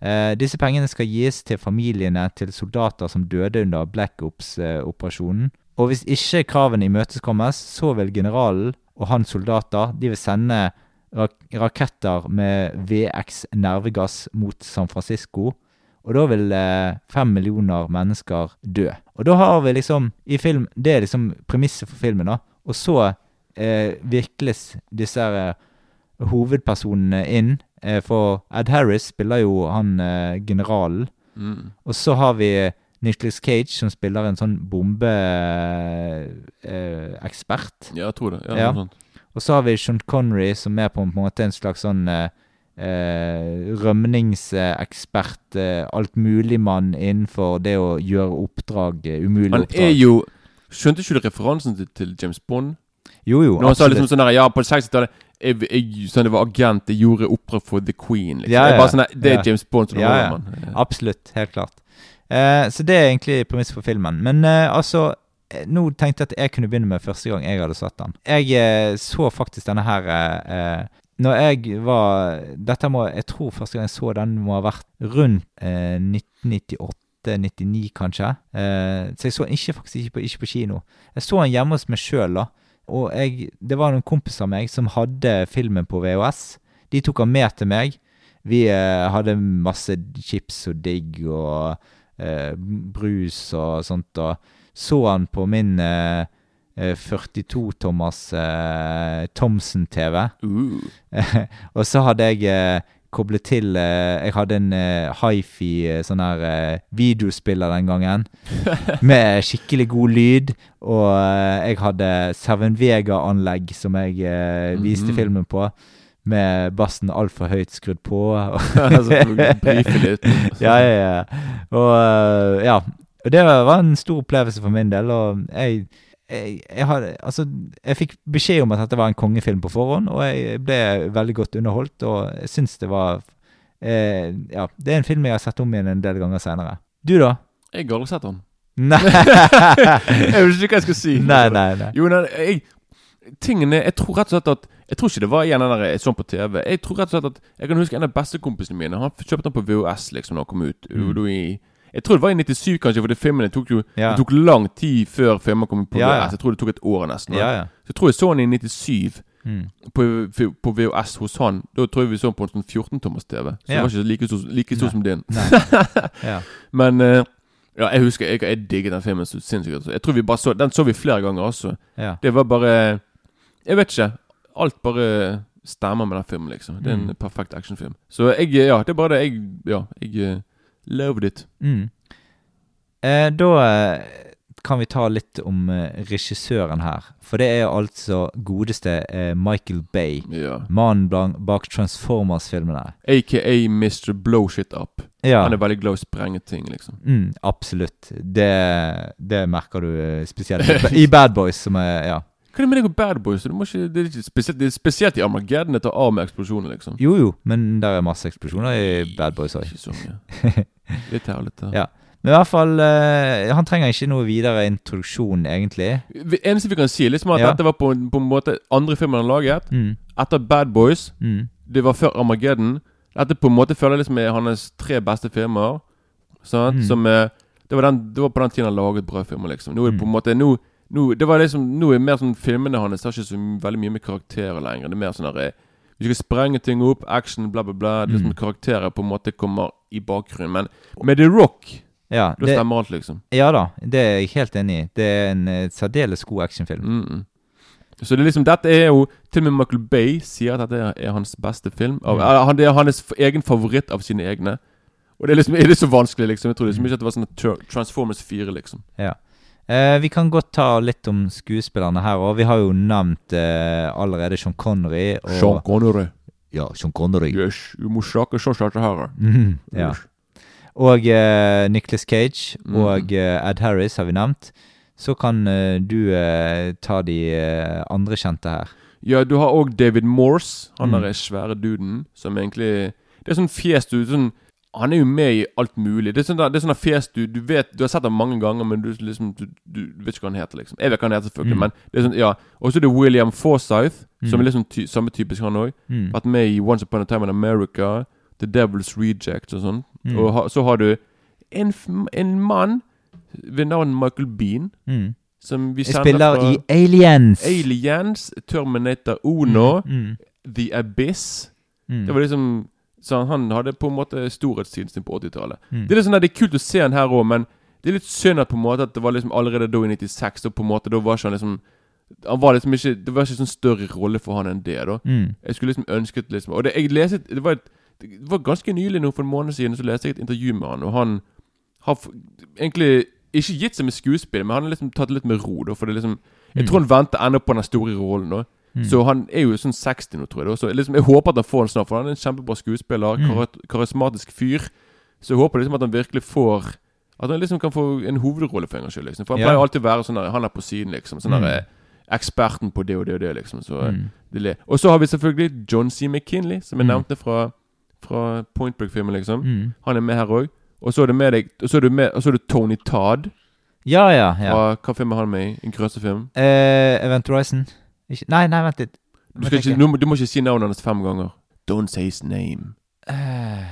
Eh, disse pengene skal gis til familiene til soldater som døde under Black Ops-operasjonen. og hvis ikke kravene imøtekommes, så vil generalen og hans soldater de vil sende rak raketter med VX nervegass mot San Francisco. Og da vil eh, fem millioner mennesker dø. Og da har vi liksom i film Det er liksom premisset for filmen, da. Og så eh, virkes disse eh, hovedpersonene inn. Eh, for Ed Harris spiller jo han eh, generalen. Mm. Og så har vi Nicholas Cage, som spiller en sånn bombeekspert. Ja, jeg tror det. Ja, Ja. Og så har vi Sean Connery, som er på en måte en slags sånn eh, eh, rømningsekspert. Eh, Altmuligmann innenfor det å gjøre oppdrag, Umulig oppdrag Han er jo Skjønte ikke du referansen til, til James Bond? Jo, jo, Når han sa liksom sånn der Ja, på 60-tallet jeg, jeg, sånn, det var agent, jeg gjorde opera for The Queen. Liksom. Ja, Det ja, bare sånn Det er ja. James Bond som ja, holder ja. Absolutt. Helt klart. Eh, så det er egentlig premisset for filmen. Men eh, altså eh, Nå tenkte jeg at jeg kunne begynne med første gang jeg hadde sett den. Jeg eh, så faktisk denne her eh, eh, Når jeg var Dette må Jeg tror første gang jeg så den, må ha vært rundt eh, 1998-99, kanskje. Eh, så jeg så den ikke, faktisk ikke på, ikke på kino. Jeg så den hjemme hos meg sjøl, da. Og jeg, det var noen kompiser av meg som hadde filmen på VHS. De tok den med til meg. Vi eh, hadde masse chips og digg og eh, brus og sånt, og så han på min eh, eh, 42-tommers eh, Thomson-TV. og så hadde jeg koblet til eh, Jeg hadde en eh, hifi eh, sånn her videospiller den gangen. med skikkelig god lyd. Og jeg hadde Seven Vega-anlegg som jeg viste -hmm. filmen på. Med bassen altfor høyt skrudd på. Ja, ja, ja. Og ja. Og det var en stor opplevelse for min del. Og jeg jeg, jeg, hadde, altså, jeg fikk beskjed om at dette var en kongefilm på forhånd, og jeg ble veldig godt underholdt. Og jeg syns det var eh, Ja, det er en film jeg har sett om igjen en del ganger seinere. Du, da? Jeg har aldri sett den. Nei. jeg vet ikke hva jeg skal si. Nei, nei, nei. Jo, nei, jeg, tingene Jeg tror rett og slett at Jeg tror ikke det var igjen den der jeg så på TV. Jeg tror rett og slett at Jeg kan huske en av bestekompisene mine. Han kjøpte den på VHS liksom da han kom ut. Mm. I, jeg tror det var i 97, kanskje, for det filmene tok jo Ja. Det tok lang tid før filmen kom på VHS. Jeg tror det tok et år nesten. Så jeg tror jeg så den i 97 Mm. på, på VHS hos han. Da tror jeg vi så den på en sånn 14-tommers TV. Så ja. den var ikke like stor like stor som din. Ja. Men uh, ja, jeg husker jeg, jeg digget den filmen så sinnssykt. Altså. Jeg tror vi bare så Den så vi flere ganger også. Ja. Det var bare Jeg vet ikke. Alt bare stemmer med den filmen, liksom. Det er en Mm. perfekt actionfilm. Så jeg Ja, det er bare det. Jeg Ja, jeg eh, loved it. Mm. Eh, da eh, kan vi ta litt om eh, regissøren her. For det er altså godeste eh, Michael Bay. Ja. Mannen bak, Transformers-filmene. AKA Mr. Blow Shit Up. Ja. Han er veldig glad i å sprenge ting, liksom. Mm, absolutt. Det, det merker du spesielt i Bad Boys, som er Ja. Hva er det med deg og Bad Boys? Ikke, det, er ikke spesielt, det er spesielt i Armageddon det tar av med eksplosjoner, liksom. Jo jo, men der er masse eksplosjoner i Bad Boys òg. Ikke så mye. Litt her og litt der. Ja. Men i hvert fall uh, Han trenger ikke noe videre introduksjon, egentlig. Det eneste vi kan si, liksom at Ja. dette var på, på en måte andre filmen han laget. Mm. Etter Bad Boys. Mm. Det var før Armageddon. Dette på en måte føler jeg liksom er hans tre beste filmer. Sant? Mm. Som uh, det var, den, det var på den tiden han laget bra filmer, liksom. Nå er det på en Mm. måte Nå, nå, det var liksom, nå er mer sånn filmene hans har ikke så veldig mye med karakterer lenger. Det er mer sånn der, eh, Vi skal sprenge ting opp, action, bla, bla, bla. Det er Liksom Mm. Karakterer på en måte kommer i bakgrunnen. Men med The Rock Ja, Da det- stemmer alt, liksom. Ja da, det er jeg helt enig i. Det er en eh, særdeles god actionfilm. Mm -mm. Så det er liksom, dette er jo Til og med Michael Bay sier at dette er hans beste film. Av, Mm. han, det er hans egen favoritt av sine egne. Og det er liksom er det så vanskelig, liksom. Jeg tror liksom ikke at det var sånn Transformers 4, liksom. Ja. Eh, vi kan godt ta litt om skuespillerne her òg. Vi har jo nevnt eh, allerede Sean Connery. Og, Sean Connery. Ja, Sean Connery. Yes, du må snakke sånn som her. Mm, ja. Og eh, Nicholas Cage Mhm. og eh, Ed Harris har vi nevnt. Så kan eh, du eh, ta de andre kjente her. Ja, du har òg David Morse. Han Mm. der er svære duden som egentlig Det er sånn fjes du sånn, Han er jo med i alt mulig. Det er sånn det er sånn fjes du Du vet Du har sett ham mange ganger, men du liksom du, du vet ikke hva han heter, liksom. Jeg vet hva han heter, selvfølgelig, Mm. men det er sånn Ja. Og så er det William Forsythe, som Mm. er liksom ty samme typisk, han òg. Mm. Vært med i Once Upon a Time in America, The Devil's Reject og sånn. Mm. Og ha, så har du en, en mann ved navn Michael Bean. Mm. Som vi kjenner spiller fra i Aliens. Aliens, Terminator Uno, Mm, mm. The Abyss. Mm. Det var liksom Så han hadde på en måte storhetstiden sin på 80-tallet. Mm. Det er litt sånn at det er kult å se han her òg, men det er litt synd at på en måte At det var liksom allerede da i 96, og på en måte Da var ikke han liksom Han var liksom ikke Det var ikke sånn større rolle for han enn det, da. Mm. Jeg skulle liksom ønsket liksom Og det, jeg leste Det var et det var ganske nylig, nå for en måned siden, så leste jeg et intervju med han, og han har egentlig ikke gitt seg med skuespill, men han har liksom tatt det litt med ro. Da, for det liksom Jeg Mm. tror han venter ennå på den store rollen. Da. Mm. Så han er jo sånn 60 nå, tror jeg. Så liksom, jeg håper at han får den snart, for han er en kjempebra skuespiller. Mm. Karismatisk fyr. Så jeg håper liksom at han virkelig får At han liksom kan få en hovedrolle for en gangs skyld. Liksom. For han Ja. pleier alltid å være sånn der, Han er på siden, liksom. Sånn Mm. der, Eksperten på det og det og det, liksom. Så, Mm. det. Og så har vi selvfølgelig John C. McKinley, som jeg Mm. nevnte fra, fra Point Break-filmen, liksom. Han er med her òg. Og så er det med deg Og så er det, med, og så er det Tony Todd. Ja, ja. ja. Fra, hva film er han med i? En grøssefilm? Eh, Event Horizon. Ikke, nei, nei, vent litt. Du, ikke, du, du må ikke si navnet hans fem ganger. Don't say his name. Uh,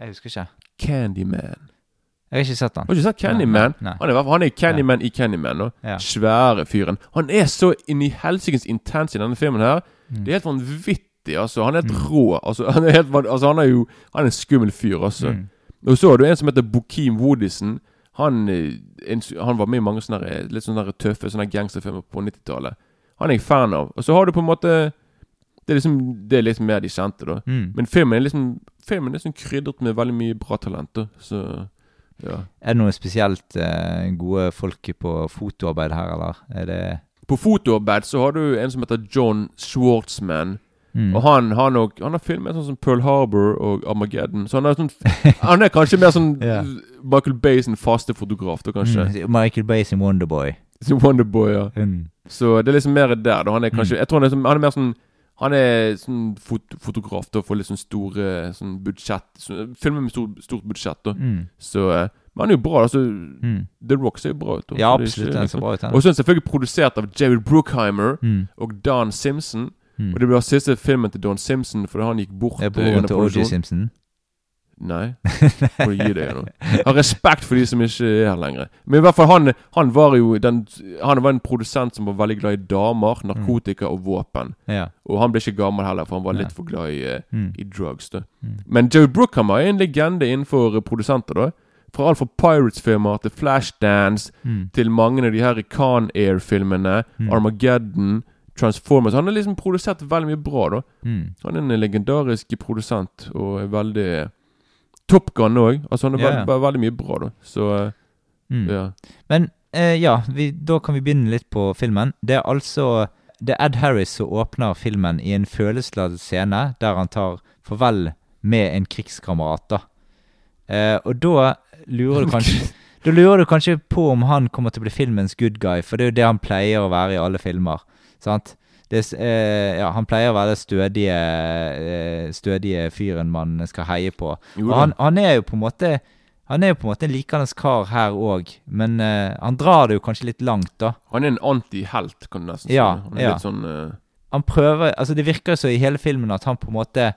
jeg husker ikke. Candyman. Jeg har ikke sett han. Har du ikke sett Candyman? Nei, nei. Han er, han er Candyman i Candyman. nå. Ja. Svære fyren. Han er så inn i helsikens intens i denne filmen her. Mm. Det er helt vanvittig, altså. Han er helt rå. Altså, han er helt altså, han er jo Han er en skummel fyr, altså. Mm. Og så har du en som heter Bokeem Woodison. Han, eh, en, han var med i mange sånne litt sånne tøffe sånne gangsterfilmer på 90-tallet. Han er jeg fan av. Og så har du på en måte Det er liksom Det er liksom mer de kjente, da. Mm. Men filmen er liksom Filmen er liksom krydret med veldig mye bra talent. da Så ja. Er det noe spesielt eh, gode folk på fotoarbeid her, eller? Er det På fotoarbeid så har du en som heter John Schwartzman. Mm. Og han, han, og, han har filmet sånn som Pearl Harbor og Armageddon. Så han er, sånn, han er kanskje mer sånn yeah. Michael Bay sin faste fotograf, da kanskje. Mm. Michael Bay sin Wonderboy. Wonderboy, ja. Mm. Så det er liksom mer der. da Han er kanskje Mm. Jeg tror han er, han er mer sånn Han er sånn fot fotograf da for litt sånn store sånn budsjett Filmer med stor, stort budsjett. da Mm. Så eh, Men han er jo bra. altså Mm. The Rock ser jo bra ut. da. Ja, absolutt, den ser bra ut. Og så er han selvfølgelig produsert av Jared Bruckheimer Mm. og Don Simpson. Mm. Og det blir siste filmen til Don Simpson fordi han gikk bort broren til O.J. Simpson? Nei. Må du gi deg nå. Ha respekt for de som ikke er her lenger. Men i hvert fall, han, han var jo den Han var en produsent som var veldig glad i damer, narkotika og våpen. Ja. Og han ble ikke gammel heller, for han var litt for glad i, eh, Mm. i drugs. da Mm. Men Joe Brookhammer er en legende innenfor produsenter. da Fra alt fra Pirates-filmer til Flashdance Mm. til mange av de her Khan Air-filmene, Mm. Armageddon, Transformers. Han har liksom produsert veldig mye bra. da Mm. Han er en legendarisk produsent og er veldig Top Gun òg. Altså, han er yeah. veldig, veldig mye bra, da. Så Mm. ja. Men eh, ja, vi, da kan vi begynne litt på filmen. Det er altså Det er Ed Harris som åpner filmen i en følelsesladet scene der han tar farvel med en krigskamerat. da. Eh, og da lurer du kanskje Da lurer du kanskje på om han kommer til å bli filmens good guy, for det er jo det han pleier å være i alle filmer. Sant? Det, eh, ja, han pleier å være den stødige, eh, stødige fyren man skal heie på. Og han, han er jo på en måte Han er jo på en måte en likende kar her òg, men eh, han drar det jo kanskje litt langt, da. Han er en antihelt, kan du nesten Ja, si. Han er ja. litt sånn eh, Han prøver Altså, det virker jo så i hele filmen at han på en måte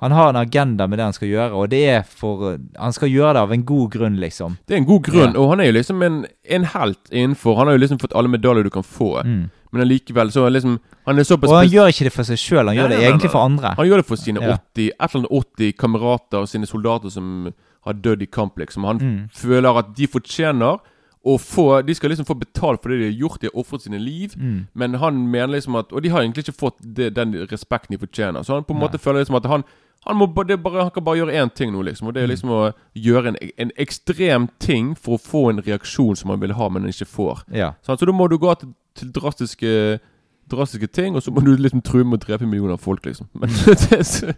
Han har en agenda med det han skal gjøre, og det er for Han skal gjøre det av en god grunn, liksom. Det er en god grunn, Ja. og han er jo liksom en, en helt innenfor. Han har jo liksom fått alle medaljer du kan få, Mm. men allikevel så er liksom Han er såpass Og han gjør ikke det for seg sjøl, han Nei, gjør det nei, egentlig nei. for andre. Han gjør det for sine Ja. 80 et eller annet 80 kamerater, og sine soldater som har dødd i kamp, liksom. Han Mm. føler at de fortjener å få De skal liksom få betalt for det de har gjort, de har ofret sine liv. Mm. Men han mener liksom at Og de har egentlig ikke fått det, den respekten de fortjener. Så han på en måte føler liksom at han han, må, bare, han kan bare gjøre én ting nå, liksom. Og det er Mm. liksom å gjøre en, en ekstrem ting for å få en reaksjon som han vil ha, men ikke får. Ja. Så, Så da må du gå til, til drastiske Drastiske ting, og så må du liksom true med å drepe millioner av folk, liksom. Men det, så-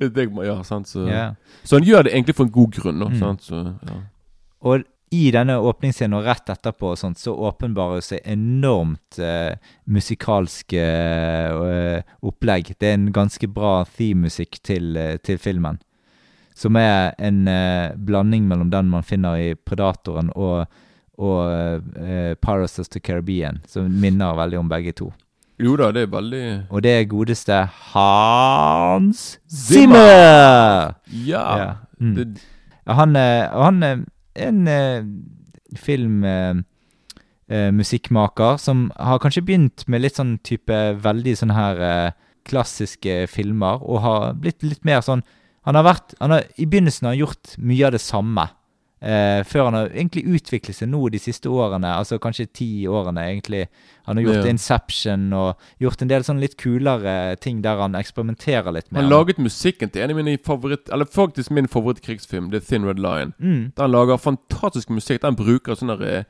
det gjøre, sant. Så, Ja. så han gjør det egentlig for en god grunn, nå, Mm. sant. Så, ja. Og i denne åpningsscenen og rett etterpå og sånt, så åpenbarer det seg enormt eh, musikalsk eh, opplegg. Det er en ganske bra theme-musikk til, eh, til filmen. Som er en eh, blanding mellom den man finner i Predatoren og, og eh, Pirates of the Caribbean, som minner veldig om begge to. Jo da, det er veldig Og det er godeste Hans Zimmer! Ja. Mm. Det, Han, eh, han en eh, filmmusikkmaker eh, musikkmaker som har kanskje begynt med litt sånn type veldig sånn her eh, klassiske filmer, og har blitt litt mer sånn Han har vært han har, I begynnelsen har han gjort mye av det samme. Eh, før han har egentlig utviklet seg nå de siste årene, altså kanskje ti årene, egentlig. Han har gjort Ja. Inception og gjort en del sånn litt kulere ting der han eksperimenterer litt med. han laget musikken til en av mine favoritt Eller faktisk min favorittkrigsfilm, The Thin Red Line. Mm. Der han lager fantastisk musikk. Der han bruker sånne der,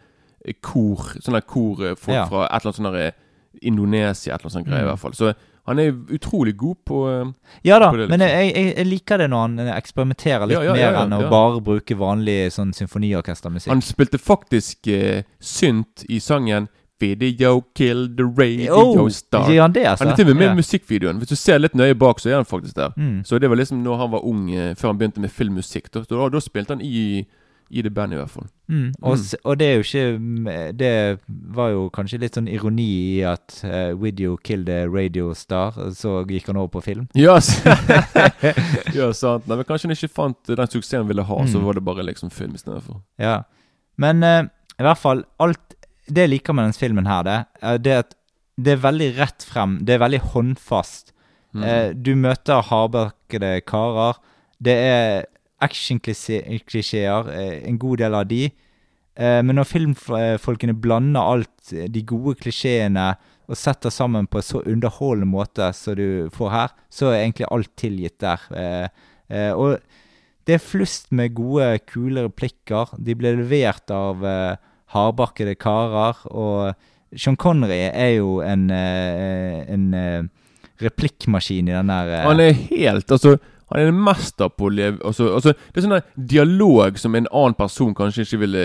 eh, kor Sånne der korfolk Ja. fra et eller annet sånn eh, Indonesia, et eller annet sånt Mm. i hvert fall. Så han er utrolig god på eh, Ja da, på det, men liksom. jeg, jeg, jeg liker det når han eh, eksperimenterer litt Ja, ja, mer enn å bare bruke vanlig sånn symfoniorkestermusikk. Han spilte faktisk eh, synt i sangen Video Kill the Radio Oh, Star. gjør han det, altså? Han er til og med med i musikkvideoen. Hvis du ser litt nøye bak, så er han faktisk der. Mm. Så det var liksom når han var ung, eh, før han begynte med filmmusikk. Da, da, da spilte han i, i det bandet, i hvert fall. Mm. Og, Mm. og det er jo ikke Det var jo kanskje litt sånn ironi i at uh, Video killed a radio star, så gikk han over på film. Ja, s- ja sant. Nei, men kanskje han ikke fant den suksessen han ville ha, så Mm. var det bare liksom film istedenfor. Ja. Men uh, i hvert fall alt Det jeg liker med denne filmen her, det, er det at det er veldig rett frem. Det er veldig håndfast. Mm. Uh, du møter hardbarkede karer. Det er actionklisjeer, eh, en god del av de. Eh, men når filmfolkene blander alt, eh, de gode klisjeene, og setter sammen på en så underholdende måte som du får her, så er egentlig alt tilgitt der. Eh, og det er flust med gode, kule replikker. De ble levert av eh, hardbarkede karer, og Sean Connery er jo en, en replikkmaskin i den der Han er helt Altså, han er en mester på å leve altså, altså, Det er sånn dialog som en annen person kanskje ikke ville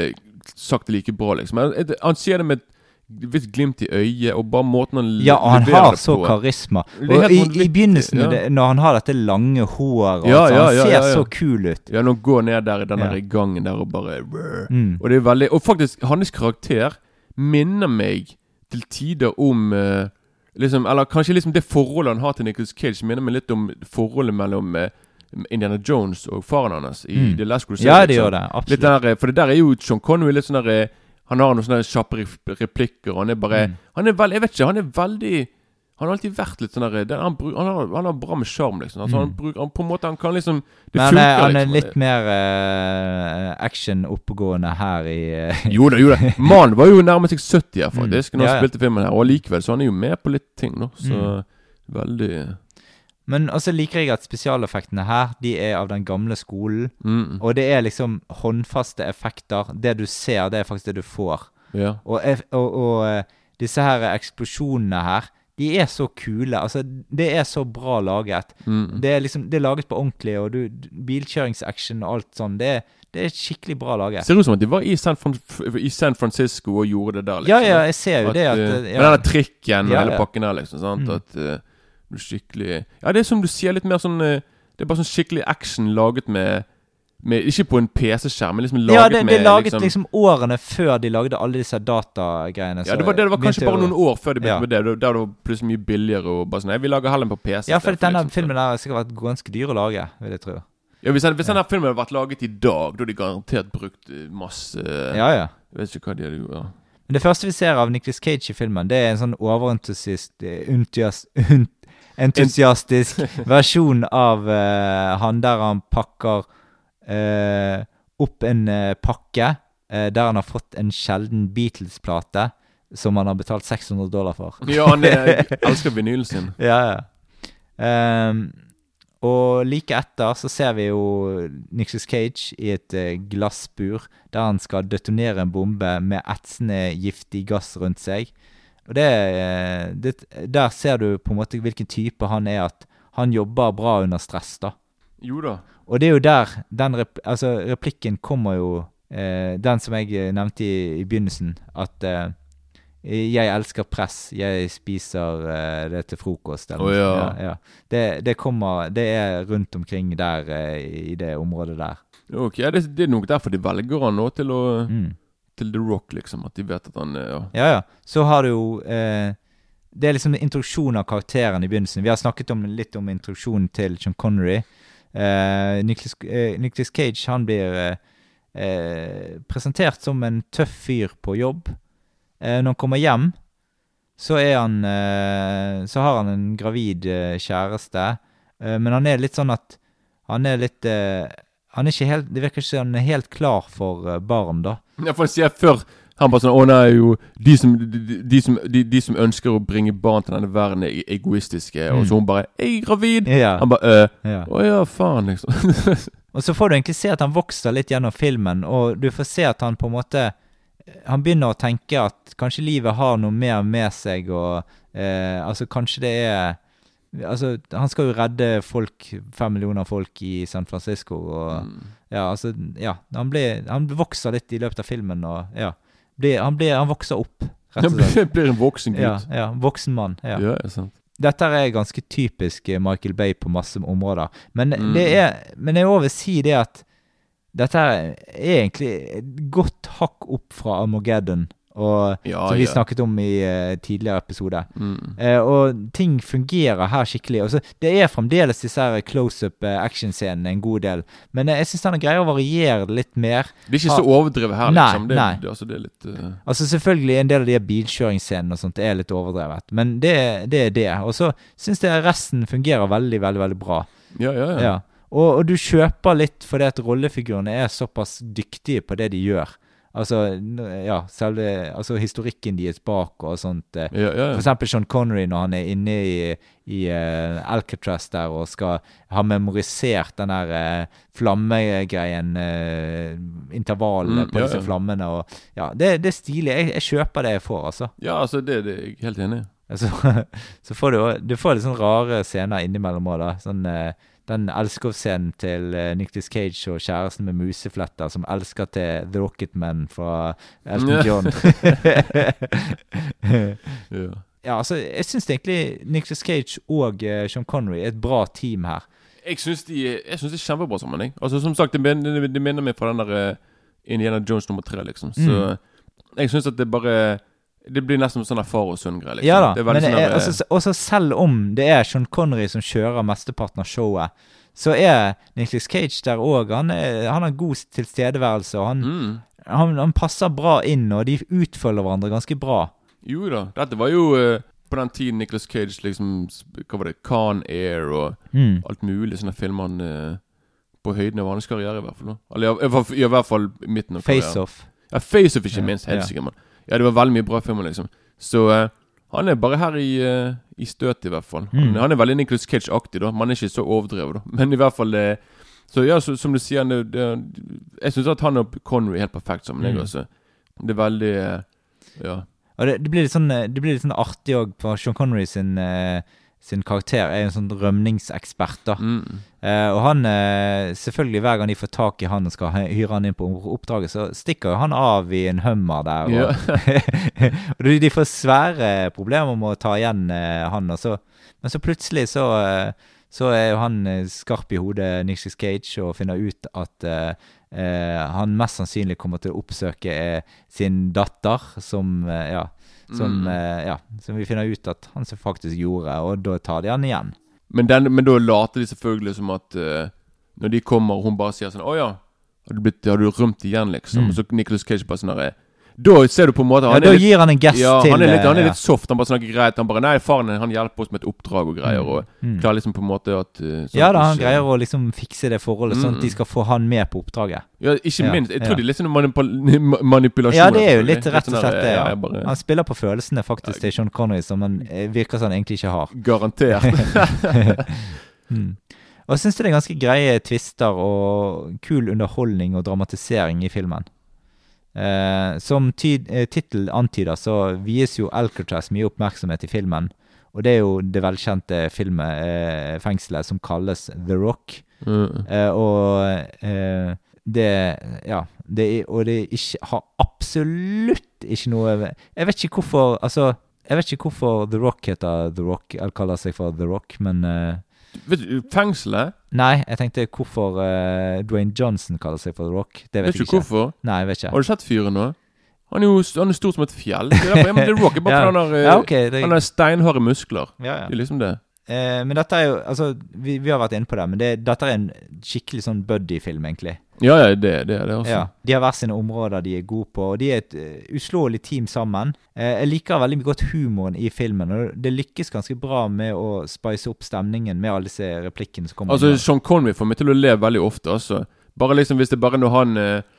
sagt det like bra, liksom. Han, sier det med et visst glimt i øyet, og bare måten han Ja, og han har så på. karisma. Og i, i begynnelsen, ja. det, når han har dette lange håret, Ja, alt, ja, han ja, ser ja, ja. så kul ut. Ja, når han går ned der i den der gangen der og bare Mm. Og det er veldig Og faktisk, hans karakter minner meg til tider om uh, Liksom, Eller kanskje liksom det forholdet han har til Nicholas Cage, minner meg litt om forholdet mellom eh, Indiana Jones og faren hans i Mm. The Last Crusade. Ja, det liksom. gjør det, absolutt. Der, for det der er jo Sean Connery litt sånn der eh, Han har noen sånne kjappe replikker, og han er bare Mm. Han er veldig Jeg vet ikke, han er veldig han har alltid vært litt sånn der Han, han, har, han har bra med sjarm, liksom. Altså, han, Mm. bruker, han på en måte Han kan liksom Det Men han funker, er, han er liksom. litt mer uh, action-oppegående her i uh, Jo da, jo da. Mannen var jo nærmest seg 70 her, faktisk, Mm. når Ja, ja. spilte filmen her. Og allikevel så han er jo med på litt ting nå, så Mm. veldig Men også liker jeg at spesialeffektene her, de er av den gamle skolen. Mm. Og det er liksom håndfaste effekter. Det du ser, det er faktisk det du får. Ja. Og, og, og eh, disse her eksplosjonene her, de er så kule. Altså, det er så bra laget. Mm. Det er liksom, det er laget på ordentlig, og du, bilkjøringsaction og alt sånn. Det, er- det er skikkelig bra laget. Ser ut som at de var i San, i San Francisco og gjorde det der. liksom Ja, ja, jeg ser jo det at, eh, eh, Med den trikken og Ja, hele pakken der, liksom. Sant? Mm. At skikkelig Ja, det er som du sier, litt mer sånn eh, Det er bare sånn skikkelig action laget med, med Ikke på en PC-skjerm, men liksom laget med Ja, det, det er laget liksom, årene før de lagde alle disse datagreiene. Ja, det var, det, det var kanskje bare noen år før de begynte Ja. med det. Der det var plutselig mye billigere og bare sånn Nei, vi lager heller på PC. Ja, for istedenfor, denne liksom. filmen der har sikkert vært ganske dyr å lage, vil jeg tro. Ja, Hvis, den- ja. denne filmen hadde vært laget i dag, da hadde de garantert brukt eh, masse Ja, ja. Jeg vet ikke hva de hadde gjort. Ja. Men det første vi ser av Nicolas Cage i filmen, det er en sånn overentusiast eh, Entusiastisk versjon av uh, han der han pakker uh, opp en uh, pakke der han har fått en sjelden Beatles-plate som han har betalt 600 dollar for. Ja, han er- elsker vinylen sin. ja, ja. Um, og like etter så ser vi jo Nixus Cage i et glassbur der han skal detonere en bombe med etsende giftig gass rundt seg. Og det, eh, det Der ser du på en måte hvilken type han er, at han jobber bra under stress, da. Jo da. Og det er jo der den rep altså, replikken kommer jo eh, Den som jeg eh, nevnte i, i begynnelsen, at eh, jeg elsker press. Jeg spiser eh, det til frokost. eller oh, ja. ja, ja. Det, det kommer Det er rundt omkring der, eh, i det området der. Ok, det, det er nok derfor de velger han nå til å Mm. Til The Rock, liksom. At de vet at han ja. Ja, ja. Så har du jo eh, Det er liksom introduksjon av karakteren i begynnelsen. Vi har snakket om, litt om introduksjonen til John Connery. Eh, Nicholas, eh, Nicholas Cage han blir eh, eh, presentert som en tøff fyr på jobb. Eh, når han kommer hjem, så er han Så har han en gravid kjæreste, men han er litt sånn at Han er litt Han er ikke helt Det virker ikke som han er helt klar for barn, da. Han sier før Han bare sånn Å nei, jo De som, de, de, som, de, de som ønsker å bringe barn til denne verden, er egoistiske. Og Mm. så hun bare 'Jeg er gravid!' Ja. Han bare øh, Ja. Å ja, faen, liksom. Og så får du egentlig se at han vokser litt gjennom filmen, og du får se at han på en måte Han begynner å tenke at kanskje livet har noe mer med seg, og eh, altså kanskje det er Altså, han skal jo redde folk, fem millioner folk i San Francisco, og Ja, altså Ja. Han, blir, han vokser litt i løpet av filmen, og ja. ble, han, blir, han vokser opp, rett og slett. Han blir en voksen gutt. Ja, ja voksen mann. Ja. Ja, er sant. Dette er ganske typisk eh, Michael Bay på masse områder. Men Mm. det er Men jeg òg vil si det at dette er egentlig et godt hakk opp fra Armageddon, og, Ja, som vi ja. snakket om i uh, tidligere episode. Mm. Uh, og ting fungerer her skikkelig. Også, det er fremdeles disse her close-up action scenene en god del, men eh, jeg syns han greier å variere det litt mer. Det er ikke Ha- så overdrevet her, Nei, liksom. Det, nei. det, altså, det er litt Altså Selvfølgelig en del av de bilkjøringsscenene og sånt er litt overdrevet, men det, det er det. Og så syns jeg resten fungerer veldig, veldig veldig bra. Ja, ja, ja. Ja. Og, og du kjøper litt fordi at rollefigurene er såpass dyktige på det de gjør. Altså, ja, selve altså historikken deres bak og sånt. eh. Ja, ja, ja. For eksempel Sean Connery når han er inne i, i uh, Alcatraz der og skal ha memorisert den der uh, flammegreien, uh, intervallene Mm, på disse flammene og Ja, det, det er stilig. Jeg, jeg kjøper det jeg får, altså. Ja, altså, det, det er jeg helt enig i. Altså, så får du, du får litt sånn rare scener innimellom òg, da. Sånn, eh, den elskovsscenen til uh, Nicholas Cage og kjæresten med musefletter som elsker til The Rocketman fra Elton John. Ja. ja, altså, jeg syns egentlig Nicholas Cage og eh, Sean Connery er et bra team her. Jeg syns de, jeg synes de er kjempebra sammen. Jeg. Altså, som sagt, det minner, det minner meg fra den der eh, Indiana Jones nummer tre, liksom. Så jeg syns at det bare Det blir nesten sånn der far og sønn-greie. Liksom. Ja da, er men sånn jeg, der, altså, også selv om det er Sean Connery som kjører mesteparten av showet, så er Nicholas Cage der òg. Han, er- han har god tilstedeværelse, og han, Mm. han, han passer bra inn, og de utfølger hverandre ganske bra. Jo da. Dette var jo eh, på den tiden Nicholas Cage liksom Hva var det? Con Air og Mm. alt mulig sånne filmer han eh, på høyden av hans karriere, i hvert fall. Eller i, i, fall- i hvert fall midten av karrieren. Face-Off. Ja, Face-Off, ikke Ja, minst. Helt ja. mann. Ja, det var veldig mye bra filmer, liksom. Så uh, han er bare her i, uh, i støtet, i hvert fall. Han, Mm. han er veldig Nicholas Cage-aktig, da. Man er ikke så overdrevet, da. Men i hvert fall eh, Så ja, så, som du sier det, det, Jeg syns at han og Connery er helt perfekt sammen, jeg Mm. også. Det er veldig uh, Ja. Og det, det, blir litt sånn, det blir litt sånn artig òg, for Sean Connery sin, eh, sin karakter er jo en sånn rømningsekspert. da. Mm. Eh, og han, eh, selvfølgelig hver gang de får tak i han og skal hyre han inn på oppdraget, så stikker jo han av i en hummer der. Og, yeah. og de, får svære problemer med å ta igjen eh, han. Og så, men så plutselig så, eh, så er jo han eh, skarp i hodet, Nicolas Cage, og finner ut at han mest sannsynlig kommer til å oppsøke sin datter, som ja, som, Mm. eh, ja, som vi finner ut at han så faktisk gjorde, og da tar de han igjen. Men, den, men da later de selvfølgelig som at uh, Når de kommer og hun bare sier sånn Å ja, har du, blitt, har du rømt igjen, liksom? Mm. Og så Nicholas Cage bare sånn der, Da ser du på en måte Ja, da litt- gir han en gest ja, til, Han er litt, han er eh, litt soft. Han bare snakker greit. Han bare Nei, faren han hjelper oss med et oppdrag og greier. Mm. Og Mm. klarer liksom på en måte at eh, sånn Ja da, han greier å liksom fikse det forholdet, sånn at de Mm. skal få han med på oppdraget. Ja, ikke Ja, minst. Jeg ja. tror det er litt sånn manipul manipulasjon. Ja, det er jo litt rett og sånn slett det. ja, Ja. bare, Han spiller på følelsene faktisk til Sean Connery, som han eh, virker som han egentlig ikke har. Garantert. mm. Og jeg syns det er ganske greie twister og kul underholdning og dramatisering i filmen. Eh, som eh, tittel antyder, så vies jo Alcatraz mye oppmerksomhet i filmen. Og det er jo det velkjente filmet, eh, fengselet som kalles The Rock. Mm. Eh, og eh, det Ja. Det og det ikke, har absolutt ikke noe Jeg vet ikke hvorfor Altså, jeg vet ikke hvorfor The Rock heter The Rock, eller kaller seg for The Rock, men eh, Vet du, Fengselet? Nei, jeg tenkte hvorfor uh, Dwayne Johnson kaller seg for The Rock. Det vet, Vet jeg ikke. hvorfor? Nei, jeg vet ikke. Har du sett fyren nå? Han er jo han er stor som et fjell. Det er derfor, men The Rock er bare Ja. fordi han har, eh, Ja, okay, det- han har steinharde muskler. Ja, ja. Det er liksom det. Eh, men dette er jo Altså, vi, vi har vært inne på det, men det, dette er en skikkelig sånn buddy-film, egentlig. Ja, ja, det, det er det også. Ja, De har hver sine områder de er gode på, og de er et uh, uslåelig team sammen. Eh, jeg liker veldig godt humoren i filmen, og det lykkes ganske bra med å spice opp stemningen med alle disse replikkene som kommer. Altså. Sean Connery får meg til å le veldig ofte, altså. Bare liksom hvis det bare når han eh,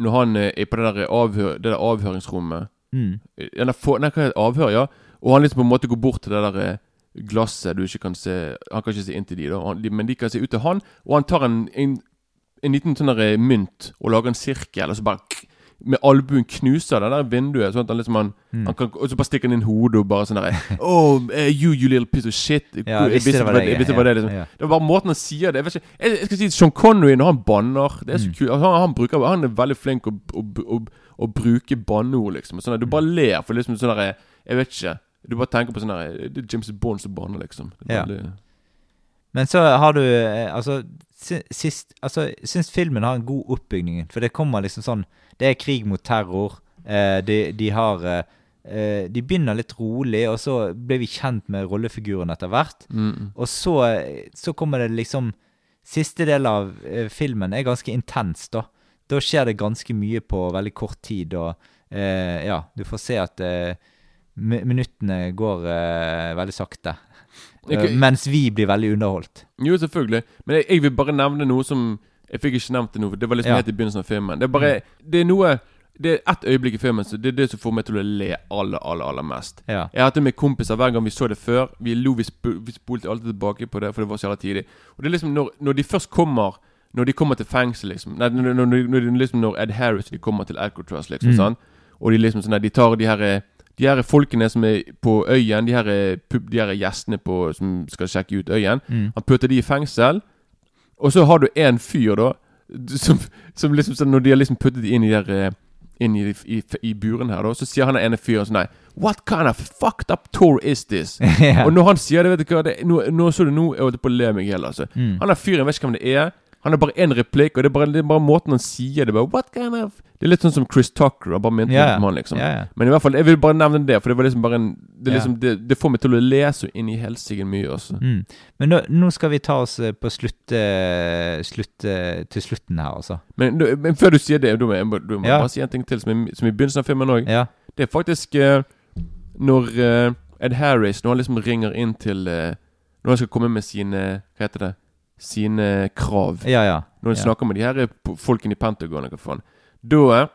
Når han eh, er på det der, avhør, det der avhøringsrommet Mm. Nei, hva heter det? Avhør, ja. Og han liksom på en måte går bort til det der eh, glasset du ikke kan se Han kan ikke se inn til de, da. Men de kan se ut til han, og han tar en, en, en liten sånn eh, mynt og lager en sirkel, og så bare med albuen knuser det der vinduet, sånn at han liksom han, Mm. han kan, Og så bare stikker han inn hodet og bare sånn der Oh, you, you little piece of shit. Ja, jeg visste det var det, jeg visste det var det, liksom. ja. Det var bare måten han sier det Jeg, vet ikke, jeg, jeg skal si Sean Connery når han banner Det er så Mm. kult. Altså, han, han, bruker, han er veldig flink å, å, å, å bruke banneord, liksom. Sånn at du bare ler for liksom sånn der Jeg vet ikke. Du bare tenker på sånn her Det er James Bond som banner, liksom. Ja. veldig- Men så har du eh, Altså, si- sist Altså, syns filmen har en god oppbygning, for det kommer liksom sånn Det er krig mot terror. Eh, de, de har eh, eh, De begynner litt rolig, og så blir vi kjent med rollefiguren etter hvert. Mm. Og så, eh, så kommer det liksom Siste del av eh, filmen er ganske intens, da. Da skjer det ganske mye på veldig kort tid, og eh, ja, du får se at eh, minuttene går uh, veldig sakte. Okay. Uh, mens vi blir veldig underholdt. Jo, selvfølgelig. Men jeg, jeg vil bare nevne noe som Jeg fikk ikke nevnt det nå, for det var liksom Ja. helt i begynnelsen av filmen. Det er bare Det er noe Det er ett øyeblikk i filmen så det er det som får meg til å le aller, aller aller mest. Ja. Jeg det med kompiser hver gang vi så det før. Vi lo, vi, sp vi spolte alltid tilbake på det, for det var så jævla tidlig. Og det er liksom når, når de først kommer Når de kommer til fengsel, liksom Nei, når, når, når, liksom når Ed Harris de kommer til Alcatraz, liksom. Mm. sant? Og de liksom sånn De tar de her de her folkene som er på øyen, de her, de her gjestene på, som skal sjekke ut øyen. Mm. Han putter de i fengsel. Og så har du en fyr, da, som, som liksom Når de har liksom puttet de inn i der eh, Inn i, i, i buren her, da, så sier han ene fyren sånn Nei, what kind of fucked up tour is this? yeah. Og når han sier det, vet du hva det, nå, nå så du nå, jeg holdt på å le meg i hjel, altså. Mm. Han der fyren vet ikke hvem det er. Han har bare én replikk, og det er bare, det er bare måten han sier det på. What kind of Det er litt sånn som Chris Tucker. Han bare mente yeah. om han, liksom. yeah, yeah. Men i hvert fall, jeg vil bare nevne det, for det var liksom bare en Det, liksom, det, det får meg til å lese inn i helsike mye, Også. Mm. Men nå, nå skal vi ta oss eh, på slutt, eh, slutt eh, til slutten her, altså. Men, men før du sier det, du må jeg, må Ja. bare si en ting til som, som i begynnelsen av filmen òg. Ja. Det er faktisk uh, når uh, Ed Harris Når han liksom ringer inn til uh, Når han skal komme med sine Hva heter det? Sine krav. Ja, ja. Når han Ja. snakker med de her folkene i Pentagon. Hva faen. Da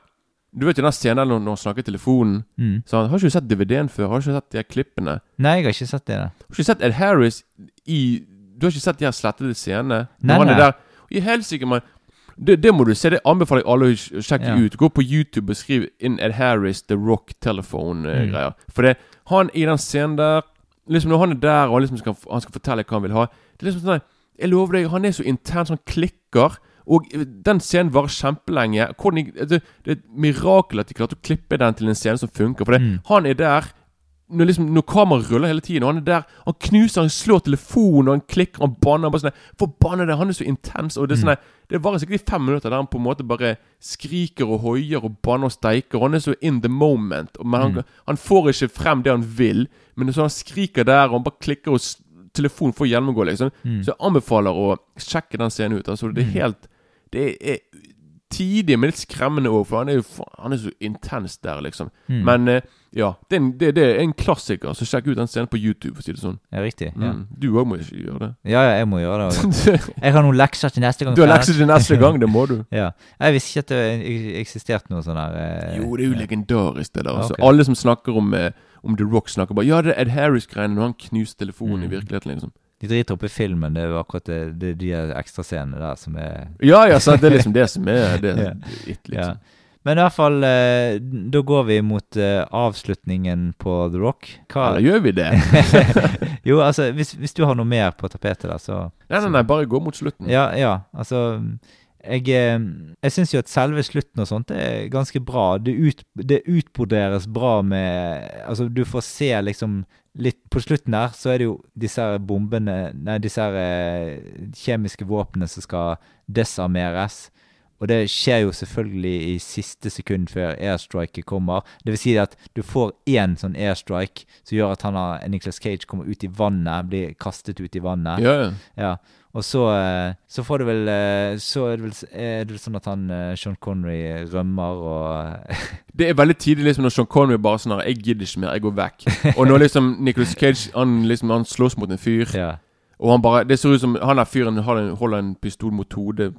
Du vet jo den scenen når han snakker i telefonen. Mm. Så han, Har ikke du sett DVD-en før? Har du ikke sett de her klippene? Nei, jeg har ikke sett det. da. Har du ikke sett Ed Harris i Du har ikke sett de her slettede scenene? Nei, Når han er der I helsike, mann! Det, det må du se. Det anbefaler jeg alle å sjekke Ja. ut. Gå på YouTube og skriv 'In Ed Harris The Rock Telephone-greier. Mm. For det, han i den scenen der Liksom Når han er der og han liksom skal, han skal fortelle hva han vil ha Det er liksom sånn Jeg lover deg, han er så intens, han klikker. Og den scenen varer kjempelenge. Det, det er et mirakel at de klarte å klippe den til en scene som funker. For det, Mm. han er der når, liksom, når kameraet ruller hele tiden, og han er der Han knuser, han slår telefonen, og han klikker, han banner. Bare sånn det! Han er så intens. Og det er sånn der, Det varer sikkert i fem minutter der han på en måte bare skriker og hoier og banner og steiker. Han er så in the moment. Men han, Mm. han får ikke frem det han vil, men så han skriker der, og han bare klikker, og s- for å gjennomgå, liksom. Mm. Så jeg anbefaler å sjekke den scenen ut. Altså, det er Mm. helt Det er tidig, men litt skremmende òg, for han er jo Han er så intens der, liksom. Mm. Men eh, ja, det er, en, det, det er en klassiker, så sjekk ut den scenen på YouTube, for å si det sånn. Ja, riktig. Ja. Mm. Du òg må ikke gjøre det. Ja, ja, jeg må gjøre det. Jeg har noen lekser til neste gang. Du har lekser til neste gang, det må du. ja. Jeg visste ikke at det eksisterte noe sånn her eh, Jo, det er jo legendarisk, det der. Altså. Okay. Alle som snakker om, eh, om The Rock, snakker bare Ja, det er Ed Harris-greiene når han knuste telefonen i Mm. virkeligheten, liksom. De driter opp i filmen. Det er jo akkurat det, det, de ekstrascenene der som er Ja, ja, sant. Det er liksom det som er det, Ja. it, Ja. liksom. Men i hvert fall, eh, da går vi mot eh, avslutningen på The Rock. Eller gjør vi det? jo, altså, hvis, hvis du har noe mer på tapetet der, så Nei, nei, nei, bare gå mot slutten. Ja, ja. Altså Jeg, eh, jeg syns jo at selve slutten og sånt er ganske bra. Det, ut, det utbroderes bra med Altså, du får se liksom litt På slutten der så er det jo disse bombene Nei, disse eh, kjemiske våpnene som skal desarmeres. Og det skjer jo selvfølgelig i siste sekund før airstriket kommer. Det vil si at du får én sånn airstrike som gjør at han har, Nicolas Cage kommer ut i vannet, blir kastet ut i vannet. Ja, ja. Ja, og så, eh, så får du vel eh, Så er det vel, er det vel sånn at han eh, Sean Connery rømmer og Det er veldig tidlig liksom når Sean Connery bare sånn her, 'Jeg gidder ikke mer, jeg går vekk'. Og når liksom Nicolas Cage Han liksom Han slåss mot en fyr, Ja. Og han bare Det ser ut som han der fyren en, holder en pistol mot hodet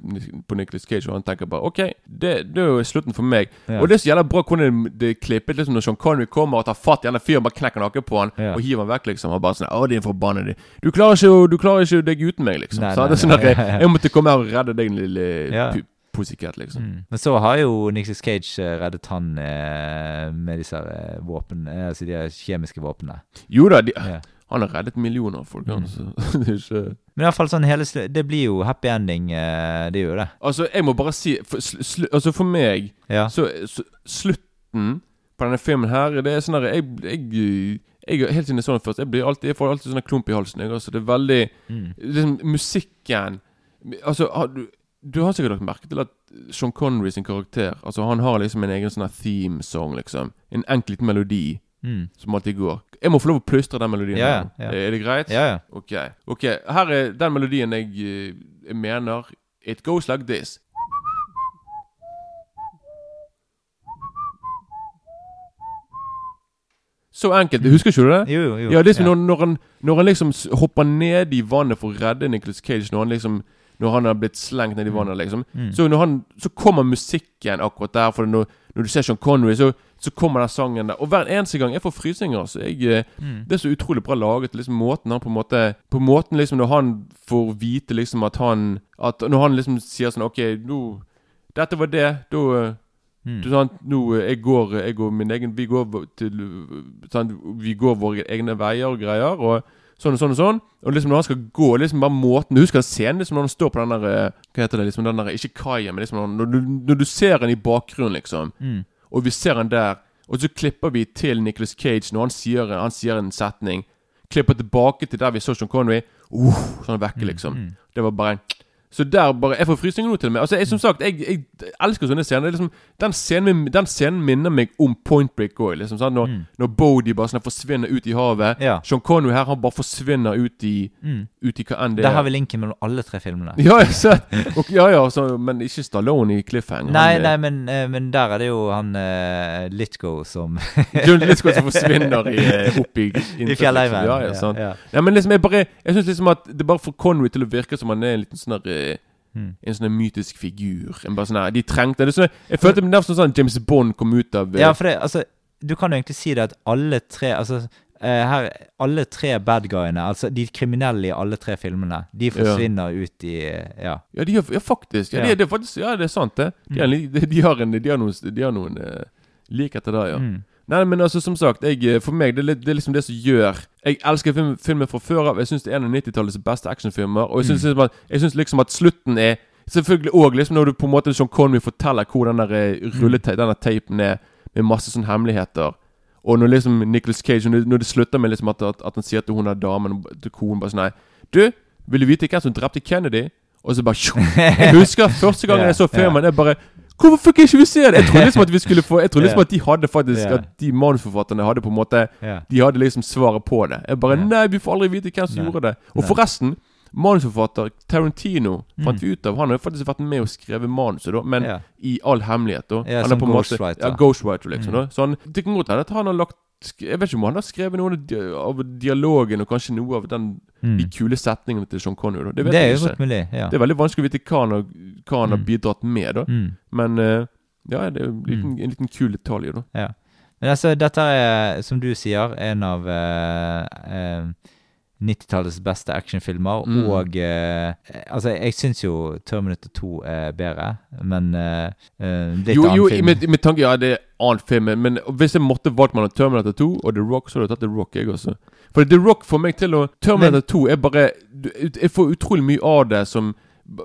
på Nicolas Cage, og han tenker bare 'OK, det, det er jo slutten for meg'. Ja. Og det er så jævla bra hvordan det, er klippet liksom når Sean Connery kommer og tar fatt i den fyren, bare knekker nakken på han Ja. og hiver han vekk, liksom. Og bare sånn 'Å, din forbannede Du klarer ikke Du klarer ikke deg uten meg', liksom. Nei, så nei, det er sånn at jeg, jeg måtte komme her og redde deg, lille Ja. pussycat, liksom. Mm. Men så har jo Nicolas Cage eh, reddet han eh, med disse eh, våpen, altså de kjemiske våpnene. Jo da, de, Ja. Han har reddet millioner av folk. Mm. altså. det er ikke Men iallfall sånn hele Det blir jo happy ending, eh, det gjør det. Altså, jeg må bare si For, sl altså for meg Ja. så, så Slutten på denne filmen her Det er sånn der Jeg, jeg, jeg Helt siden jeg så den først Jeg, blir alltid, jeg får alltid sånn klump i halsen. Jeg, altså, det er veldig Mm. Liksom Musikken Altså har du, du har sikkert lagt merke til at Sean Connery sin karakter Altså Han har liksom en egen sånn theme song, liksom. En enkel liten melodi Mm. som alltid går. Jeg må få lov å plystre den melodien. Ja, yeah. Er det greit? Ja. Ok. ok Her er den melodien jeg, eh, jeg mener. It goes like this. Så enkelt. Husker ikke du det? Jo, jo, jo. Ja, det som når, når, han, når han liksom hopper ned i vannet for å redde Nicolas Cage Når han liksom Når han har blitt slengt ned i vannet, liksom. Mm. Så, når han, så kommer musikken akkurat der. For når, når du ser Sean Connery, så, så kommer den sangen der. Og hver eneste gang jeg får frysninger. Så jeg, eh, Mm. Det er så utrolig bra laget. Liksom Måten han på en måte På måten liksom når han får vite liksom at han At Når han liksom sier sånn OK, nå Dette var det. Da Mm. du, sant, nå, eh, jeg går, jeg går min egen Vi går til sant, Vi går våre egne veier og greier. Og sånn og sånn og sånn. Og liksom når han skal gå, liksom bare måten Du husker scenen liksom når han står på den der eh, Hva heter det? liksom den der, Ikke kaia, men liksom når, når, du, når du ser han i bakgrunnen, liksom. Mm. Og vi ser han der. Og så klipper vi til Nicolas Cage når han sier, han sier en setning. Klipper tilbake til der vi så Sean Connery. Uh, sånn vekke, liksom. mm. Det var bare en Så der bare Jeg får frysninger nå til og med. Altså, jeg, som sagt, jeg, jeg elsker sånne scener. Det er Liksom, den, scenen, den scenen minner meg om Point Break òg. Liksom, sant? når, Mm. når Bodie bare sånn forsvinner ut i havet. Ja. Sean Connery her, han bare forsvinner ut i Mm. Ut i hva enn det Der er. har vi linken mellom alle tre filmene. Ja, jeg ser. Og, ja, ja, så, men ikke Stallone i Cliffhanger. Nei, Han, eh, nei, men, eh, men der er det jo han uh, Litgo som John Lithgow som forsvinner i, eh, opp i I fjellheimen. Ja, ja, Ja, sant. ja. Ja, men liksom jeg bare Jeg synes liksom at det bare får Connery til å virke som han er en liten sånn der, eh, Mm. En sånn mytisk figur. En bare sånn her De trengte det. Sånn, jeg følte det nesten sånn James Bond kom ut av eh, Ja, for det, altså Du kan jo egentlig si det at alle tre Altså eh, her Alle tre bad guyene, altså de kriminelle i alle tre filmene, de forsvinner ut i Ja. Ja, de ja faktisk. Ja, Ja. De, det er faktisk. Ja, det er sant, det. De, har, de, de har, en, de har noen, de har noen eh, likheter der, ja. Mm. Nei, men altså, som sagt, jeg, eh, for meg det er, det er liksom det som gjør Jeg elsker film, filmen fra før av. Jeg syns det er en av 90-tallets beste actionfilmer. Og jeg syns Mm. liksom, liksom at slutten er Selvfølgelig òg liksom når du på en måte Sean Connery forteller hvor den der eh, Mm. rulletei, denne teipen er, med masse sånne hemmeligheter. Og når liksom Nicholas Cage Når, det slutter med liksom at, at, at han sier til hun der damen Til konen bare sånn Nei, du, vil du vite hvem som drepte Kennedy? Og så bare. Jeg husker første gangen jeg så filmen, jeg bare Hvorfor fikk ikke vi se det? Jeg trodde liksom at vi skulle få Jeg trodde liksom at de hadde faktisk At de manusforfatterne hadde på en måte De hadde liksom svaret på det. Jeg bare Nei, vi får aldri vite hvem som gjorde det. Og forresten, manusforfatter Tarantino fant Mm. vi ut av Han har jo faktisk vært med og skrevet manuset, da, men i all hemmelighet. da Han er på en måte- ghostwriter. Ja, ghostwriter, liksom. Mm. da Så han, Det kan godt hende at han har lagt Jeg vet ikke om han har skrevet noe av dialogen og kanskje noe av den Mm. de kule setningene til Sean Connery. Det vet Det er jo godt mulig, ja. Det er veldig vanskelig å vite hva han har, hva han har Mm. bidratt med, da. Mm. Men eh, ja, det er en liten, en liten kul detalj, da. Ja. Men altså, dette er, som du sier, en av eh, eh, 90-tallets beste actionfilmer. Mm. Og eh, Altså, jeg syns jo Terminator 2 er bedre, men eh, eh, det er Jo, ikke jo annen film. med, med tanke Ja, det er annen film, men- hvis jeg måtte valgt mellom Terminator 2 og The Rock, så hadde jeg tatt The Rock, jeg også. For The Rock får meg til å Terminator Men- 2 er bare Jeg får utrolig mye av det som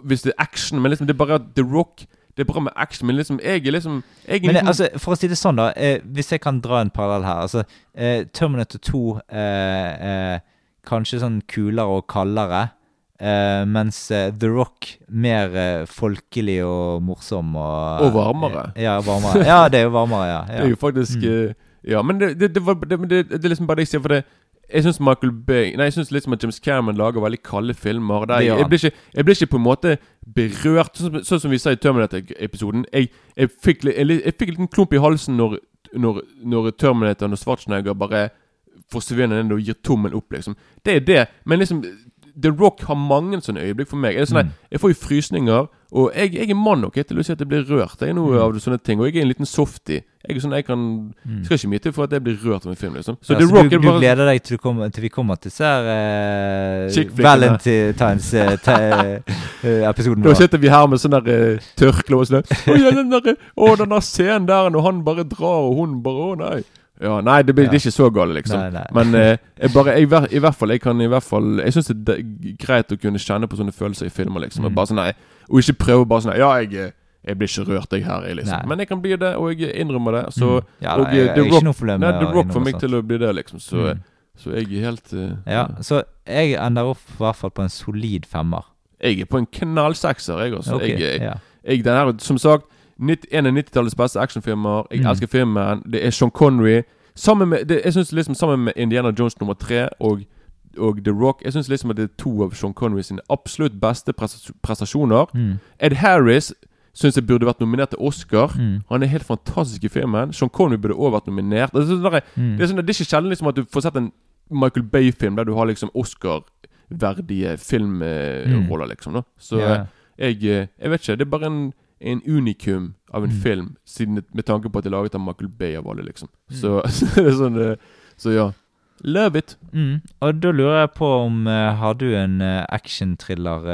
Hvis det er action, men liksom det er bare at The Rock Det er bra med action, men liksom Jeg er liksom jeg er Men liten... altså, for å si det sånn, da. Eh, hvis jeg kan dra en parallell her. Altså, eh, Terminator 2 eh, eh, kanskje sånn kulere og kaldere. Uh, mens uh, The Rock mer uh, folkelig og morsom og Og varmere. Ja, varmere. Ja, det er jo varmere, ja. ja. Det er jo faktisk Mm. Ja, men det, det, det, var, det, er liksom bare det jeg sier, for det jeg syns Michael Bay Nei, jeg syns liksom at James Cameron lager veldig kalde filmer. Der jeg, jeg, blir ikke, jeg blir ikke på en måte berørt, sånn, som- sånn som vi sa i Terminator-episoden. Jeg, jeg fikk en liten klump i halsen når, når, når Terminator og Schwarzenegger bare forsvinner ned og gir tommel opp, liksom. Det er det. Men liksom The Rock har mange sånne øyeblikk for meg. Er det sånn, Mm. Jeg får jo frysninger, og jeg, jeg er mann nok til å si at jeg blir rørt. Jeg noe Mm. av sånne ting Og jeg er en liten softie. Jeg sånn, jeg kan Mm. Skal ikke mye til for at jeg blir rørt av en film, liksom. Så Ja, The så Rock du, er du bare gleder deg til, du kommer, til vi kommer til disse eh, Chick-flickene. Valentines-episoden Da sitter vi her med sånn der uh, tørkle og sånn Å, den der, å, den der scenen der når han bare drar, og hun bare Å, nei. Ja, nei, det, blir, det er ikke så galt, liksom. Nei, nei. Men eh, jeg bare jeg, i hvert fall Jeg kan i hvert fall Jeg syns det er greit å kunne kjenne på sånne følelser i filmer, liksom. Og Mm. bare sånn, nei Og ikke prøve bare sånn Ja, jeg, eh, jeg blir ikke rørt, jeg her, jeg, liksom. Nei. Men jeg kan bli det, og jeg innrømmer det. Så Mm. Ja, og, da, jeg- eh, The Rock- Nei, The Rock får meg til å bli det, liksom. Så, Mm. så jeg er helt uh, Ja, så jeg ender opp i hvert fall på en solid femmer. Jeg er på en knallsekser, jeg altså. Okay, jeg, jeg, ja. jeg, den her, som sagt, 90, en av 90-tallets beste actionfilmer. Jeg Mm. elsker filmen. Det er Sean Connery. Sammen med, det, jeg synes liksom Sammen med Indiana Jones nummer tre og, og The Rock Jeg synes liksom at det er to av Sean Connery sine absolutt beste prestasjoner. Mm. Ed Harris syns jeg burde vært nominert til Oscar. Mm. Han er helt fantastisk i filmen. Sean Connery burde også vært nominert. Det er, sånn der, Mm. det er, sånn, det er ikke sjelden liksom at du får sett en Michael Bay-film der du har liksom Oscar-verdige filmroller, liksom. da Så eh, jeg, eh, jeg vet ikke. Det er bare en, en unikum av en Mm. film, siden med tanke på at det er laget av Michael Bay av alle, liksom. Mm. Så, det er sånn eh, Så ja. Love it. Mm. Og da lurer jeg på om eh, Har du en uh, actionthriller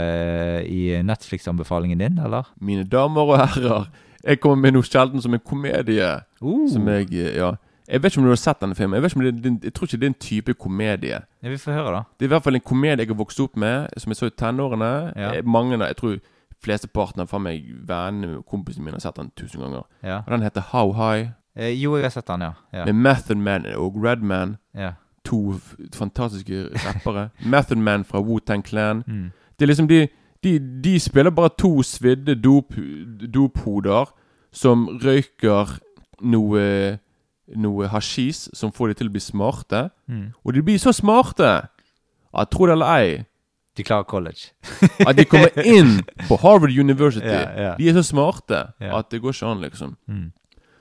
i Netflix-anbefalingen din, eller? Mine damer og herrer, jeg kommer med noe sjelden som en komedie. Uh. Som jeg Ja. Jeg vet ikke om du har sett denne filmen. Jeg, vet ikke om det, det, jeg tror ikke det er en type komedie. Ja, Vi får høre, da. Det er i hvert fall en komedie jeg har vokst opp med, som jeg så i tenårene. Ja. Eh, Mange Jeg tror flesteparten av meg vennene kompisene mine har sett den tusen ganger. Ja. Og Den heter How High. Eh, jo, jeg har sett den, ja. ja. Med Method Man og Redman. ja. To fantastiske rappere. Method Man fra Wu-Tang Clan. Mm. Det er liksom de, de, de spiller bare to svidde dop, dophoder som røyker noe Noe hasjis som får de til å bli smarte. Mm. Og de blir så smarte Jeg tro det eller ei De klarer college. At de kommer inn på Harvard University. Yeah, yeah. De er så smarte at det går ikke an, liksom. Mm.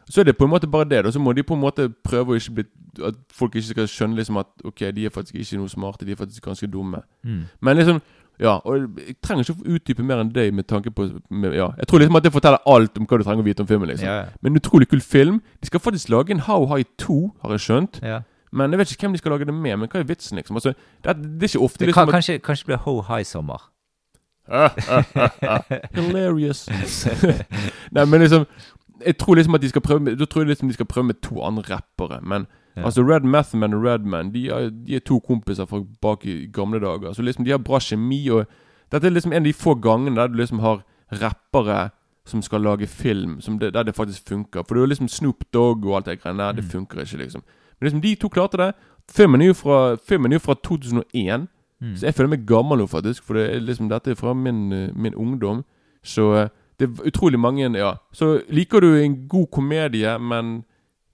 Så er det på en måte bare det. Da. Så må de på en måte prøve å ikke bli At folk ikke skal skjønne liksom at ok, de er faktisk ikke noe smarte, de er faktisk ganske dumme. Mm. Men liksom Ja, og jeg trenger ikke å utdype mer enn deg med tanke på med, Ja, Jeg tror liksom at det forteller alt om hva du trenger å vite om filmen. liksom ja. Men utrolig kul film. De skal faktisk lage en How High 2, har jeg skjønt. Ja. Men jeg vet ikke hvem de skal lage det med. Men hva er vitsen, liksom? Altså, det, er- det er ikke ofte Det liksom kan, kanskje, kanskje det blir Ho High-sommer. Hilarious. Nei, men liksom Jeg tror liksom at de skal prøve Da tror jeg liksom de skal prøve med to andre rappere. Men Ja. altså Red Mathman og Redman de er, de er to kompiser fra bak i gamle dager. Så liksom de har bra kjemi. Og dette er liksom en av de få gangene der du liksom har rappere som skal lage film, som det, der det faktisk funker. For det er jo liksom Snoop Dogg og alt det greiene der. Det Mm. funker ikke, liksom. Men liksom de to klarte det. Filmen er jo fra, filmen er jo fra 2001. Mm. Så jeg føler meg gammel nå, faktisk. For det liksom, dette er fra min, eh, min ungdom. Så eh, det er utrolig mange Ja. Så liker du en god komedie, men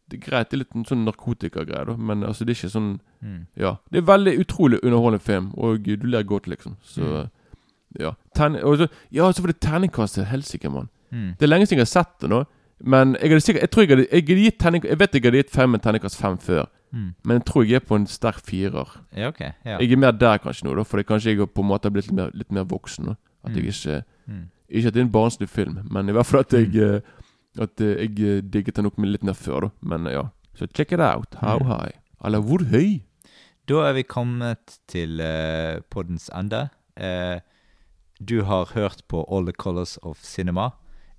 det er greit. Det er litt en sånn narkotikagreie, da. Men altså, det er ikke sånn Mm. Ja. Det er veldig utrolig underholdende film, og du ler godt, liksom. Så Mm. ja. Ten, og så, ja, så var det terningkast til helsike, mann. Mm. Det er lenge siden jeg har sett det nå. Men jeg sikkert Jeg tror jeg hadde, jeg hadde gitt terning, Jeg vet jeg hadde gitt fem en terningkast fem før. Mm. Men jeg tror jeg er på en sterk firer. Ja, okay, Ja. Jeg er mer der kanskje nå, da fordi kanskje jeg på en måte har blitt litt mer, litt mer voksen. nå At Mm. jeg ikke Mm. Ikke at det er en barnslig film, men i hvert fall at jeg mm. At eh, jeg eh, digget den nok litt mer før, da. Men eh, ja. Så check it out. How Mm. high? Eller hvor høy? Da er vi kommet til uh, poddens ende. Uh, du har hørt på All the Colors of Cinema.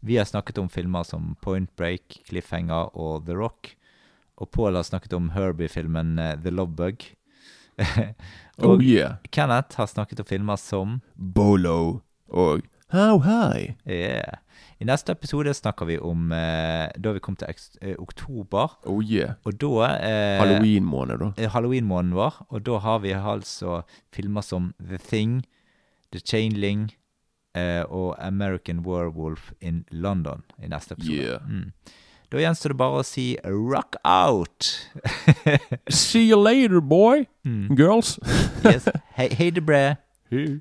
Vi har snakket om filmer som Point Break, Cliffhanger og The Rock. Og Paul har snakket om Herbie-filmen The Love Bug. og Oh yeah. Kenneth har snakket om filmer som Bolo og How high? Yeah. I neste episode snakker vi om eh, Da vi kom til eh, oktober. Oh yeah. Og da eh, Halloween-måned, da. eh, Halloween-måneden vår. Og da har vi altså filmer som The Thing, The Chainling eh, og American Werewolf in London i neste episode. Yeah. Mm. Da gjenstår det bare å si rock out! See you later, boy. Mm. Girls. yes. Hei, hei det bre. Hei.